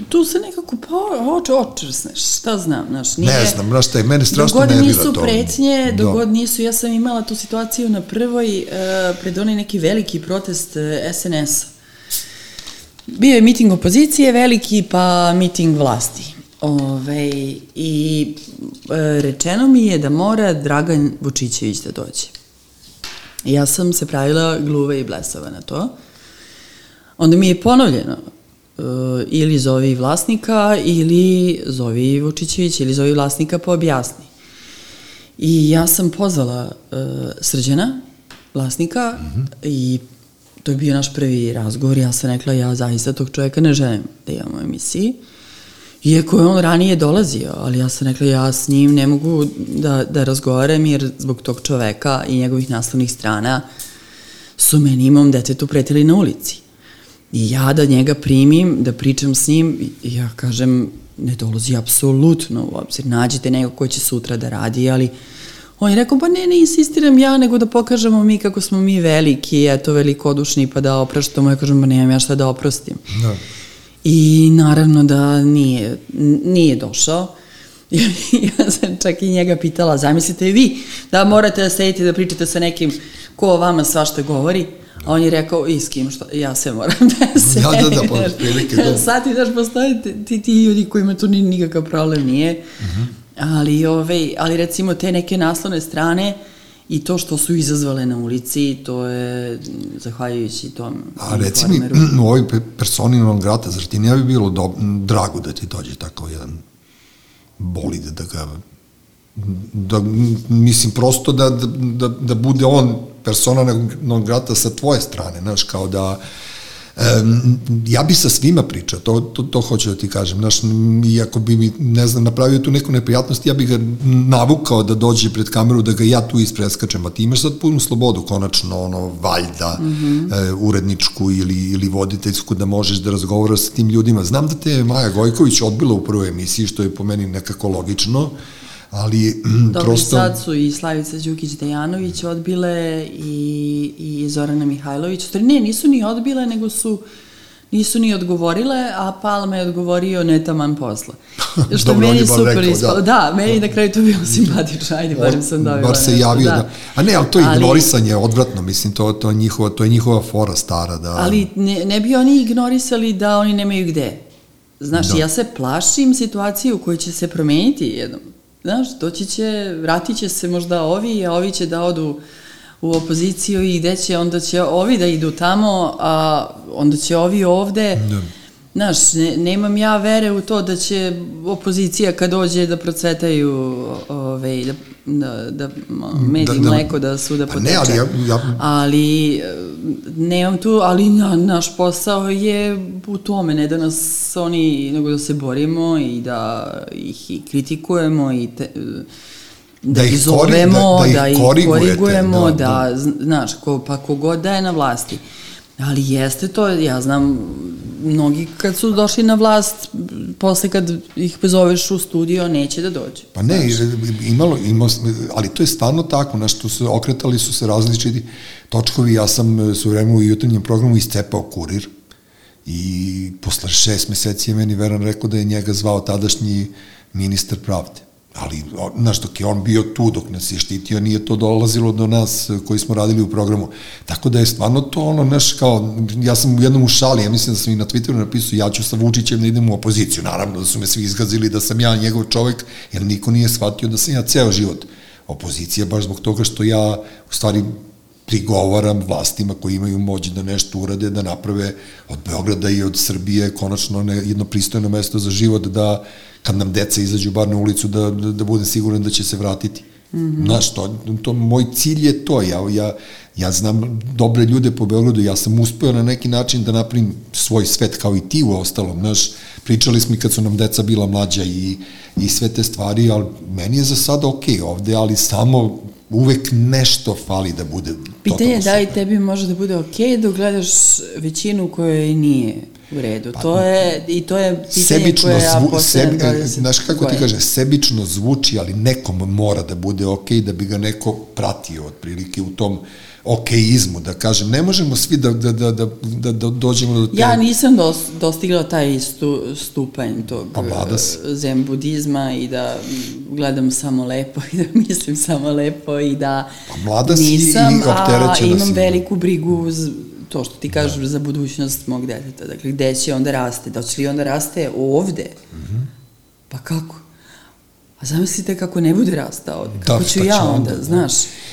C: tu se nekako pa, oč, očrsneš, šta znam, znaš, nije...
A: Ne znam, znaš šta je, mene strašno nervira to.
C: Dogod nisu pretnje, da. dogod nisu, ja sam imala tu situaciju na prvoj, uh, pred onaj neki veliki protest uh, e, SNS-a. Bio je miting opozicije veliki, pa miting vlasti. Ove, I e, rečeno mi je da mora Dragan Vučićević da dođe. Ja sam se pravila gluva i blesava na to. Onda mi je ponovljeno e, ili zovi vlasnika ili zovi Vučićević ili zovi vlasnika pa objasni. I ja sam pozvala e, Srđana, vlasnika, mm -hmm. i to je bio naš prvi razgovor, ja sam rekla ja zaista tog čovjeka ne želim da imam u emisiji. Iako je on ranije dolazio, ali ja sam rekla ja s njim ne mogu da, da razgovaram jer zbog tog čoveka i njegovih naslovnih strana su meni imam detetu pretili na ulici. I ja da njega primim, da pričam s njim, ja kažem, ne dolazi apsolutno u obzir. Nađite nego ko će sutra da radi, ali On je rekao, pa ne, ne insistiram ja, nego da pokažemo mi kako smo mi veliki, eto, velikodušni, pa da opraštamo. Ja kažem, pa nemam ja šta da oprostim. Da. I naravno da nije, nije došao. ja sam čak i njega pitala, zamislite vi da morate da sedite da pričate sa nekim ko o vama svašta govori, on je rekao, i s kim, što, ja se moram da se...
A: Ja, da, da, pa, prilike, da.
C: Sad ti daš postoje ti, ti ljudi kojima tu ni, nikakav problem nije. Uh mhm. -huh ali, ove, ali recimo te neke naslovne strane i to što su izazvale na ulici, to je zahvaljujući tom
A: A reci mi, u ovoj personi non grata, zar ti ne bi bilo do, drago da ti dođe tako jedan bolid da ga da, mislim prosto da, da, da, da bude on persona non grata sa tvoje strane, znaš, kao da Um, ja bi sa svima pričao, to, to, to hoću da ti kažem. Znaš, iako bi mi, ne znam, napravio tu neku neprijatnost, ja bih ga navukao da dođe pred kameru, da ga ja tu ispreskačem, a ti imaš sad punu slobodu, konačno, ono, valjda, mm -hmm. e, uredničku ili, ili voditeljsku, da možeš da razgovaraš sa tim ljudima. Znam da te je Maja Gojković odbila u prvoj emisiji, što je po meni nekako logično, ali
C: Dobro, prosto... sad su i Slavica Đukić-Dejanović odbile i, i Zorana Mihajlović. Ne, nisu ni odbile, nego su nisu ni odgovorile, a Palma je odgovorio ne taman posla.
A: Što Dobro, meni super rekao,
C: ispalo. Da. da, meni na kraju to bilo simpatično, ajde, barem sam dobila.
A: Bar se javio, da. da. A ne, ali to ali, ignorisanje je odvratno, mislim, to, to, je njihova, to je njihova fora stara. Da...
C: Ali ne, ne bi oni ignorisali da oni nemaju gde. Znaš, da. ja se plašim situaciju u kojoj će se promeniti jednom znaš, doći će, vratit će se možda ovi, a ovi će da odu u opoziciju i gde će, onda će ovi da idu tamo, a onda će ovi ovde. Da. Znaš, ne, nemam ja vere u to da će opozicija kad dođe da procvetaju ove, da, da, da med i da, da, mleko da suda poteče. Ne, ali ja, ja... Ali nemam tu, ali na, naš posao je u tome, ne da nas oni, nego da se borimo i da ih i kritikujemo i te, da, da ih zovemo, da, da, da ih korigujemo, da, da, da, znaš, ko, pa kogod da je na vlasti. Ali jeste to, ja znam, mnogi kad su došli na vlast, posle kad ih pozoveš u studio, neće da dođe.
A: Pa ne, imalo, imalo, ali to je stvarno tako, na što se okretali su se različiti točkovi, ja sam e, su vremenu u jutarnjem programu iscepao kurir i posle šest meseci je meni Veran rekao da je njega zvao tadašnji ministar pravde ali, znaš, dok je on bio tu, dok nas je štitio, nije to dolazilo do nas eh, koji smo radili u programu. Tako da je stvarno to ono, znaš, kao, ja sam u jednom u šali, ja mislim da sam i na Twitteru napisao, ja ću sa Vučićem da idem u opoziciju. Naravno da su me svi izgazili da sam ja njegov čovek, jer niko nije shvatio da sam ja ceo život opozicija, baš zbog toga što ja, u stvari, prigovaram vlastima koji imaju moć da nešto urade, da naprave od Beograda i od Srbije konačno jedno pristojno mesto za život, da kad nam deca izađu bar na ulicu da, da, da budem siguran da će se vratiti. Mm -hmm. Znaš, to, to, moj cilj je to, ja, ja, ja znam dobre ljude po Beogradu, ja sam uspeo na neki način da napravim svoj svet kao i ti u ostalom, znaš, pričali smo i kad su nam deca bila mlađa i, i sve te stvari, ali meni je za sada ok ovde, ali samo uvek nešto fali da bude
C: Pitanje je da li tebi može da bude okej okay dok gledaš većinu kojoj nije u redu.
A: Pa,
C: to je, I to je pitanje
A: sebično
C: koje ja postavljam
A: sebi,
C: 20
A: znaš kako ti
C: godina.
A: kaže, sebično zvuči, ali nekom mora da bude okej, da bi ga neko pratio otprilike u tom okejizmu, da kažem, ne možemo svi da, da, da, da, da, da dođemo do te...
C: Ja nisam dos, dostigla taj stu, stupanj tog
A: Pa
C: eh, zen budizma i da gledam samo lepo i da mislim samo lepo i da
A: Pa mlada si i
C: nisam, a imam
A: si.
C: veliku brigu z, to što ti kažeš da. za budućnost mog deteta. Dakle, gde će onda raste? Da će li onda raste ovde? Mm. -hmm. Pa kako? Zamislite kako ne bude rastao,
A: Da,
C: kako
A: šta
C: ću ja
A: onda,
C: onda,
A: da.
C: znaš.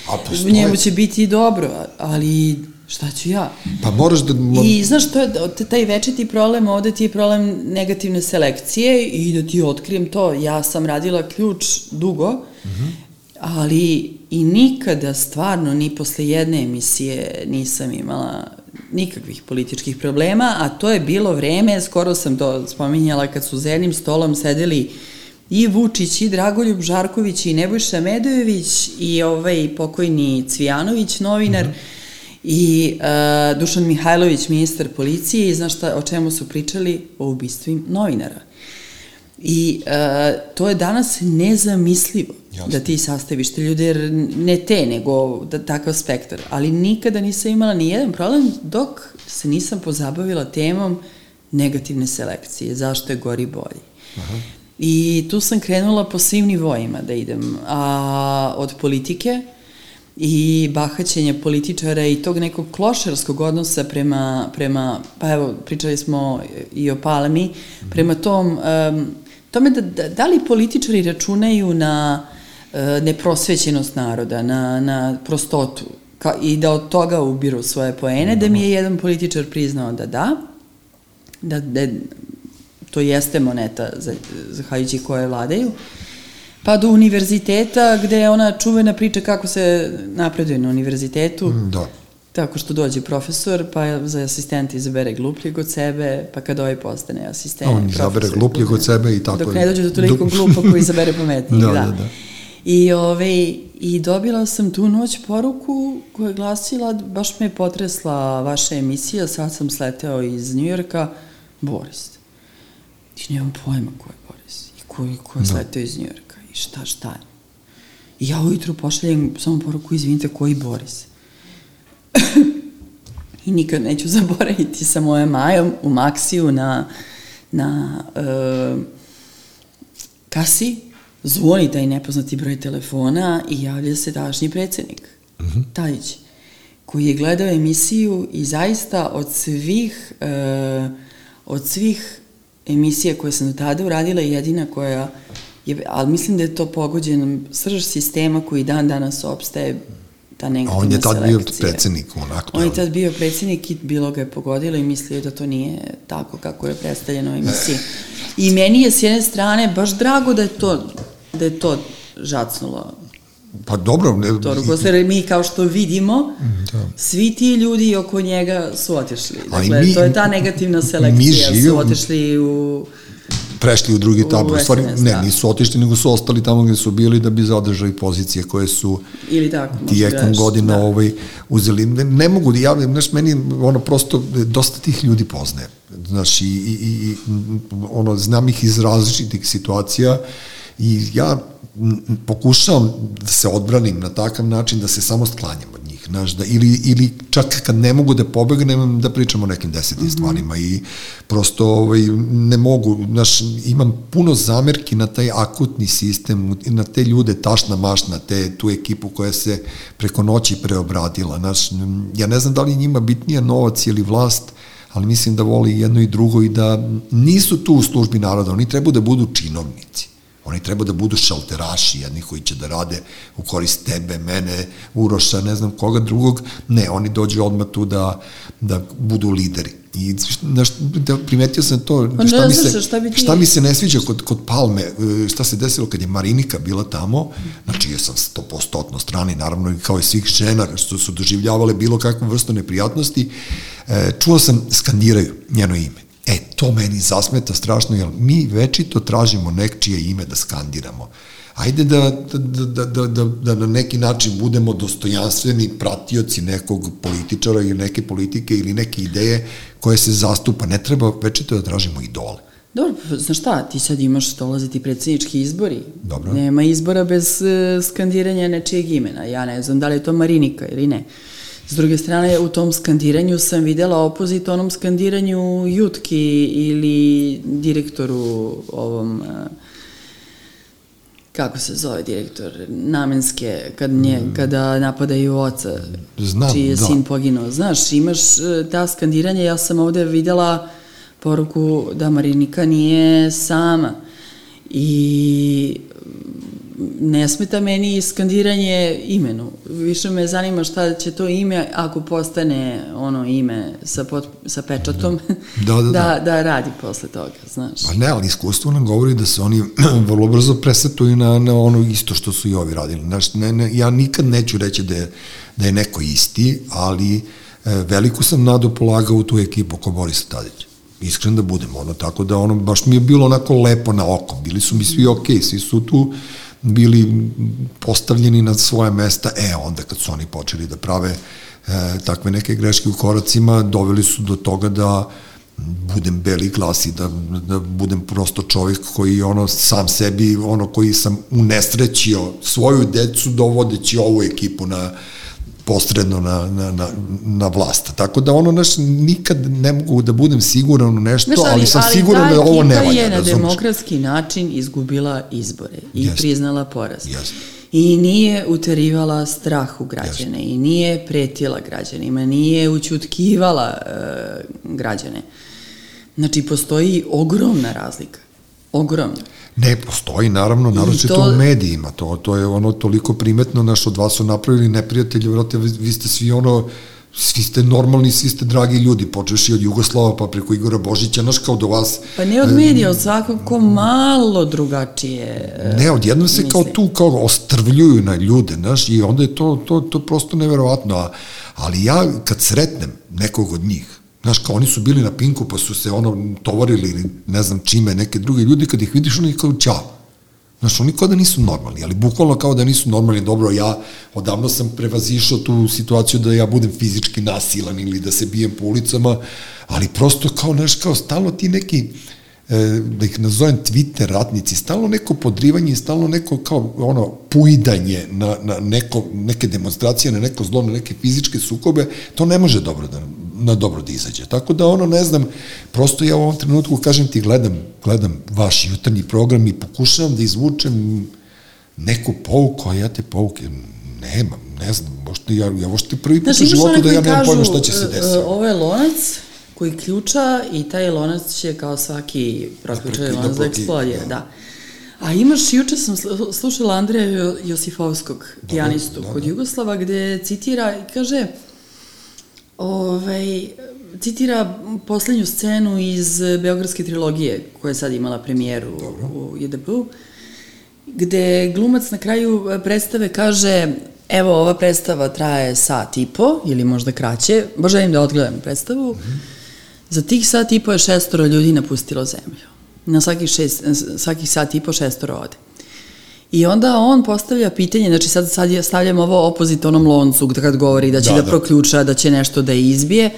A: A postoje-
C: Njemu će biti dobro, ali šta ću ja?
A: Pa moraš da...
C: I znaš, to je taj večiti problem, ovde ti je problem negativne selekcije i da ti otkrijem to, ja sam radila ključ dugo, mm -hmm. ali i nikada stvarno ni posle jedne emisije nisam imala nikakvih političkih problema, a to je bilo vreme, skoro sam to spominjala kad su za jednim stolom sedeli i Vučić, i Dragoljub Žarković, i Nebojša Medojević, i ovaj pokojni Cvijanović, novinar, mm -hmm. i uh, Dušan Mihajlović, ministar policije, i znaš šta, o čemu su pričali? O ubistvu novinara. I uh, to je danas nezamislivo
A: Jasno.
C: da ti sastaviš te ljude, jer ne te, nego da, takav spektar. Ali nikada nisam imala ni jedan problem dok se nisam pozabavila temom negativne selekcije, zašto je gori bolji. Aha. I tu sam krenula po svim nivoima da idem, a od politike i bahaćenja političara i tog nekog klošarskog odnosa prema, prema pa evo, pričali smo i o Palemi, prema tom, um, tome da, da, da li političari računaju na uh, neprosvećenost naroda, na, na prostotu ka, i da od toga ubiru svoje poene, da mi je jedan političar priznao da da, da, da to jeste moneta za, zahvaljujući koje vladaju, pa do univerziteta gde je ona čuvena priča kako se napreduje na univerzitetu.
A: Mm, Da.
C: Tako što dođe profesor, pa za asistenta izabere glupljeg od sebe, pa kad ovaj postane asistent.
A: On izabere glupljeg od sebe i tako
C: Dok ne dođe do toliko glupa koji izabere pametnijeg,
A: Da,
C: da.
A: da, da.
C: I, ove, I dobila sam tu noć poruku koja je glasila, baš me je potresla vaša emisija, sad sam sleteo iz Njujorka, Boris. I nemam pojma ko je Boris i ko, je- ko je sleteo iz Njujorka i šta, šta je. I ja ujutru pošaljem samo poruku, izvinite, koji Boris? I nikad neću zaboraviti sa mojom Majom u Maksiju na, na uh, kasi, zvoni taj nepoznati broj telefona i javlja se tadašnji predsednik, mm -hmm. Tadić, koji je gledao emisiju i zaista od svih, uh, od svih emisija koje sam do tada uradila jedina koja je, ali mislim da je to pogođen srž sistema koji dan danas opstaje ta
A: A
C: negativna
A: on je tad bio
C: selekcija.
A: predsednik, on
C: On je tad bio predsednik i bilo ga je pogodilo i mislio da to nije tako kako je predstavljeno u emisiji. I meni je s jedne strane baš drago da je to, da je to žacnulo
A: Pa dobro, ne,
C: to jer mi kao što vidimo,
A: da.
C: svi ti ljudi oko njega su otišli.
A: Ali
C: Dakle,
A: mi-
C: to je ta negativna
A: mi
C: selekcija,
A: živimo-
C: su otišli u...
A: prešli u drugi tabor. U stvari, ne,
C: da.
A: nisu otišli, nego su ostali tamo gde su bili da bi zadržali pozicije koje su
C: Ili tako,
A: tijekom
C: greš,
A: godina
C: da.
A: ovaj, uzeli. Ne, ne mogu da javljam, znaš, meni ono prosto, dosta tih ljudi poznaje. Znaš, i, i, i ono, znam ih iz različitih situacija i ja pokušavam da se odbranim na takav način da se samo sklanjam od njih, znaš, da, ili, ili čak kad ne mogu da pobegnem, da pričam o nekim desetim mm -hmm. stvarima i prosto ovaj, ne mogu, znaš, imam puno zamerki na taj akutni sistem, na te ljude, tašna mašna, te, tu ekipu koja se preko noći preobradila, znaš, ja ne znam da li njima bitnija novac ili vlast, ali mislim da voli jedno i drugo i da nisu tu u službi naroda, oni treba da budu činovnici. Oni treba da budu šalteraši, jedni koji će da rade u korist tebe, mene, Uroša, ne znam koga drugog. Ne, oni dođu odmah tu da, da budu lideri. I znaš, da primetio sam to,
C: Pa
A: šta, mi se,
C: šta bi ti-
A: šta mi se ne sviđa kod, kod Palme, e, šta se desilo kad je Marinika bila tamo, znači ja sam 100% strani, naravno i kao i svih žena što su doživljavale bilo kakvu vrstu neprijatnosti, e, čuo sam skandiraju njeno ime. E, to meni zasmeta strašno, jer mi večito tražimo nekčije ime da skandiramo. ajde da, da, da, da, da, da na neki način budemo dostojanstveni pratioci nekog političara ili neke politike ili neke ideje koje se zastupa. Ne treba večito da tražimo idole.
C: Dobro, znaš šta, ti sad imaš dolaziti predsjednički izbori.
A: Dobro.
C: Nema izbora bez uh, skandiranja nečijeg imena. Ja ne znam da li je to Marinika ili ne. S druge strane, u tom skandiranju sam videla opozit onom skandiranju Jutki ili direktoru ovom... Uh, kako se zove direktor namenske kad nje, mm. kada napadaju oca
A: Znam,
C: čiji je
A: da.
C: sin poginuo. Znaš, imaš e, ta skandiranja, ja sam ovde videla poruku da Marinika nije sama i ne smeta meni skandiranje imenu. Više me zanima šta će to ime ako postane ono ime sa, pot, sa pečatom
A: Da, da, da.
C: da, da radi posle toga, znaš.
A: Pa ne, ali iskustvo nam govori da se oni vrlo brzo presetuju na, na ono isto što su i ovi radili. Znaš, ne, ne, ja nikad neću reći da je, da je neko isti, ali e, veliku sam nadu polagao u tu ekipu oko Borisa Tadića. Iskren da budem, ono, tako da ono, baš mi je bilo onako lepo na oko. Bili su mi svi okej, okay, svi su tu bili postavljeni na svoje mesta, e, onda kad su oni počeli da prave e, takve neke greške u koracima, doveli su do toga da budem beli glas i da, da budem prosto čovjek koji ono sam sebi, ono koji sam unesrećio svoju decu dovodeći ovu ekipu na, posredno na, na, na, na vlast. Tako da ono, naš, nikad ne mogu da budem siguran u nešto, znaš, ali, ali sam ali siguran da ovo ne valja. Ali
C: je na demokratski način izgubila izbore i
A: Jest.
C: priznala poraz.
A: Jest.
C: I nije uterivala strah u građane Jest. i nije pretila građanima, nije učutkivala uh, građane. Znači, postoji ogromna razlika. Ogromna.
A: Ne, postoji, naravno, naročito to... u medijima, to, to je ono toliko primetno, naš od vas su napravili neprijatelji, vrate, vi, ste svi ono, svi ste normalni, svi ste dragi ljudi, počeš i od Jugoslava pa preko Igora Božića, naš kao do vas.
C: Pa ne od medija, od svakako malo drugačije.
A: Ne, odjednom se misli. kao tu kao ostrvljuju na ljude, znaš, i onda je to, to, to prosto neverovatno, ali ja kad sretnem nekog od njih, Znaš, kao oni su bili na Pinku, pa su se ono tovarili ili ne znam čime, neke druge ljudi, kad ih vidiš, oni kao čao. Znaš, oni kao da nisu normalni, ali bukvalno kao da nisu normalni. Dobro, ja odavno sam prevazišao tu situaciju da ja budem fizički nasilan ili da se bijem po ulicama, ali prosto kao, znaš, kao stalno ti neki, e, da ih nazovem Twitter ratnici, stalno neko podrivanje, stalno neko kao ono pujdanje na, na neko, neke demonstracije, na neko zlo, na neke fizičke sukobe, to ne može dobro da, na dobro da izađe. Tako da ono, ne znam, prosto ja u ovom trenutku, kažem ti, gledam, gledam vaš jutarnji program i pokušavam da izvučem neku pouku, a ja te pouke nemam, ne znam, možda ja, ja možda prvi put u životu da ja nemam pojma šta će se
C: e,
A: desiti.
C: Ovo je lonac koji ključa i taj lonac će kao svaki proključaj lonac da eksplodira, da. A imaš, juče sam slušala Andreja Josifovskog, pijanistu kod Jugoslava, gde citira i kaže ovaj, citira poslednju scenu iz Beogradske trilogije, koja je sad imala premijeru Dobro. u JDP-u, gde glumac na kraju predstave kaže evo, ova predstava traje sat i po, ili možda kraće, baš želim da odgledam predstavu, mm -hmm. za tih sat i po je šestoro ljudi napustilo zemlju. Na svakih, šest, svakih sat i po šestoro ode. I onda on postavlja pitanje, znači sad, sad stavljam ovo opozit onom loncu kad govori da će da, da, da proključa, da će nešto da izbije.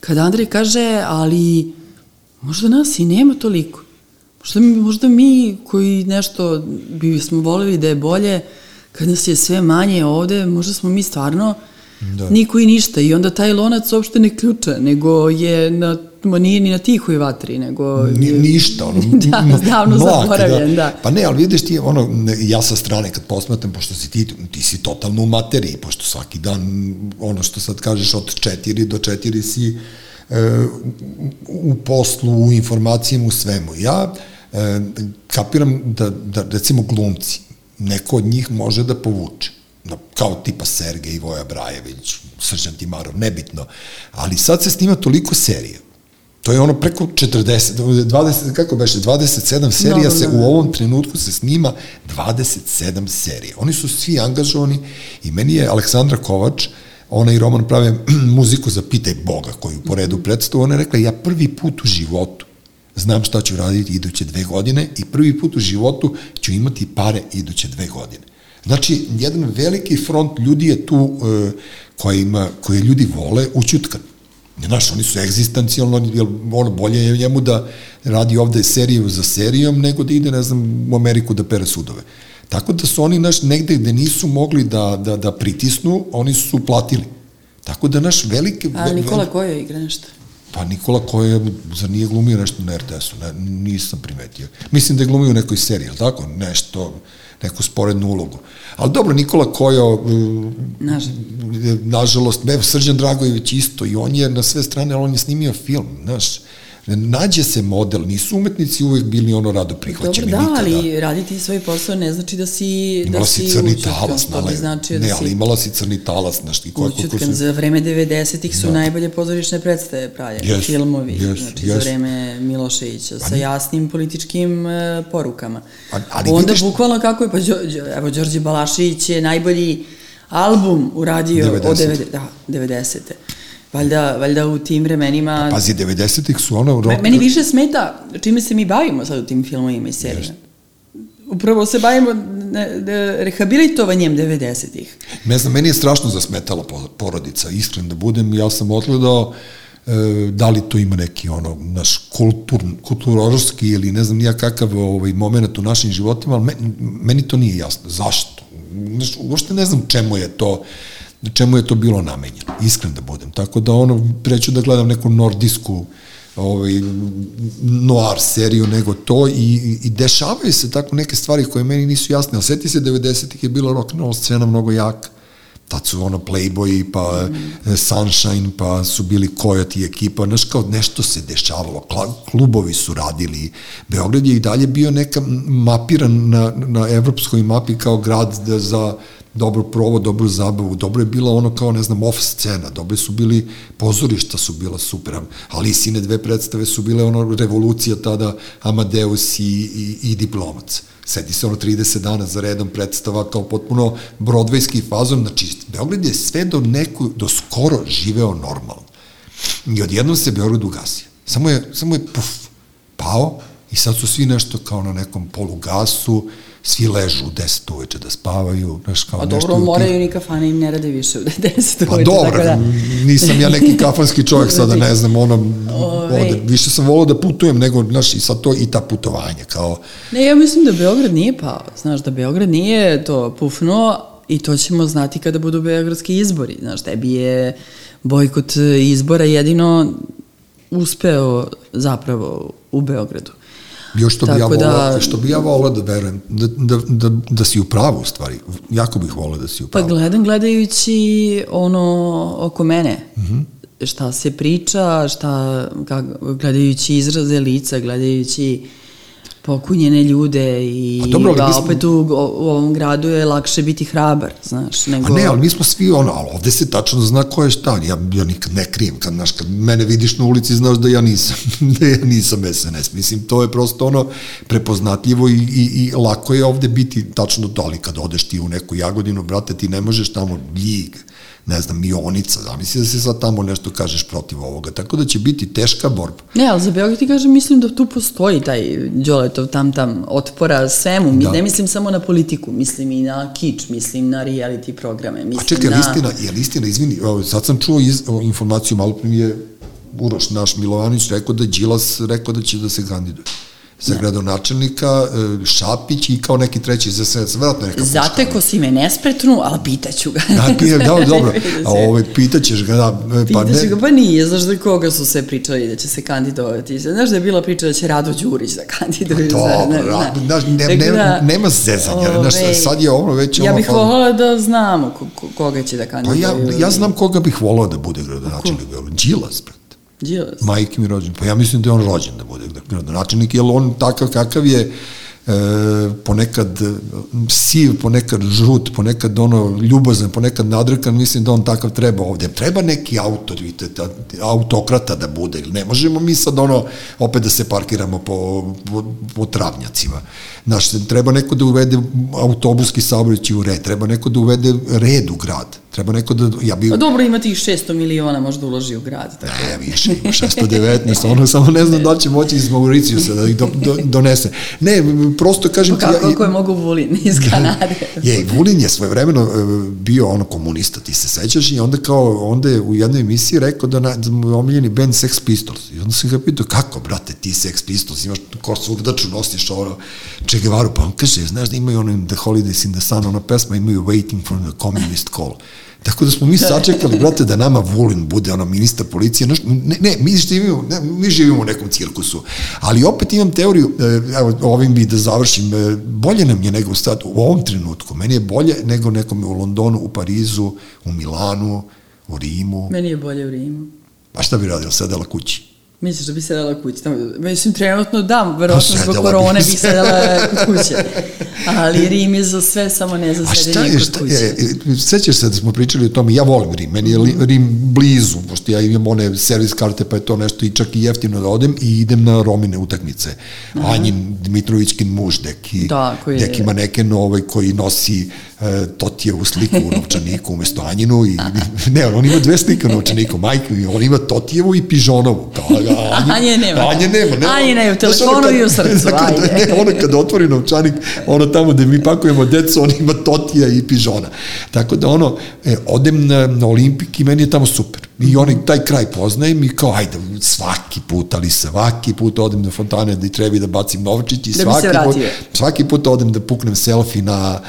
C: Kad Andrej kaže, ali možda nas i nema toliko. Možda, možda mi koji nešto bi smo volili da je bolje, kad nas je sve manje ovde, možda smo mi stvarno da. niko i ništa. I onda taj lonac uopšte ne ključa, nego je na ma nije ni na tihoj vatri, nego...
A: Ni, ništa, ono,
C: da, davno mlak, zaboravljen, da.
A: da. Pa ne, ali vidiš ti, ono, ja sa strane kad posmatram, pošto si ti, ti si totalno u materiji, pošto svaki dan, ono što sad kažeš, od četiri do četiri si e, u poslu, u informacijama, u svemu. Ja e, kapiram da, da, recimo, glumci, neko od njih može da povuče kao tipa Sergej Voja Brajević, Srđan Timarov, nebitno. Ali sad se snima toliko serija To je ono preko 40, 20, kako beše, 27 serija no, se no, no. u ovom trenutku se snima 27 serija. Oni su svi angažovani i meni je Aleksandra Kovač, ona i Roman prave muziku za Pitaj Boga koju po redu predstavu, ona je rekla ja prvi put u životu znam šta ću raditi iduće dve godine i prvi put u životu ću imati pare iduće dve godine. Znači, jedan veliki front ljudi je tu e, koji ima, koje ljudi vole učutkan. Znaš, oni su egzistencijalno, jer ono bolje je njemu da radi ovde seriju za serijom, nego da ide, ne znam, u Ameriku da pere sudove. Tako da su oni, naš, negde gde nisu mogli da, da, da pritisnu, oni su platili. Tako da naš veliki...
C: A Nikola Kojo igra nešto?
A: Pa Nikola Kojo, zar nije glumio nešto na RTS-u? Ne, nisam primetio. Mislim da je glumio u nekoj seriji, ali tako? Nešto, neku sporednu ulogu. Ali dobro, Nikola Kojo, nažalost, nažalost ne, Srđan Dragojević isto i on je na sve strane, ali on je snimio film, znaš, nađe se model, nisu umetnici uvek bili ono rado prihvaćeni
C: Dobro, da,
A: nikada.
C: ali raditi svoj posao ne znači da si
A: imala
C: da
A: si
C: si
A: crni
C: učutkan,
A: talas, nale,
C: značio
A: ne,
C: da
A: ali
C: si
A: imala si crni talas, znaš, i kako, kako
C: učutkan.
A: su...
C: Za vreme 90-ih su
A: Da.
C: najbolje pozorišne predstave pravljene,
A: Yes,
C: filmovi,
A: yes,
C: znači
A: yes.
C: za vreme Miloševića, sa jasnim političkim uh, porukama.
A: A- ali
C: Onda
A: vidiš-
C: bukvalno kako je, pa Đo, evo, Đorđe Balašić je najbolji album uradio
A: 90.
C: od 90. Da, 90. Valjda, valjda u tim vremenima...
A: Pazi, 90-ih su ono... Rock,
C: Me- Meni više smeta čime se mi bavimo sad u tim filmovima i serijama. Upravo se bavimo rehabilitovanjem 90-ih.
A: Ne znam, meni je strašno zasmetala po- porodica, iskren da budem, ja sam odgledao e, da li to ima neki ono naš kultur, kulturološki ili ne znam nija kakav ovaj moment u našim životima, ali meni, meni to nije jasno. Zašto? Znaš, uopšte ne znam čemu je to čemu je to bilo namenjeno, iskren da budem. Tako da ono, preću da gledam neku nordijsku ovaj, noir seriju nego to i, i, i dešavaju se tako neke stvari koje meni nisu jasne, ali seti se 90-ih je bila rock and roll scena mnogo jaka tad su ono Playboy, pa mm. Sunshine, pa su bili Coyote i ekipa, znaš kao nešto se dešavalo, klubovi su radili, Beograd je i dalje bio neka mapiran na, na evropskoj mapi kao grad za dobro provo, dobru zabavu, dobro je bila ono kao, ne znam, off scena, dobre su bili, pozorišta su bila super, ali i sine dve predstave su bile ono revolucija tada, Amadeus i, i, i diplomac sedi se ono 30 dana za redom predstava kao potpuno brodvejski fazon, znači Beograd je sve do neku, do skoro živeo normalno. I odjednom se Beograd ugasio. Samo je, samo je puf, pao i sad su svi nešto kao na nekom polugasu, svi ležu u 10 uveče da spavaju, znaš, kao
C: A
A: nešto...
C: dobro,
A: u tim-
C: moraju ni kafane im ne rade više u 10
A: Pa
C: uveče,
A: dobro,
C: tako da...
A: nisam ja neki kafanski čovjek sada, ne znam, ono,
C: Ove.
A: ovde, više sam volao da putujem nego, znaš, i sad to i ta putovanja, kao,
C: Ne, ja mislim da Beograd nije pao. Znaš, da Beograd nije to pufnuo i to ćemo znati kada budu beogradski izbori. Znaš, tebi je bojkot izbora jedino uspeo zapravo u Beogradu.
A: Još što bi, ja
C: Tako da-
A: volao, što bi ja volao da verujem, da, da, da, da si u pravu u stvari. Jako bih volao da si u
C: Pa
A: pravu.
C: gledam gledajući ono oko mene. Mm
A: Mhm.
C: -hmm. Šta se priča, šta, kak, gledajući izraze lica, gledajući pokunjene ljude i
A: Pa dobro, ali
C: a
A: mi smo-
C: opet u, u ovom gradu je lakše biti hrabar, znaš, nego...
A: A ne, ali mi smo svi ono, ali ovde se tačno zna ko je šta. Ja, ja nikad ne krijem, kad, znaš, kad mene vidiš na ulici, znaš da ja nisam, da ja nisam SNS. Mislim, to je prosto ono prepoznatljivo i, i, i lako je ovde biti tačno to, ali kad odeš ti u neku jagodinu, brate, ti ne možeš tamo ljig, ne znam, mionica, zamisli da se sad tamo nešto kažeš protiv ovoga. Tako da će biti teška borba.
C: Ne, ali za Beograd ti kažem, mislim da tu postoji taj Đoletov tam tam otpora svemu.
A: Da.
C: Ne mislim samo na politiku, mislim i na kič, mislim na reality programe, mislim
A: A čekaj,
C: na...
A: na... istina, je li istina, izvini, sad sam čuo iz, o, informaciju, malo pre mi je Uroš, naš Milovanović, rekao da Đilas rekao da će da se kandiduje za gradonačelnika, e, Šapić i kao neki treći za sve, vratno neka puška.
C: Zateko si me nespretnu, ali pitaću ga.
A: Da, pije, da, dobro,
C: se.
A: a ovaj, pitaćeš ga, da, e, pa
C: Pitaću
A: ne,
C: ga, pa nije, znaš da koga su sve pričali da će se kandidovati. Znaš da je bila priča da će Rado Đurić da kandiduje. za-
A: dobro,
C: ne, ne.
A: znaš, ne, ne,
C: da,
A: nema zezanja, znaš,
C: ovaj,
A: sad je ono već
C: Ja bih volala da znamo ko, ko, koga će da
A: Pa
C: kandiduje.
A: ja, ja znam koga bih volao da bude gradonačelnik, Đilas, brate.
C: Đilas.
A: majke mi rođen. Pa ja mislim da je on rođen da bude gradonačelnik, jer on takav kakav je e, ponekad e, siv, ponekad žut, ponekad ono ljubazan, ponekad nadrkan, mislim da on takav treba ovde. Treba neki autoritet, autokrata da bude. Ne možemo mi sad ono opet da se parkiramo po, po, po travnjacima. Znaš, treba neko da uvede autobuski saobraćaj u red, treba neko da uvede red u grad, Treba neko da, ja bi...
C: Pa dobro, ima tih 600 miliona možda uloži u grad. Tako.
A: Ne, više, ima 619, ono samo ne znam da li će moći iz Mauricijusa da ih do, do, donese. Ne, prosto kažem
C: Pa kako, kako je mogu Vulin iz Kanade?
A: Je, Vulin je svoje vremeno e, bio ono komunista, ti se sećaš, i onda kao, onda je u jednoj emisiji rekao da, na, da mu je omiljeni band Sex Pistols. I onda sam ga pitao, kako, brate, ti Sex Pistols, imaš kosu urdaču, nosiš ono Che Guevara, pa on kaže, znaš da imaju ono The Holidays in the Sun, ona pesma, imaju Waiting for the Communist Call. Tako da smo mi sačekali, brate, da nama Vulin bude ono ministar policije. Ne, ne, mi živimo, ne, mi živimo u nekom cirkusu. Ali opet imam teoriju, e, evo, ovim bi da završim, e, bolje nam je nego sad u ovom trenutku. Meni je bolje nego nekome u Londonu, u Parizu, u Milanu, u Rimu.
C: Meni je bolje u Rimu.
A: Pa šta bi radio, sedela kući?
C: Misliš da bi sedela kući? Mislim, trenutno da, verovatno
A: Pa
C: zbog korone bi sedela kuće. Ali Rim je za sve, samo ne za sedenje
A: je,
C: kod
A: šta
C: kuće.
A: je, e, sećaš se da smo pričali o tome, ja volim Rim, meni je Rim blizu, pošto ja imam one servis karte, pa je to nešto i čak i jeftino da odem i idem na Romine utakmice. Anjin Dmitrovićkin muž, deki,
C: Da, koji
A: deki maneken ovaj koji nosi e, Totijevu sliku u novčaniku umesto Anjinu i ne, on ima dve slike u novčaniku, majke, on ima Totijevu i Pižonovu. Kao, a
C: Anje nema.
A: Anje nema. Ne,
C: Anje nema, u telefonu
A: kad-
C: i u srcu,
A: kad-
C: ajde.
A: Ne, ono kad otvori novčanik, ono tamo gde mi pakujemo decu, on ima totija i pižona. Tako da ono, e, odem na, na olimpik i meni je tamo super. I onaj, taj kraj poznajem i kao, ajde, svaki put, ali svaki put odem na fontane da i trebi da bacim novčić i
C: Da
A: svaki put, svaki put odem da puknem selfie na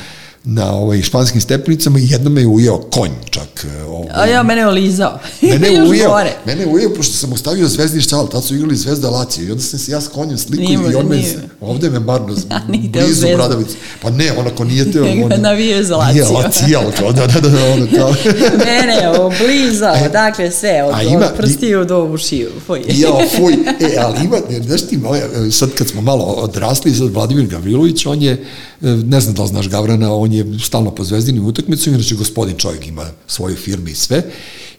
A: na ovaj španskim stepenicama i jedno me je ujeo konj čak. e, Ovaj,
C: A ja, mene je olizao.
A: Mene je ujeo, mene je ujeo, pošto sam ostavio zvezdni šal, tad su igrali Zvezda Lacija i onda sam se ja s konjem
C: Nije mu-
A: i on me,
C: nije.
A: ovde me
C: Nije teo
A: blizu
C: Zvezdu.
A: Bradavice. Pa ne, onako nije teo. On-
C: navijao za
A: Nije
C: Lazio.
A: Lacija, ali kao da, da, da, da, ono kao...
C: Mene je oblizao, dakle sve, od,
A: ima-
C: od prstiju do ušiju. Fuj.
A: Jao, fuj. E, ali ima, znaš ti, moja, e, sad kad smo malo odrasli, sad Vladimir Gavrilović, on je, e, ne znam da li znaš Gavrana, on je stalno po zvezdinim utakmicama, inače gospodin čovjek ima svoju firmu i sve,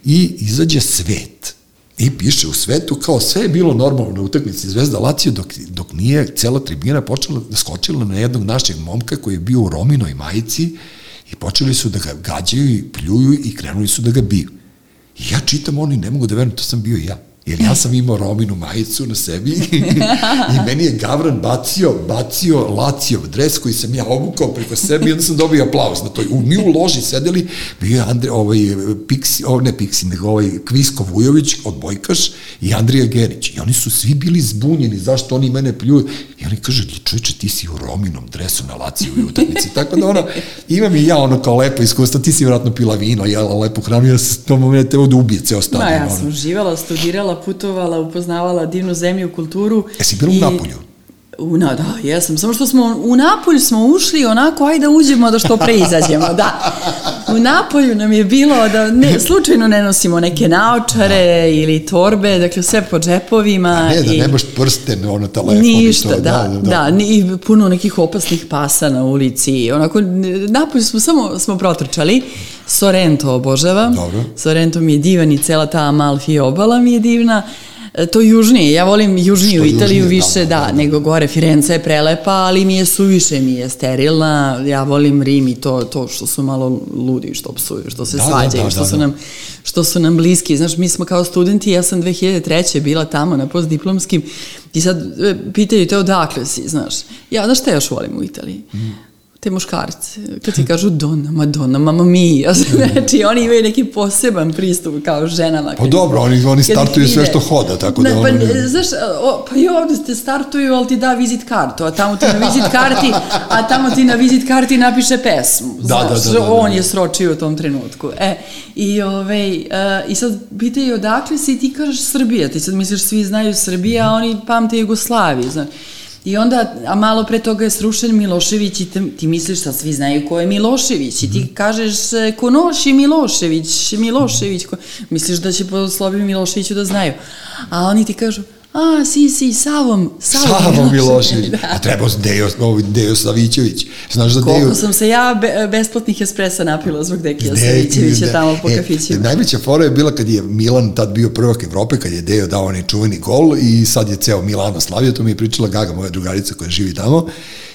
A: i izađe svet. I piše u svetu kao sve je bilo normalno na utakmici Zvezda Lazio dok, dok nije cela tribina počela da skočila na jednog našeg momka koji je bio u Rominoj majici i počeli su da ga gađaju i pljuju i krenuli su da ga biju. I ja čitam ono i ne mogu da verujem, to sam bio ja. Jer ja sam imao Rominu majicu na sebi i meni je Gavran bacio, bacio Lacijov dres koji sam ja obukao preko sebe i onda sam dobio aplauz na toj. U, mi u loži sedeli, bio je Andre, ovaj, Pixi, ovaj, ne Pixi, nego ovaj Kvisko Vujović, odbojkaš i Andrija Gerić. I oni su svi bili zbunjeni zašto oni mene pljuju. I oni kažu, čovječe, ti si u Rominom dresu na Lacijovoj utakmici. Tako da ono, imam i ja ono kao lepo iskustvo, ti si vjerojatno pila vino, jela lepu hranu, ja sam to moment teo da ubije ceo stadion.
C: Ma, ja
A: ono.
C: sam živala, studirala, putovala, upoznavala divnu zemlju, kulturu.
A: Jesi bila u Napolju?
C: Na, da, jesam. Samo što smo u Napolju smo ušli onako, ajde da uđemo da što pre izađemo, da. U Napolju nam je bilo da ne, slučajno ne nosimo neke naočare ili torbe, dakle sve po džepovima.
A: Ne, da
C: i
A: nemaš prsten, ono, telefon i
C: Ništa,
A: to.
C: da, da, da, ni- i puno nekih opasnih pasa na ulici. Onako, napolju smo samo smo protrčali. Sorrento obožavam.
A: Dobro.
C: Sorrento mi je divan i cela ta Amalfi obala mi je divna. E, To južnije, ja volim južniju
A: Što
C: Italiju
A: južnije,
C: više,
A: da,
C: da,
A: da, da.
C: nego gore. Firenze je prelepa, ali mi je suviše, mi je sterilna. Ja volim Rim i to, to što su malo ludi, što psuju, što se
A: Da, da,
C: svađaju,
A: da,
C: što
A: da,
C: su
A: da.
C: nam što su nam bliski. Znaš, mi smo kao studenti, ja sam 2003. bila tamo na postdiplomskim i sad e, pitaju te odakle si, znaš. Ja, znaš šta još volim u Italiji? Te muškarce, kad ti kažu donna, madonna, mamma mia, znači oni imaju neki poseban pristup kao ženama.
A: Pa dobro, oni, oni startuju sve što hoda, tako da...
C: Ne, pa,
A: ono,
C: ne, znaš, o, pa i ovde ste startuju, ali ti da vizit kartu, a tamo ti na vizit karti, a tamo ti na vizit karti napiše pesmu.
A: Da,
C: znaš,
A: da, da, da, da.
C: on je sročio u tom trenutku. E, i, ovaj, uh, i sad pitaju odakle si ti kažeš Srbija, ti sad misliš svi znaju Srbija, a oni pamte Jugoslaviju, znaš. I onda, a malo pre toga je srušen Milošević i te, ti misliš sad svi znaju ko je Milošević i ti kažeš e, konoši Milošević, Milošević, ko... misliš da će po Slobi Miloševiću da znaju. A oni ti kažu, a, si, si, Savom, Savom,
A: Savo Milošević.
C: Da.
A: A trebao Dejo, ovaj Dejo Savićević. Znaš da Dejo...
C: Koliko sam se ja be, besplatnih espresa napila zbog Dekija Savićevića
A: da.
C: tamo po
A: E,
C: kafićima.
A: Najveća fora je bila kad je Milan tad bio prvak Evrope, kad je Dejo dao onaj čuveni gol i sad je ceo Milano slavio, to mi je pričala Gaga, moja drugarica koja živi tamo.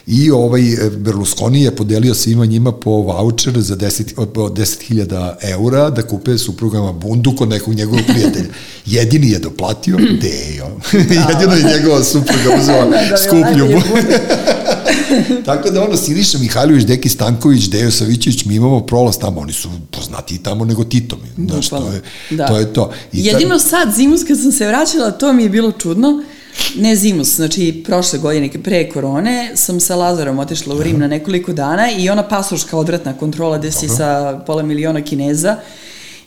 A: I ovaj Berlusconi je podelio svima njima po voucher za 10 po 10.000 eura da kupe suprugama bundu kod nekog njegovog prijatelja. Jedini je doplatio, Dejo. Jedino je njegova supruga uzela
C: Da, da,
A: skuplju
C: najbolje
A: bundu. Tako da ono, Siniša Mihajlović, Deki Stanković, Dejo Savićević, mi imamo prolaz tamo, oni su poznati tamo nego Tito. mi. Znaš, to je,
C: Da.
A: to je to. I
C: Jedino sad, zimus kad sam se vraćala, to mi je bilo čudno. Ne zimus, znači prošle godine, pre korone, sam sa Lazarom otišla u Rim na nekoliko dana i ona pasoška odvratna kontrola gde si sa pola miliona kineza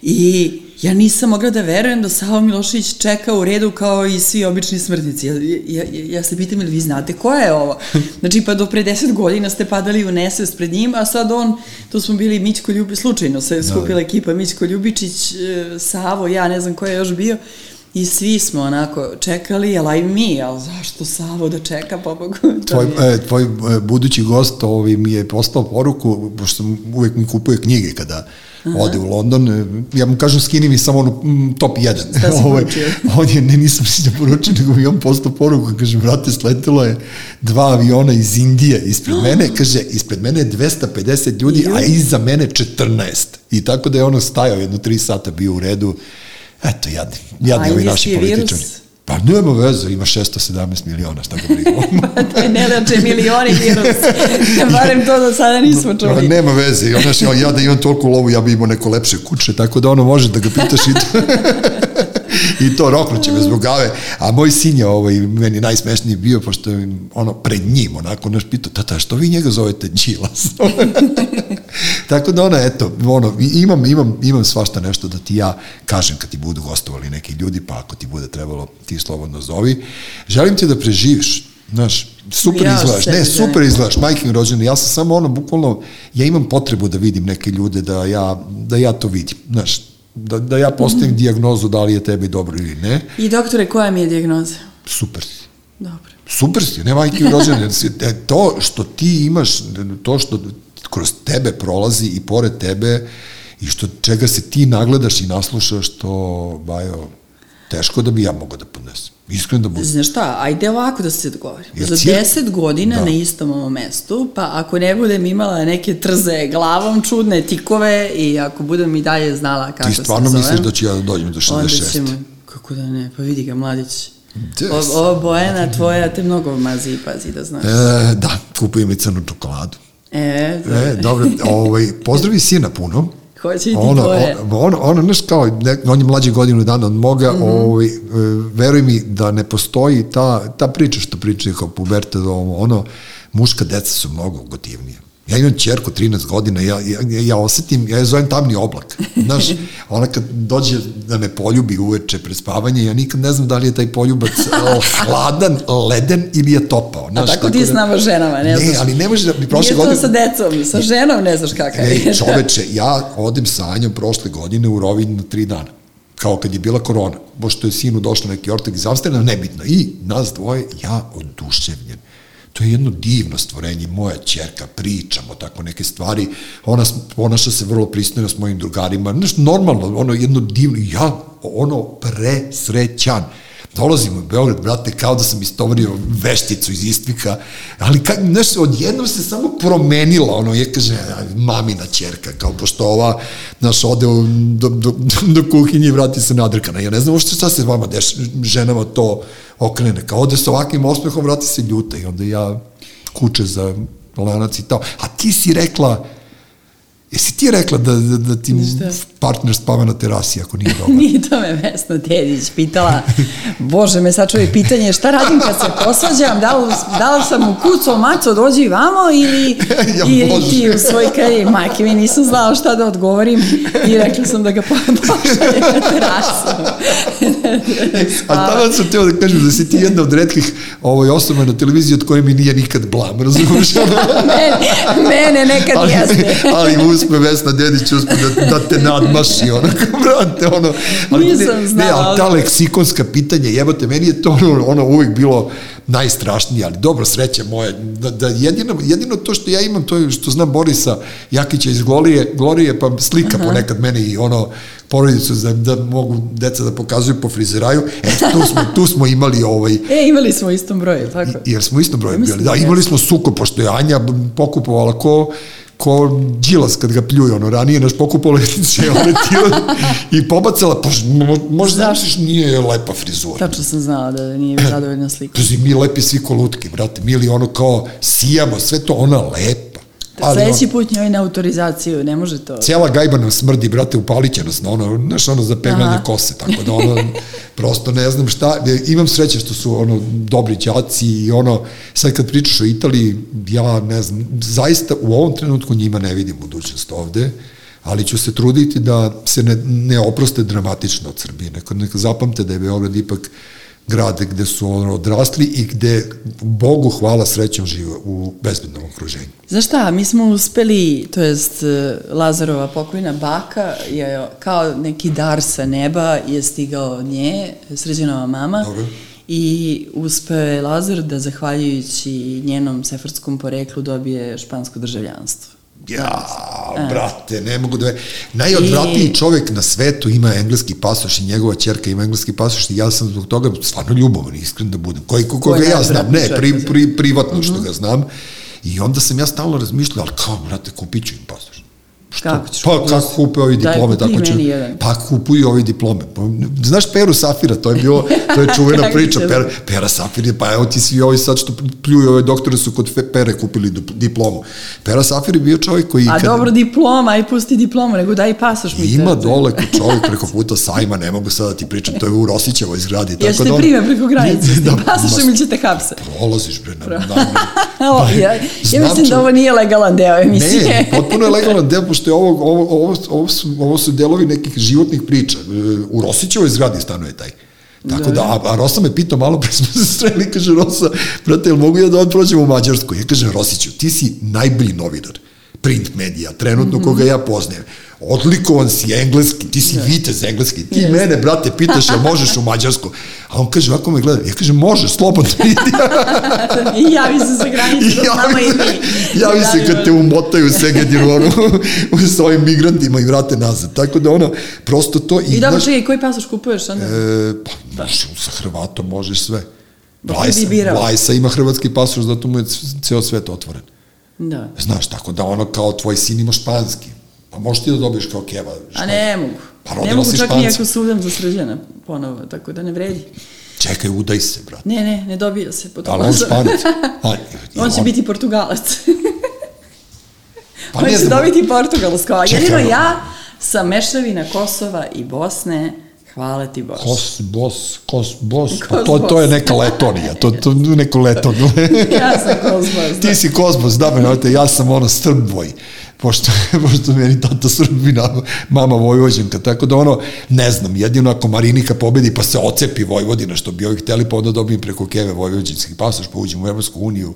C: i ja nisam mogla da verujem da Savo Milošević čeka u redu kao i svi obični smrtnici. Ja, ja, ja se pitam ili vi znate koja je ovo? Znači pa do pre deset godina ste padali u nesvest pred njim, a sad on, tu smo bili Mićko Ljubičić, slučajno se skupila ekipa Mićko Ljubičić, e, Savo, ja ne znam ko je još bio, I svi smo onako čekali, ali i mi, ali zašto Savo da čeka, pobogu? To
A: Tvoj, e, tvoj e, budući gost ovaj, mi je poslao poruku, pošto sam uvek mi kupuje knjige kada ode u London, e, ja mu kažem skini mi samo ono top 1.
C: Šta si poručio?
A: on je, ne nisam si da poručio, nego mi on poslao poruku, kaže, brate, sletelo je dva aviona iz Indije ispred mene, kaže, ispred mene je 250 ljudi, a iza mene 14. I tako da je ono stajao jedno tri sata, bio u redu, Eto, jadni, jadni
C: A
A: ovi naši
C: indijski virus?
A: Pa nema veze, ima 617 miliona, šta ga briga.
C: to je ne leče milioni virus. Barem to do sada nismo
A: Pa
C: čuli.
A: nema veze, i ono što ja da imam toliko lovu, ja bi imao neko lepše kuće, tako da ono može da ga pitaš i to. I to roknuće me zbog gave. A moj sin je ovaj, meni najsmešniji bio, pošto je ono pred njim, onako, naš pitao, tata, što vi njega zovete Đilas? Tako da ono, eto, ono, imam, imam, imam svašta nešto da ti ja kažem kad ti budu gostovali neki ljudi, pa ako ti bude trebalo, ti slobodno zovi. Želim ti da preživiš, Znaš, super
C: Ja
A: izgledaš, ne, super izgledaš, majkin rođen, ja sam samo ono, bukvalno, ja imam potrebu da vidim neke ljude, da ja, da ja to vidim, znaš, da, da ja postavim dijagnozu da li je tebi dobro ili ne,
C: I doktore, koja mi je dijagnoza?
A: super si.
C: Dobro.
A: Super si, ne majke rođene. E, To što ti imaš, to što kroz tebe prolazi i pored tebe i što čega se ti nagledaš i naslušaš, to, bajo, teško da bi ja mogao da podnesem. Iskreno da budem.
C: Znaš šta, ajde ovako da se dogovorimo.
A: Jer
C: Za
A: cir-
C: deset godina
A: Da.
C: na istom ovom mestu, pa ako ne budem imala neke trze glavom, čudne tikove i ako budem i dalje znala kako
A: Ti
C: se
A: stvarno
C: zovem,
A: misliš da ću ja da dođem do 66?
C: onda ćemo, kako da ne, pa vidi ga mladić.
A: Des.
C: O, ova Bojana tvoja te mnogo mazi i pazi da znaš.
A: E, da, kupujem i crnu čokoladu.
C: E,
A: E, dobro, ovaj, pozdravi sina puno.
C: Hoće i ti
A: ono,
C: tvoje.
A: on, ono, znaš kao, ne, on je mlađi godinu dana od moga, mm -hmm. ovaj, e, veruj mi da ne postoji ta, ta priča što pričaju kao pubertet, ovo, ono, muška deca su mnogo gotivnije. Ja imam čerku 13 godina, ja, ja, ja osetim, ja je zovem tamni oblak. Znaš, ona kad dođe da me poljubi uveče pred spavanje, ja nikad ne znam da li je taj poljubac hladan, leden ili je topao.
C: A
A: Znaš,
C: tako ti
A: da-
C: nama ženama, ne,
A: Ne,
C: znaš.
A: ali ne može da bi prošle
C: Nije to
A: godine...
C: sa decom, sa ženom ne znaš kakav je.
A: Ej, čoveče, ja odem sa Anjom prošle godine u Rovinj na tri dana. Kao kad je bila korona. Pošto je sinu došlo neki ortak iz Amsterdama, nebitno. I nas dvoje, ja oduševljen. To je jedno divno stvorenje, moja čerka, pričamo tako neke stvari, ona ponaša se vrlo pristojno s mojim drugarima, nešto normalno, ono jedno divno, ja ono presrećan. Dolazim u Beograd, brate, kao da sam istovario vešticu iz Istvika, ali kak, znaš, odjednom se samo promenila, ono, je kaže, "A, mamina čerka, kao pošto ova, znaš, ode do, do, do kuhinje i vrati se nadrkana. Ja ne znam uopšte šta se vama deš, ženama to okrene, kao ode sa ovakvim osmehom, vrati se ljuta i onda ja kuće za lanac i to. A ti si rekla, jesi ti rekla da, da, da ti partner spava na terasi ako nije dobro?
C: Nije to me Vesna Dedić pitala. Bože, me sačuvi pitanje šta radim kad se posvađam, da li, da li sam u kucu, maco, dođi vamo ili,
A: Ja,
C: ili
A: Bože.
C: ti u svoj karijer. Majke mi nisam znala šta da odgovorim i rekla sam da ga po- pošaljem na terasu.
A: A tamo sam teo da kažem da si ti jedna od redkih ovaj, osoba na televiziji od koje mi nije nikad blam, razumiješ?
C: mene, mene nekad
A: ali,
C: jeste.
A: ali uspe Vesna Dedić, uspe da, da te nadmaši, ono, kao, brate, ono. Ali,
C: Nisam
A: ne,
C: znala,
A: Ne, ali ta leksikonska pitanja, jebote, meni je to ono, ono uvijek bilo najstrašnije, ali dobro, sreća moja, da, da jedino, jedino to što ja imam, to je što znam Borisa Jakića iz Glorije, Glorije pa slika ponekad mene i ono, porodicu da, da mogu deca da pokazuju po frizeraju, e, tu smo, tu smo imali ovaj,
C: E, imali smo istom broju, tako?
A: jer smo isto broj
C: Ja
A: bili. Da,
C: da
A: imali smo suko, pošto je Anja pokupovala ko ko Đilas kad ga pljuje, ono, ranije naš pokupovala je letila i pobacala, pa mo- možda misliš nije lepa frizura.
C: Tačno sam znala da nije zadovoljna slika.
A: Pazi, mi lepi svi ko lutki, brate, mi ono kao sijamo, sve to ona lepa. Ali
C: Sledeći
A: on,
C: put njoj na autorizaciju, ne može to.
A: cijela gajba nam smrdi, brate, upalit će nas na ono, znaš, ono za peglanje
C: Aha.
A: kose, tako da ono, prosto ne znam šta, imam sreće što su ono dobri đaci i ono, sad kad pričaš o Italiji, ja ne znam, zaista u ovom trenutku njima ne vidim budućnost ovde, ali ću se truditi da se ne, ne oproste dramatično od Srbije, neka, neka zapamte da je Beograd ipak grad gde su ono odrasli i gde, Bogu hvala, srećom žive u bezbednom okruženju.
C: Znaš šta, mi smo uspeli, to jest e, Lazarova pokojna baka je kao neki dar sa neba je stigao od nje, sređenova mama.
A: Dobro.
C: I uspeo je Lazar da zahvaljujući njenom sefarskom poreklu dobije špansko državljanstvo.
A: Ja, brate, ne mogu da... ve- Najodvratniji
C: I-
A: čovek na svetu ima engleski pasoš i njegova ćerka ima engleski pasoš i ja sam zbog toga stvarno ljubovan, iskren da budem. Koji, ko, koga
C: je
A: ja znam, ne, pri, pri, privatno što ga znam. I onda sam ja stalno razmišljao, ali kao, brate, kupit ću im pasoš. Što?
C: Kako ćeš
A: Pa kako kupe ovi
C: Daj,
A: diplome,
C: kupi
A: tako će.
C: meni jedan.
A: Pa kupuju ovi diplome. Pa, znaš Peru Safira, to je bilo, to je čuvena priča. Pera, Pera Safir je, pa evo ti svi ovi sad što pljuju, ove doktore su kod Pere kupili dip- diplomu. Pera Safir je bio čovjek koji...
C: A
A: kad-
C: dobro diploma, aj pusti diplomu, nego daj pasoš mi.
A: Ima
C: te-
A: dole kod čovjek preko puta sajma, ne mogu sada da ti pričam, to je u Rosićevoj zgradi.
C: Ja
A: tako
C: te
A: da on-
C: prime preko granice,
A: Da,
C: pasošem
A: ma,
C: ili ćete hapse.
A: Prolaziš, bre, na, na,
C: O, ja, ja
A: Znam
C: mislim da ovo nije legalan deo emisije.
A: Ne, potpuno je legalan deo, pošto je ovo, ovo, ovo, ovo, su, ovo su delovi nekih životnih priča. E, U Rosićevoj zgradi stanuje taj. Tako da, a, a Rosa me pitao malo pre smo se sreli, kaže Rosa, brate, jel mogu ja da od prođem u Mađarsku? Ja kažem, Rosiću, ti si najbolji novinar print medija, trenutno koga ja poznajem. Odlikovan si engleski, ti si vitez engleski, ti
C: Jeste.
A: mene, brate, pitaš jel možeš u Mađarsku? A on kaže, ovako me gleda, ja kažem, može, slobodno idi.
C: I javi se sa granice, da znamo i mi.
A: Javi se kad te umotaju u Segedinu ono, s ovim migrantima i vrate nazad. Tako da ono, prosto to...
C: I dobro,
A: znaš,
C: čekaj, koji pasoš kupuješ onda?
A: E, pa, možeš, sa Hrvatom možeš sve. Vlajsa. Vlajsa ima hrvatski pasoš, zato mu je ceo svet otvoren.
C: Da.
A: Znaš, tako da ono kao tvoj sin ima španski. Pa možeš ti da dobiješ kao keva.
C: A ne mogu.
A: Pa
C: ne mogu čak
A: Španca.
C: ni ako sudam za srđana ponovo, tako da ne vredi.
A: Čekaj, udaj se, brate.
C: Ne, ne, ne dobija se po
A: Ali on španac. A, i
C: On će biti portugalac.
A: Pa
C: on
A: ne
C: će
A: znam.
C: dobiti portugalsko, a
A: Čekaj,
C: jedino ja sam mešavina Kosova i Bosne, hvala ti Bože.
A: Kos, bos, kos, bos, pa
C: Kos,
A: to, to je
C: bos.
A: neka letonija, to, to neko leton.
C: ja sam Kosbos, da.
A: Ti si kozmos, da me ja sam ono srbvoj, pošto, pošto meni tata srbina, mama vojvođenka, tako da ono, ne znam, jedino ako Marinika pobedi pa se ocepi Vojvodina, što bi ovi hteli, pa onda dobijem preko Keve vojvođinski pasoš, pa uđem u Evropsku uniju,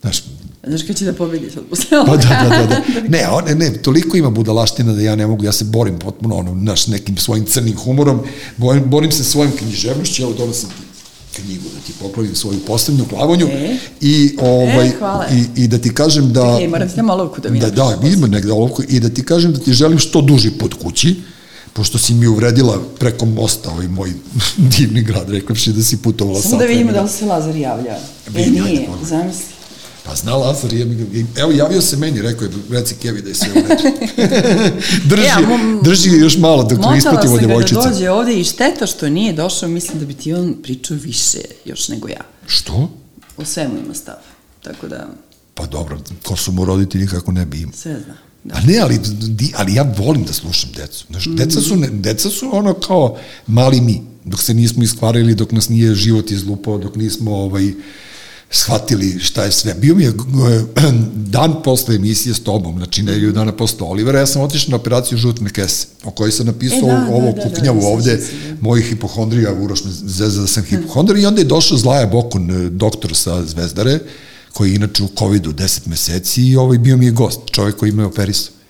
A: znaš,
C: Znaš kad će da pobedi sad posle
A: pa
C: ovoga?
A: da, da, da, da. Ne, on, ne, toliko ima budalaština da ja ne mogu, ja se borim potpuno ono, naš, nekim svojim crnim humorom, borim, borim se svojim književnošću, evo donosim ti knjigu da ti popravim svoju poslednju glavonju
C: E.
A: i, ovaj,
C: E, hvala.
A: i, i da ti kažem da...
C: Ej, moram ti olovku da mi
A: Da, da, ima negde olovku i da ti kažem da ti želim što duži put kući, pošto si mi uvredila preko mosta ovaj moj divni grad, rekavši da si putovala
C: Samo da vidimo da li se Lazar javlja. E, nije, zamisli.
A: Pa zna Lazar, je, evo javio se meni, rekao je, reci Kevi da je sve u redu. drži,
C: Ja, mom-
A: drži još malo dok ne
C: Motala
A: ispratimo
C: sam ga da dođe ovde i šteta što nije došao, mislim da bi ti on pričao više još nego ja.
A: Što?
C: O svemu ima stav. Tako da,
A: Pa dobro, ko su mu roditelji kako ne bi imao.
C: sve zna. Da.
A: A ne, ali, ali ja volim da slušam decu. Znaš, deca, su, ne, deca su ono kao mali mi, dok se nismo iskvarili, dok nas nije život izlupao, dok nismo ovaj, shvatili šta je sve. Bio mi je dan posle emisije s tobom, znači nedelju dana posle Olivera, ja sam otišao na operaciju žutne kese, o kojoj sam napisao
C: E, da, da,
A: ovo
C: da, da,
A: kuknjavu
C: da,
A: ovde,
C: sećam se, da.
A: mojih hipohondrija, Uroš me zezda da sam hipohondar, i onda je došao Zlaja Bokun, eh, doktor sa Zvezdare, koji je inače u COVID-u 10 meseci i ovaj bio mi je gost, čovjek koji me operisao.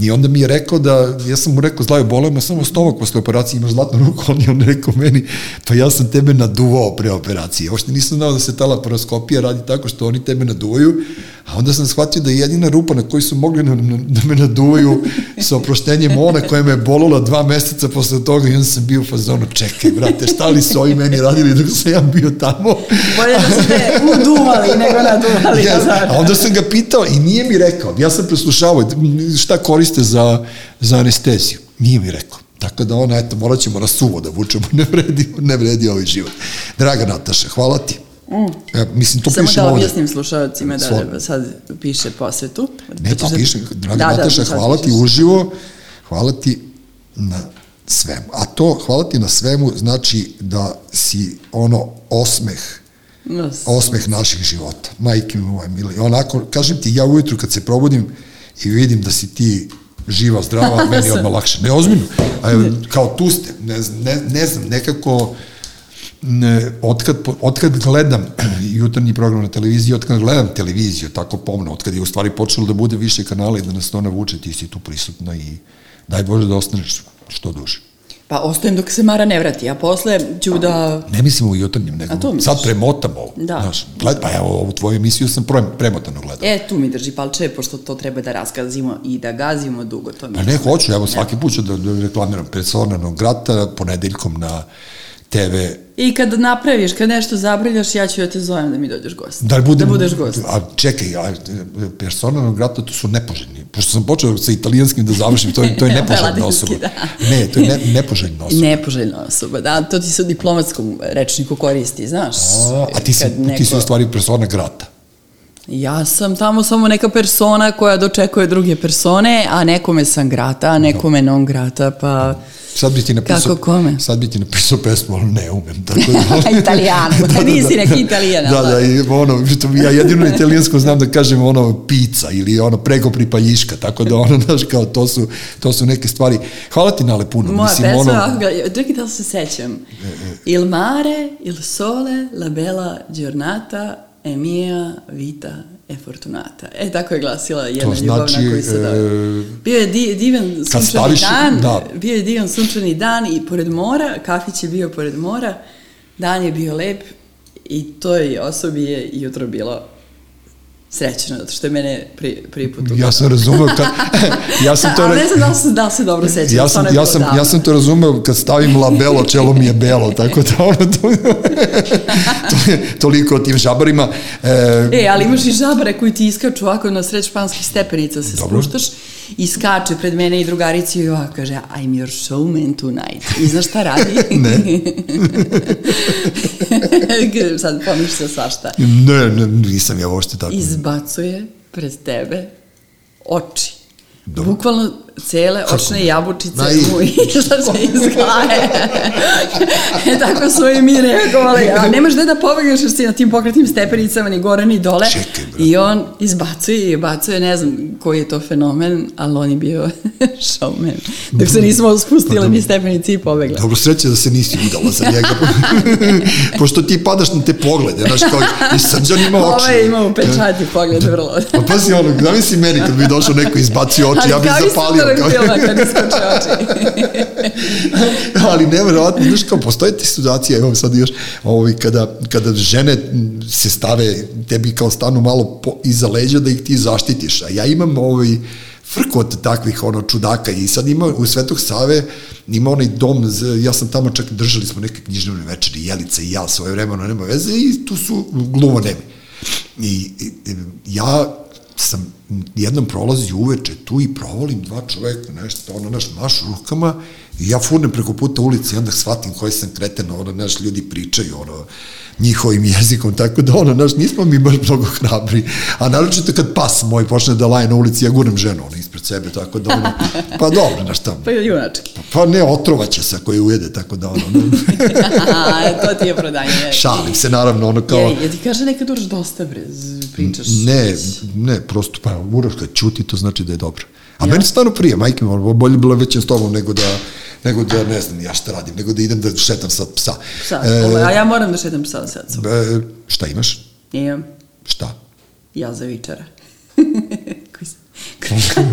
A: I onda mi je rekao da, ja sam mu rekao, Zlajo, bole me samo stomak posle operacije, imaš zlatnu ruku, on je on rekao meni, pa ja sam tebe naduvao pre operacije. Ošte nisam znao da se ta laparoskopija radi tako što oni tebe naduvaju, a onda sam shvatio da je jedina rupa na kojoj su mogli na, na, da me naduvaju sa oproštenjem ona koja me je bolila dva meseca posle toga i onda sam bio u fazonu, čekaj, brate, šta li su ovi meni radili dok sam ja bio tamo?
C: Bolje da su te uduvali nego naduvali.
A: Yes. A onda sam ga pitao i nije mi rekao, ja sam preslušavao šta koriste za, za anesteziju. Nije mi rekao. Tako da ona, eto, morat ćemo na suvo da vučemo, ne vredi, ne vredi ovaj život. Draga Nataša, hvala ti. Mm. E, mislim, to
C: Samo
A: piše
C: da
A: ovde.
C: objasnim slušalcima da
A: Slobodno.
C: sad piše posvetu.
A: Ne, pa
C: da-
A: piše, draga
C: Da, da,
A: Nataša,
C: sad
A: hvala ti uživo, hvala ti na svemu. A to, hvala ti na svemu, znači da si ono osmeh,
C: No,
A: osmeh naših života. Majke mi moje mili. Onako, kažem ti, ja ujutru kad se probudim i vidim da si ti živa, zdrava, meni je odmah lakše. Ne, ozbiljno. Kao tu ste, ne, ne, ne znam, nekako ne, otkad, otkad gledam jutarnji program na televiziji, otkad gledam televiziju tako pomno, otkad je u stvari počelo da bude više kanala i da nas to navuče, ti si tu prisutna i daj Bože da ostaneš što duže.
C: Pa ostajem dok se Mara ne vrati, a posle ću da...
A: Ne mislim u jutarnjem, nego sad premotam ovo.
C: Da.
A: Znaš, gled, pa evo, ovu tvoju emisiju sam pre, premotano gledao.
C: E, tu mi drži palče, pošto to treba da raskazimo i da gazimo dugo. To mi
A: Pa ne, hoću, evo svaki put ću da, da reklamiram Persona non grata, ponedeljkom na TV.
C: I kad napraviš, kad nešto zabrljaš, ja ću da te zovem da mi dođeš gost.
A: Da, budem,
C: da budeš gost.
A: A čekaj, a, Persona non grata to su nepoželjni. Pošto sam počeo sa italijanskim da završim, to je, to je nepoželjna
C: Latinski,
A: osoba.
C: da.
A: Ne, to je ne, nepoželjna osoba.
C: Nepoželjna osoba, da, to ti se u diplomatskom rečniku koristi, znaš.
A: A, a ti si,
C: Kad
A: ti si u stvari persona grata.
C: Ja sam tamo samo neka persona koja dočekuje druge persone, a nekome sam grata, a nekome non grata, pa...
A: Sad bi ti napisao,
C: Kako kome?
A: Sad bi ti napisao pesmu, ali ne umem. Tako da,
C: Italijano, nisi neki Italijan,
A: Da,
C: ali
A: da, i ono, što ja jedino italijansko znam da kažem ono pizza ili ono preko pripaljiška, tako da ono, znaš, kao to su, to su neke stvari. Hvala ti nale puno.
C: Moja
A: Mislim,
C: pesma,
A: ono,
C: čekaj da se sećam. Il mare, il sole, la bella giornata, e mia vita e fortunata. E, tako je glasila jedna
A: To
C: ljubavna
A: znači,
C: koju se da... Bio je di, divan sunčani
A: staviš-
C: dan,
A: da.
C: bio je divan sunčani dan i pored mora, kafić je bio pored mora, dan je bio lep i toj osobi je jutro bilo srećno, zato što je mene pri, prvi put
A: ja sam razumeo kad, ja sam to
C: Ali ne znam da li se, da li se dobro sećam.
A: ja sam, ja sam,
C: davno.
A: ja sam to razumeo kad stavim labelo, čelo mi je belo, tako da ono, to, to je toliko o tim žabarima. E,
C: E, ali imaš i žabare koji ti iskaču ovako na sred španskih stepenica se
A: Dobro.
C: spuštaš i skače pred mene i drugarici i ovako kaže I'm your showman tonight. I znaš šta radi?
A: Ne.
C: Sad pomiš se svašta.
A: ne, ne, nisam ja uopšte tako.
C: Izbacuje pred tebe oči. Bukvalno cele očne jabučice mu izlaze iz glave. e, tako su i mi reagovali. A nemaš gde da pobegaš jer si na tim pokretnim stepenicama ni gore ni dole.
A: Čekaj, brate.
C: I on izbacuje i bacuje, ne znam koji je to fenomen, ali on je bio showman. Dok se nismo spustile ni stepenici i pobegle.
A: Dobro, sreće da se nisi udala za njega. Pošto ti padaš na te poglede, znaš, kao, i srđan ima oči.
C: Ovaj je imao pečati pogled vrlo.
A: Pa pazi ono, zamisli meni kad bi došao neko izbacio oči, ja bih zapalio. Kao
C: iz kad iskoče oči.
A: ali nevjerovatno, znaš kao, postoje ti situacije, evo sad još, ovaj, kada, kada žene se stave, tebi kao stanu malo po, iza leđa da ih ti zaštitiš, a ja imam ovaj, frku od takvih ono čudaka i sad ima u Svetog Save ima onaj dom, ja sam tamo čak držali smo neke knjižnevne večeri, Jelica i ja svoje vremeno, nema veze i tu su glumonemi. I, i, i ja sam jednom prolazio uveče tu i provolim dva čoveka, nešto, ono, naš, mašu rukama i ja furnem preko puta ulice i onda shvatim koji sam kreten, ono, naš, ljudi pričaju, ono, njihovim jezikom, tako da, ono, naš, nismo mi baš mnogo hrabri, a naročito kad pas moj počne da laje na ulici, ja gurnem ženu, ono, ispred sebe, tako da, ono, pa dobro, znaš, tamo,
C: Pa junački.
A: pa ne, otrovaće se ako je ujede, tako da, ono,
C: A, to ti je prodanje.
A: šalim se, naravno, ono, kao,
C: Je, je ti kaže nekad uraš dosta, bre, pričaš.
A: Ne, ne, prosto, pa uraš kad čuti, to znači da je dobro. A ja. meni stvarno prije, majke bolje bilo većem s tobom nego da, nego da, ne znam, ja šta radim, nego da idem da šetam sad psa.
C: Sad, e, a ja moram da šetam psa sad.
A: e, šta imaš?
C: Imam
A: Šta?
C: ja za vičara.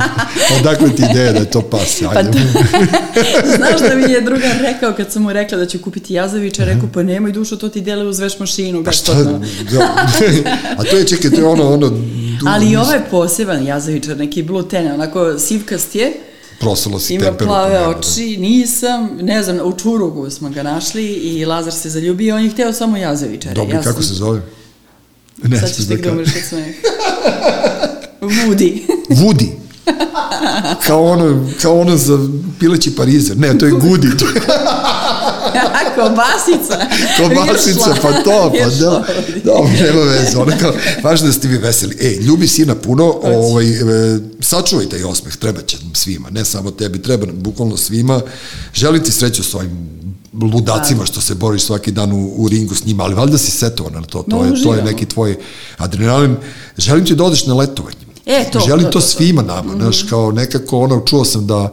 A: Odakle ti ideja da je to pas?
C: Pa
A: Ajde.
C: to, znaš da mi je drugar rekao kad sam mu rekla da ću kupiti jazavića, rekao pa nemoj dušo, to ti dele uz veš mašinu.
A: Pa šta? Da, a to je, čekaj, to je ono, ono... du-
C: Ali i ovaj poseban jazavičar, neki blue ten, onako sivkast je,
A: Prosalo si
C: ima
A: temperu.
C: plave
A: da.
C: oči, nisam, ne znam, u Čurugu smo ga našli i Lazar se zaljubio, on je hteo samo jazavičare.
A: Dobro,
C: ja
A: kako
C: sam,
A: se zove? Ne,
C: Sad ćeš
A: da
C: tek da umreš od smeha. Woody.
A: Woody. Kao ono, kao ono za pileći parizer. Ne, to je Gudi. To je
C: Kobasica.
A: kobasica, pa to, pa da. Dobro, nema veze. Ono kao, važno da ste vi veseli. Ej, ljubi sina puno, ovaj, e, sačuvaj taj osmeh, treba će nam svima, ne samo tebi, treba nam bukvalno svima. Želim ti sreću s ovim ludacima što se boriš svaki dan u, u ringu s njima, ali valjda si setovana na to, to,
C: No,
A: je, to je neki tvoj adrenalin. Želim ti da odeš na letovanje.
C: E, to,
A: Želim
C: to,
A: to,
C: to,
A: svima nama, znaš, kao nekako ono, čuo sam da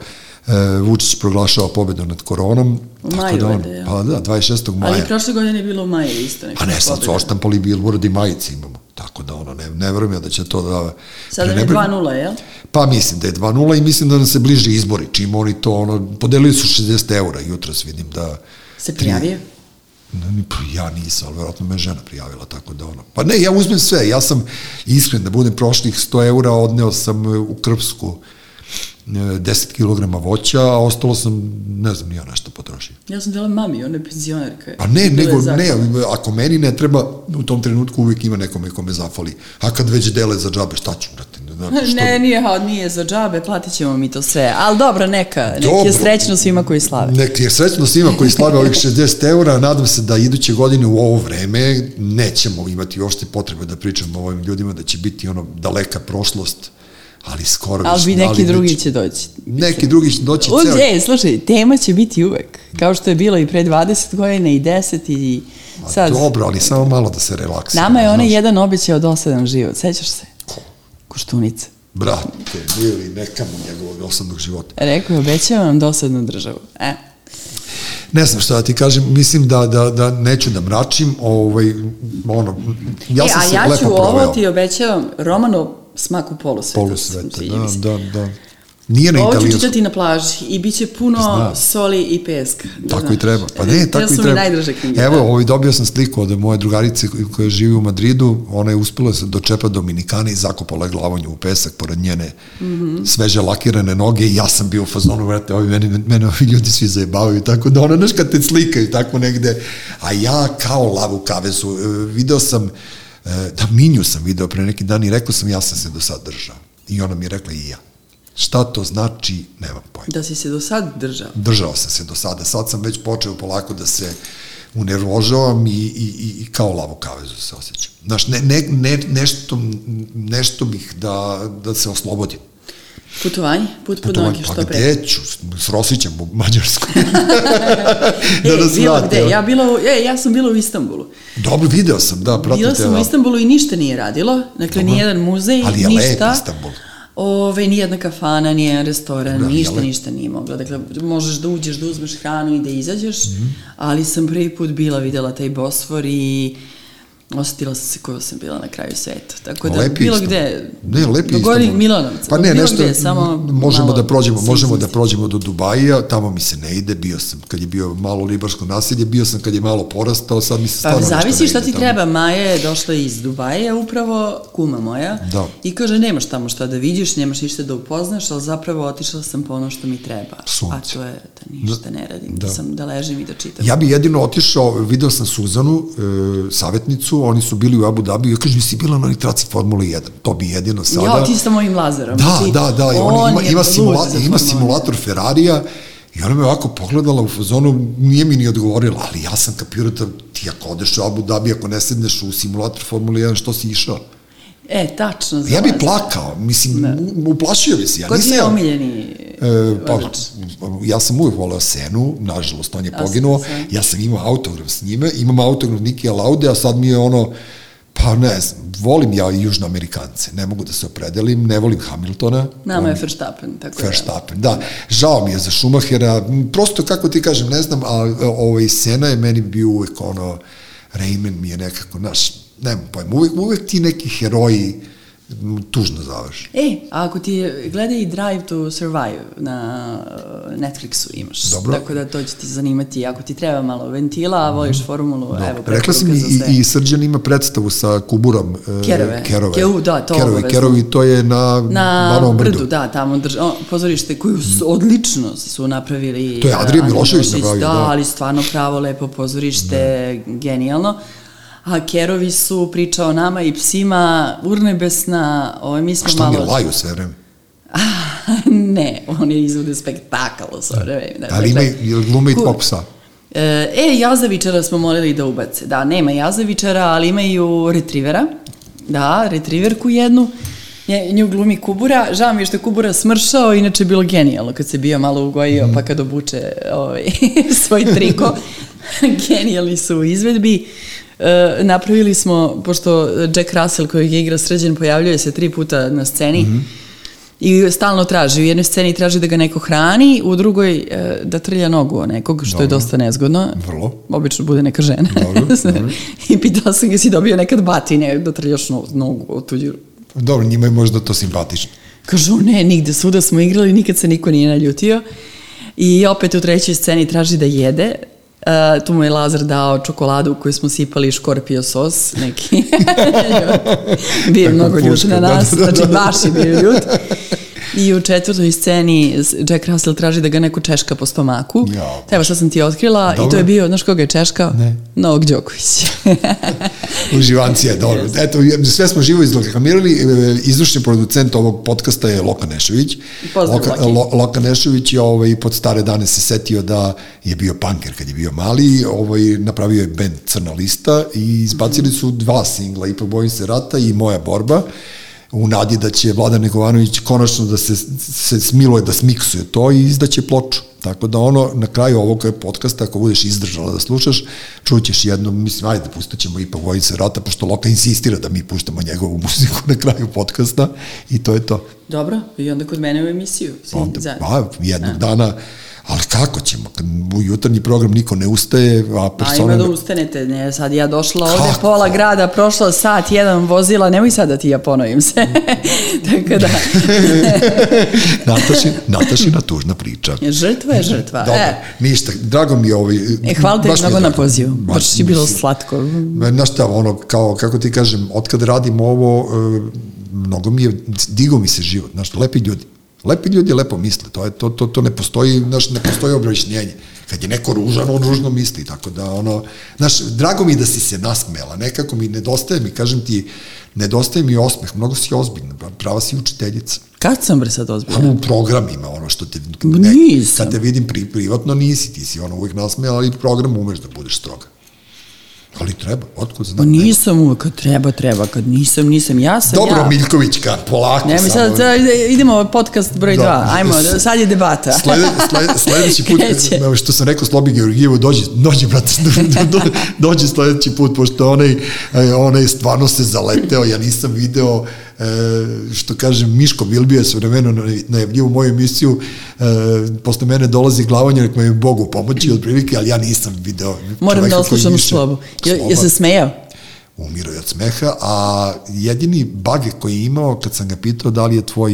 A: e, Vučić proglašava pobedu nad koronom.
C: U
A: tako
C: maju,
A: da on,
C: ja.
A: Pa da, 26. maja.
C: Ali prošle godine je bilo u maju isto. neka
A: A ne, sad su oštampali billboard i majice imamo. Tako da ono, ne, ne verujem ja da će to da...
C: Sada je
A: prenebregne.
C: 2-0, jel?
A: Pa mislim da je 2-0 i mislim da nam se bliže izbori. Čim oni to, ono, podelili su 60 eura jutros, vidim da...
C: Se prijavio?
A: Pa ja nisam, ali verovatno me žena prijavila, tako da ono. Pa ne, ja uzmem sve, ja sam iskren da budem prošlih 100 eura, odneo sam u Krpsku 10 kg voća, a ostalo sam, ne znam, nija nešto potrošio.
C: Ja sam dala mami, ona je penzionerka.
A: Pa ne, nego, ne, ako meni ne treba, u tom trenutku uvijek ima nekome kome zafali. A kad već dele za džabe, šta ću, brate? Ne, što,
C: Ne, nije, nije za džabe, platit ćemo mi to sve. Ali dobro, neka, nek je srećno svima koji slave.
A: Nek je srećno svima koji slave ovih 60 eura, nadam se da iduće godine u ovo vreme nećemo imati uopšte potrebe da pričamo o ovim ljudima, da će biti ono daleka prošlost, ali skoro
C: Ali bi neki
A: već-
C: drugi će doći.
A: Neki drugi će doći
C: Uz,
A: ceo.
C: e, slušaj, tema će biti uvek. Kao što je bilo i pre 20 godina i 10 i sad.
A: Dobro, ali samo malo da se relaksira.
C: Nama je onaj jedan obećao dosadan život, sećaš se? Koštunica.
A: Brate, bili neka mu njegovog osadnog života.
C: Rekao je, obećao vam dosadnu državu. E,
A: Ne znam šta da ti kažem, mislim da, da, da neću da mračim, ovaj, ono, ja
C: e,
A: sam
C: a
A: se
C: ja
A: lepo
C: ću ovo ti obećavam, Romano smaku polusveta.
A: Polusveta,
C: sviđa
A: da, da, da. Nije na
C: Ovo ću
A: italijanskom.
C: čitati na plaži i bit će puno
A: Znam.
C: soli i peska. Da
A: Tako
C: znaš.
A: i treba. Pa ne, tako i
C: su
A: treba.
C: najdraže knjige.
A: Evo,
C: da.
A: ovaj, dobio sam sliku od moje drugarice koja- živi u Madridu. Ona je uspela se dočepa Dominikane i zakopala je glavonju u pesak pored njene
C: Mhm.
A: -hmm. sveže lakirane noge i ja sam bio u fazonu, vrate, ovi mene, mene ovi ljudi svi zajebavaju, tako da ona, znaš, kad te slikaju tako negde, a ja kao lavu kavezu, e, video sam, e, da Minju sam video pre neki dan i rekao sam, ja sam se do sad držao. I ona mi je rekla i ja. Šta to znači, nemam pojma.
C: Da si se do sad držao.
A: Držao sam se do sada, sad sam već počeo polako da se unervožavam i, i, i, i kao lavu kavezu se osjećam. Znaš, ne, ne, ne, nešto, nešto bih da, da se oslobodim.
C: Putovanje, put pod noge,
A: pa
C: što pre.
A: gde ću? S Rosićem u Mađarsku.
C: E,
A: da nas
C: bilo gde, ja, bila e, ja sam bila u Istanbulu.
A: Dobro, video sam, da, pratite.
C: Bila sam u
A: da.
C: Istanbulu i ništa nije radilo. Dakle,
A: Dobro.
C: nijedan muzej,
A: Ali je
C: ništa.
A: lep Istanbul.
C: Ove, nijedna kafana, nijedan restoran,
A: Dobro,
C: ništa,
A: je lep.
C: ništa nije mogla. Dakle, možeš da uđeš, da uzmeš hranu i da izađeš,
A: Mhm.
C: ali sam prvi put bila, videla taj Bosfor i osetila sam se koja sam bila na kraju sveta. Tako da,
A: Lepi
C: bilo gde,
A: Ne, lepi
C: do Gornjeg
A: Istanbul.
C: Milanovca,
A: Pa ne, nešto,
C: gde, samo
A: možemo
C: malo
A: da prođemo,
C: se
A: možemo da prođemo do Dubaija, tamo mi se ne ide, bio sam kad je bio malo libarsko nasilje, bio sam kad je malo porastao, sad mi se
C: Pa
A: stvarno nešto
C: zavisi
A: ne
C: šta ti
A: tamo.
C: treba. Maja je došla iz Dubaja, upravo kuma moja.
A: Da.
C: I kaže, nemaš tamo šta da vidiš, nemaš ništa da upoznaš, ali zapravo otišla sam po ono što mi treba.
A: Sunce.
C: A to je da ništa ne radim, da.
A: Da.
C: sam da ležim i da čitam.
A: Ja bi jedino otišao, video sam Suzanu, e, savjetnicu, oni su bili u Abu Dhabi, ja kažem, si bila na onoj traci Formule 1, to bi jedino sada.
C: Ja, ti sa mojim Lazarom.
A: Da,
C: Ti-
A: da, da, i
C: on
A: on ima, ima, simula, ima simulator Ferrarija i ona me ovako pogledala u fazonu, nije mi ni odgovorila, ali ja sam kapirao da ti ako odeš u Abu Dhabi, ako ne sedneš u simulator Formule 1, što si išao?
C: E, tačno. za
A: Ja bi plakao, mislim, u- uplašio bi se. Ja
C: Ko ti
A: nisam
C: je omiljeni
A: E, pa, ja sam uvijek voleo Senu, nažalost on je poginuo, ja sam imao autograf s njime, imam autograf Nikija Laude, a sad mi je ono, pa ne znam, volim ja i južnoamerikance, ne mogu da se opredelim, ne volim Hamiltona.
C: Nama je
A: on-
C: Verstappen, tako da.
A: Verstappen, da. Žao mi je za Schumachera, prosto kako ti kažem, ne znam, a ovaj Sena je meni bio uvek ono, Raymond mi je nekako, naš, nemam pojma, uvek, uvek ti neki heroji tužno završi.
C: E, a ako ti gledaj i Drive to Survive na uh, Netflixu imaš.
A: Dobro.
C: Tako da to će ti zanimati. Ako ti treba malo ventila, a voliš formulu,
A: Dobro.
C: evo,
A: Rekla
C: za sve.
A: i, i Srđan ima predstavu sa Kuburom. e,
C: Kerove.
A: Kerove.
C: Keu, da, to obavezno.
A: Kerovi, to je na,
C: na
A: Banovom brdu.
C: brdu, da, tamo drž, o, pozorište koju su odlično su napravili.
A: To je Adrija
C: uh,
A: Milošević napravio,
C: Da,
A: da.
C: ali stvarno pravo, lepo pozorište, genijalno. A Kerovi su priča o nama i psima, urnebesna, ovaj, mi smo
A: A šta
C: malo...
A: mi laju sve vreme?
C: ne, oni izvode spektakl sa vreme.
A: Ali ima i glume i tvog psa.
C: E, e, jazavičara smo molili da ubace. Da, nema jazavičara, ali imaju retrivera. Da, retriverku jednu. Nje, nju glumi Kubura. Žao mi je što je Kubura smršao, inače je bilo genijalno kad se bio malo ugojio, pa kad obuče ovaj, svoj triko. Genijalni su u izvedbi. E, napravili smo, pošto Jack Russell kojeg je igra sređen pojavljuje se tri puta na sceni, I stalno traži, u jednoj sceni traži da ga neko hrani, u drugoj e, da trlja nogu o nekog, što je
A: Dobro.
C: dosta nezgodno.
A: Vrlo.
C: Obično bude neka žena.
A: Dobro, dobro.
C: I pitala sam ga si dobio nekad batine da trljaš no, nogu o tuđu.
A: Dobro, njima je možda to simpatično.
C: Kažu, ne, nigde, svuda smo igrali, nikad se niko nije naljutio. I opet u trećoj sceni traži da jede. Uh, tu mu je Lazar dao čokoladu u koju smo sipali škorpio sos, neki. bio je mnogo ljut
A: puška,
C: na
A: da,
C: nas,
A: da, da,
C: znači
A: da.
C: baš je bio ljut. I u četvrtoj sceni Jack Russell traži da ga neko češka po stomaku.
A: Jao,
C: Evo sad sam ti otkrila i to
A: Dobro.
C: je bio, znaš koga je češkao?
A: Ne.
C: Novak Đoković.
A: Uživancija, dobro. Eto, sve smo živo izreklamirali. E, Izvršni producent ovog podcasta je Loka Nešović.
C: Pozdrav,
A: Loka,
C: Loki.
A: Lo, Loka Nešović je ovaj, pod stare dane se setio da je bio punker kad je bio mali, ovaj, napravio je band Crna lista i izbacili su dva singla, Ipak bojim se rata i Moja borba u nadi da će Vladan Negovanović konačno da se, se smiluje, da smiksuje to i izdaće ploču. Tako da ono, na kraju ovog podcasta, ako budeš izdržala da slušaš, čućeš jedno, mislim, ajde, pustit ćemo ipak Vojice Rata, pošto Loka insistira da mi puštamo njegovu muziku na kraju podcasta i to je to.
C: Dobro, i onda kod mene u emisiju. Svi
A: Onda,
C: zajedno.
A: pa, jednog dana, ali kako ćemo, kad u jutarnji program niko ne ustaje, a persona...
C: ima da ustanete, ne, sad ja došla ovde,
A: Kako?
C: pola grada, prošla sat, jedan vozila, nemoj sad da ti ja ponovim se. Tako da,
A: Nataši, Natašina tužna priča.
C: žrtva je žrtva.
A: Dobro,
C: E,
A: ništa, drago mi je ovaj...
C: e, hvala te mnogo na pozivu, baš je bilo slatko.
A: Znaš šta, ono, kao, kako ti kažem, od kad radim ovo, e, mnogo mi je, digo mi se život, znaš, lepi ljudi. Lepi ljudi lepo misle, to, je, to, to, to ne postoji, znaš, ne postoji objašnjenje. Kad je neko ružan, on ružno misli, tako da, ono, znaš, drago mi da si se nasmela, nekako mi nedostaje mi, kažem ti, nedostaje mi osmeh, mnogo si ozbiljna, prava si učiteljica.
C: Kad sam bre sad ozbiljna?
A: u programima, ono što te...
C: nisam.
A: Kad te vidim pri, privatno, nisi, ti si ono uvijek nasmejala, ali u programu umeš da budeš stroga. Ali treba, otkud
C: Pa
A: znam.
C: nisam uvek, kad treba, treba, kad nisam, nisam, ja sam
A: Dobro,
C: ja.
A: Miljkovićka, polako
C: Ne, mi sad, sad idemo podcast broj
A: Da.
C: 2, ajmo, sad je debata.
A: Slede, slede, sledeći put,
C: Kreće.
A: što sam rekao Slobi Georgijevu, dođi, dođi, brate, do, do, dođi sledeći put, pošto onaj, e, onaj stvarno se zaleteo, ja nisam video, što kažem, Miško Bilbio je svovremeno najavljivo moju emisiju, e, posle mene dolazi glavanje, nek me Bogu pomoći, otprilike, ali ja nisam video
C: Moram da oslušam slobu. Je, je se smejao?
A: umirao je od smeha, a jedini bug koji je imao kad sam ga pitao da li je tvoj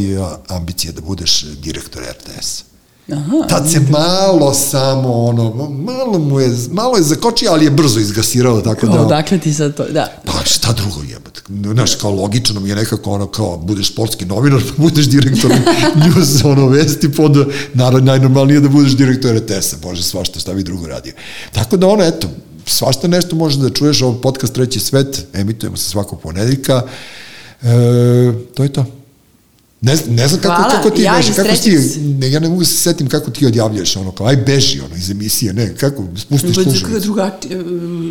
A: ambicija da budeš direktor RTS.
C: Aha.
A: Tad se malo samo ono, malo mu je, malo je zakočio, ali je brzo izgasirao, tako da...
C: Kao, dakle ti sad to, da.
A: Pa šta drugo jebate? Znaš, kao logično mi je nekako ono kao budeš sportski novinar, pa budeš direktor news, ono, vesti pod, naravno, najnormalnije je da budeš direktor RTS-a, bože, svašta, šta bi drugo radio. Tako da ono, eto, svašta nešto možeš da čuješ, ovo podcast Treći svet, emitujemo se svakog ponedeljka, e, to je to. Ne, ne znam kako,
C: Hvala.
A: kako ti,
C: Ja iz
A: kako ti, ne, ja ne mogu se setim kako ti odjavljaš, ono, kao, aj beži, ono, iz emisije, ne, kako, spustiš
C: Pa,
A: slušalicu.
C: drugači,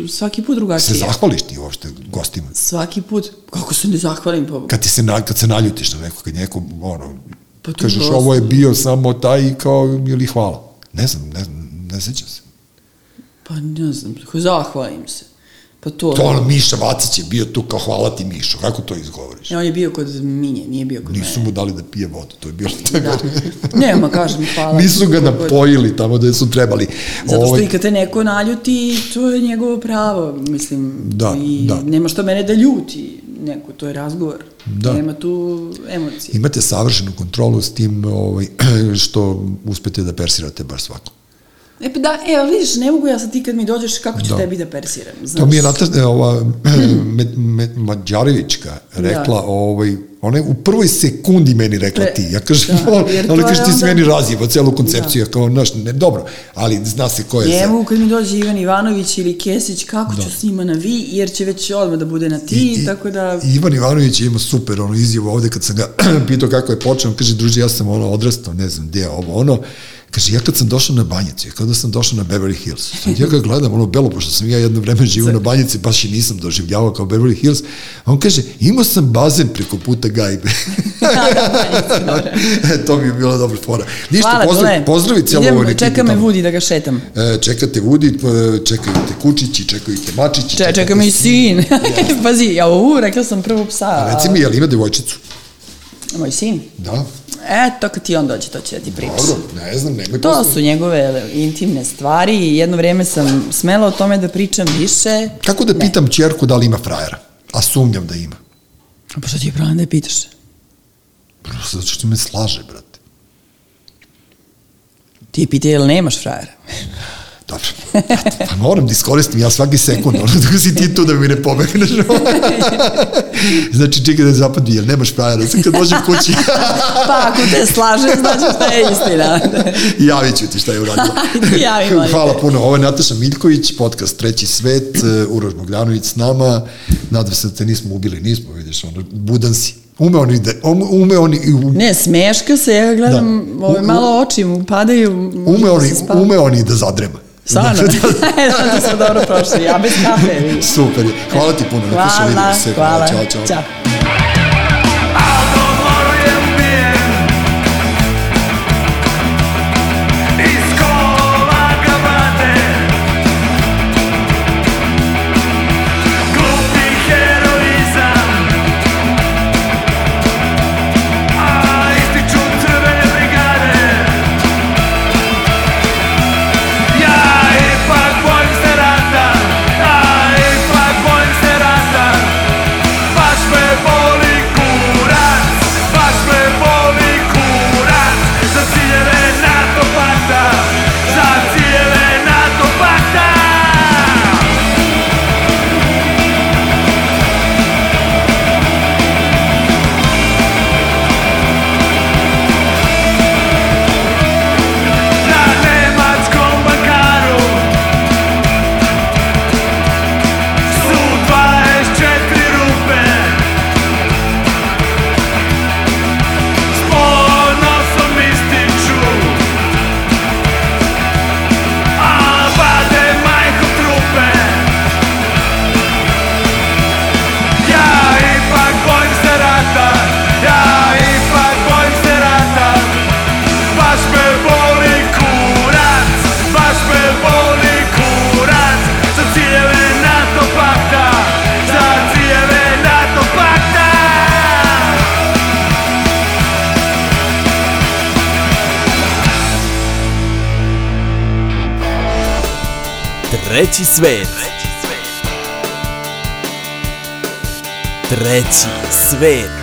C: svaki put
A: Se
C: drugačije.
A: zahvališ ti uopšte gostima.
C: Svaki put, kako se ne zahvalim, pa
A: kad ti se na, kad se naljutiš na neko, kad neko, ono,
C: Pa
A: kažeš
C: grozno.
A: ovo je bio samo taj kao, ili hvala. Ne znam, ne, znam, ne sećam se.
C: Pa ne znam, zahvalim se. Pa to...
A: To ono, Miša Vacić je bio tu kao hvala ti Mišo, kako to izgovoriš?
C: Ne, on je bio kod Minje, nije bio kod
A: Nisu
C: mene.
A: mu dali da pije vodu, to je bilo tako.
C: Da. Ne, ma kažem, hvala.
A: Nisu ga napojili tamo da su trebali.
C: Zato što
A: Ovaj,
C: i kad te neko naljuti, to je njegovo pravo, mislim.
A: Da,
C: I
A: da.
C: nema što mene da ljuti. neku, to je razgovor.
A: Da.
C: Nema tu emocije.
A: Imate savršenu kontrolu s tim ovaj, što uspete da persirate baš svako.
C: E pa da, e, ali vidiš, ne mogu ja sad ti kad mi dođeš, kako ću
A: Da.
C: tebi da persiram, znaš?
A: To mi je Nata, e, ova, med, med, Mađarevićka rekla,
C: Da.
A: ovaj, ona je u prvoj sekundi meni rekla
C: Pre-
A: ti. Ja kažem,
C: da,
A: ona, ona kaže, ti si
C: onda-
A: meni razjeva celu koncepciju. Ja kao, znaš, ne, dobro, ali zna se ko je
C: mogu kad mi dođe Ivan Ivanović ili Kesić, kako ću s njima na vi, jer će već odmah da bude na ti, tako da...
A: Ivan Ivanović ima super ono izjavu ovde kad sam ga pitao kako je počeo, on kaže, druže, ja sam ono odrastao, ne znam gde je ovo, ono, kaže, ja kad sam došao na banjicu, ja kada sam došao na Beverly Hills, sad ja ga gledam, ono belo, pošto sam ja jedno vreme živio na banjici, baš i nisam doživljavao kao Beverly Hills, a on kaže, imao sam bazen preko puta gajbe. E, to mi je bilo dobro fora. Ništa,
C: Hvala,
A: pozdrav, pozdravi cijelo
C: Idem,
A: ovo ekipu
C: Čeka me. Vudi da ga šetam.
A: E, čekate Vudi, e, čekaju te Kučići, čekaju te Mačići.
C: Če, čeka me i sin. Pazi, ja u, rekla sam prvo psa.
A: A Reci mi, jel ima devojčicu?
C: Moj sin.
A: Da.
C: Eto, kad ti on dođe, to će da ti priča.
A: Dobro, ne znam, nemoj
C: To su njegove intimne stvari i jedno vreme sam smela o tome da pričam više.
A: Kako da pitam čerku da li ima frajera? A sumnjam da ima.
C: Pa što ti je problem da je pitaš?
A: Zato što me slaže, brate.
C: Ti pitaj jel nemaš frajera.
A: Dobro. Pa moram da iskoristim ja svaki sekund, ono dok si ti tu da mi ne pobegneš. znači, čekaj da zapadni, jel nemaš frajera? Sad kad dođem kući,
C: Pa ako te slaže, znači šta je istina.
A: javit ću ti šta je uradila.
C: Javi.
A: Hvala puno. Ovo je Nataša Miljković, podcast Treći svet, e, Uroš Bogdanović s nama. Nadam se da te nismo ubili, nismo, vidiš, ono, budan si. Ume oni da, ume oni, i u-
C: Ne, smeška se, ja gledam,
A: Da.
C: ove malo oči mu padaju.
A: ume
C: da
A: oni,
C: se spava.
A: ume oni da zadrema.
C: Stvarno? da, to smo dobro prošli, ja bez kafe.
A: Super. Hvala ti puno.
C: Hvala,
A: vidimo se.
C: hvala.
A: Ćao, čao.
C: Ćao.
B: Treći svet. Treći svet.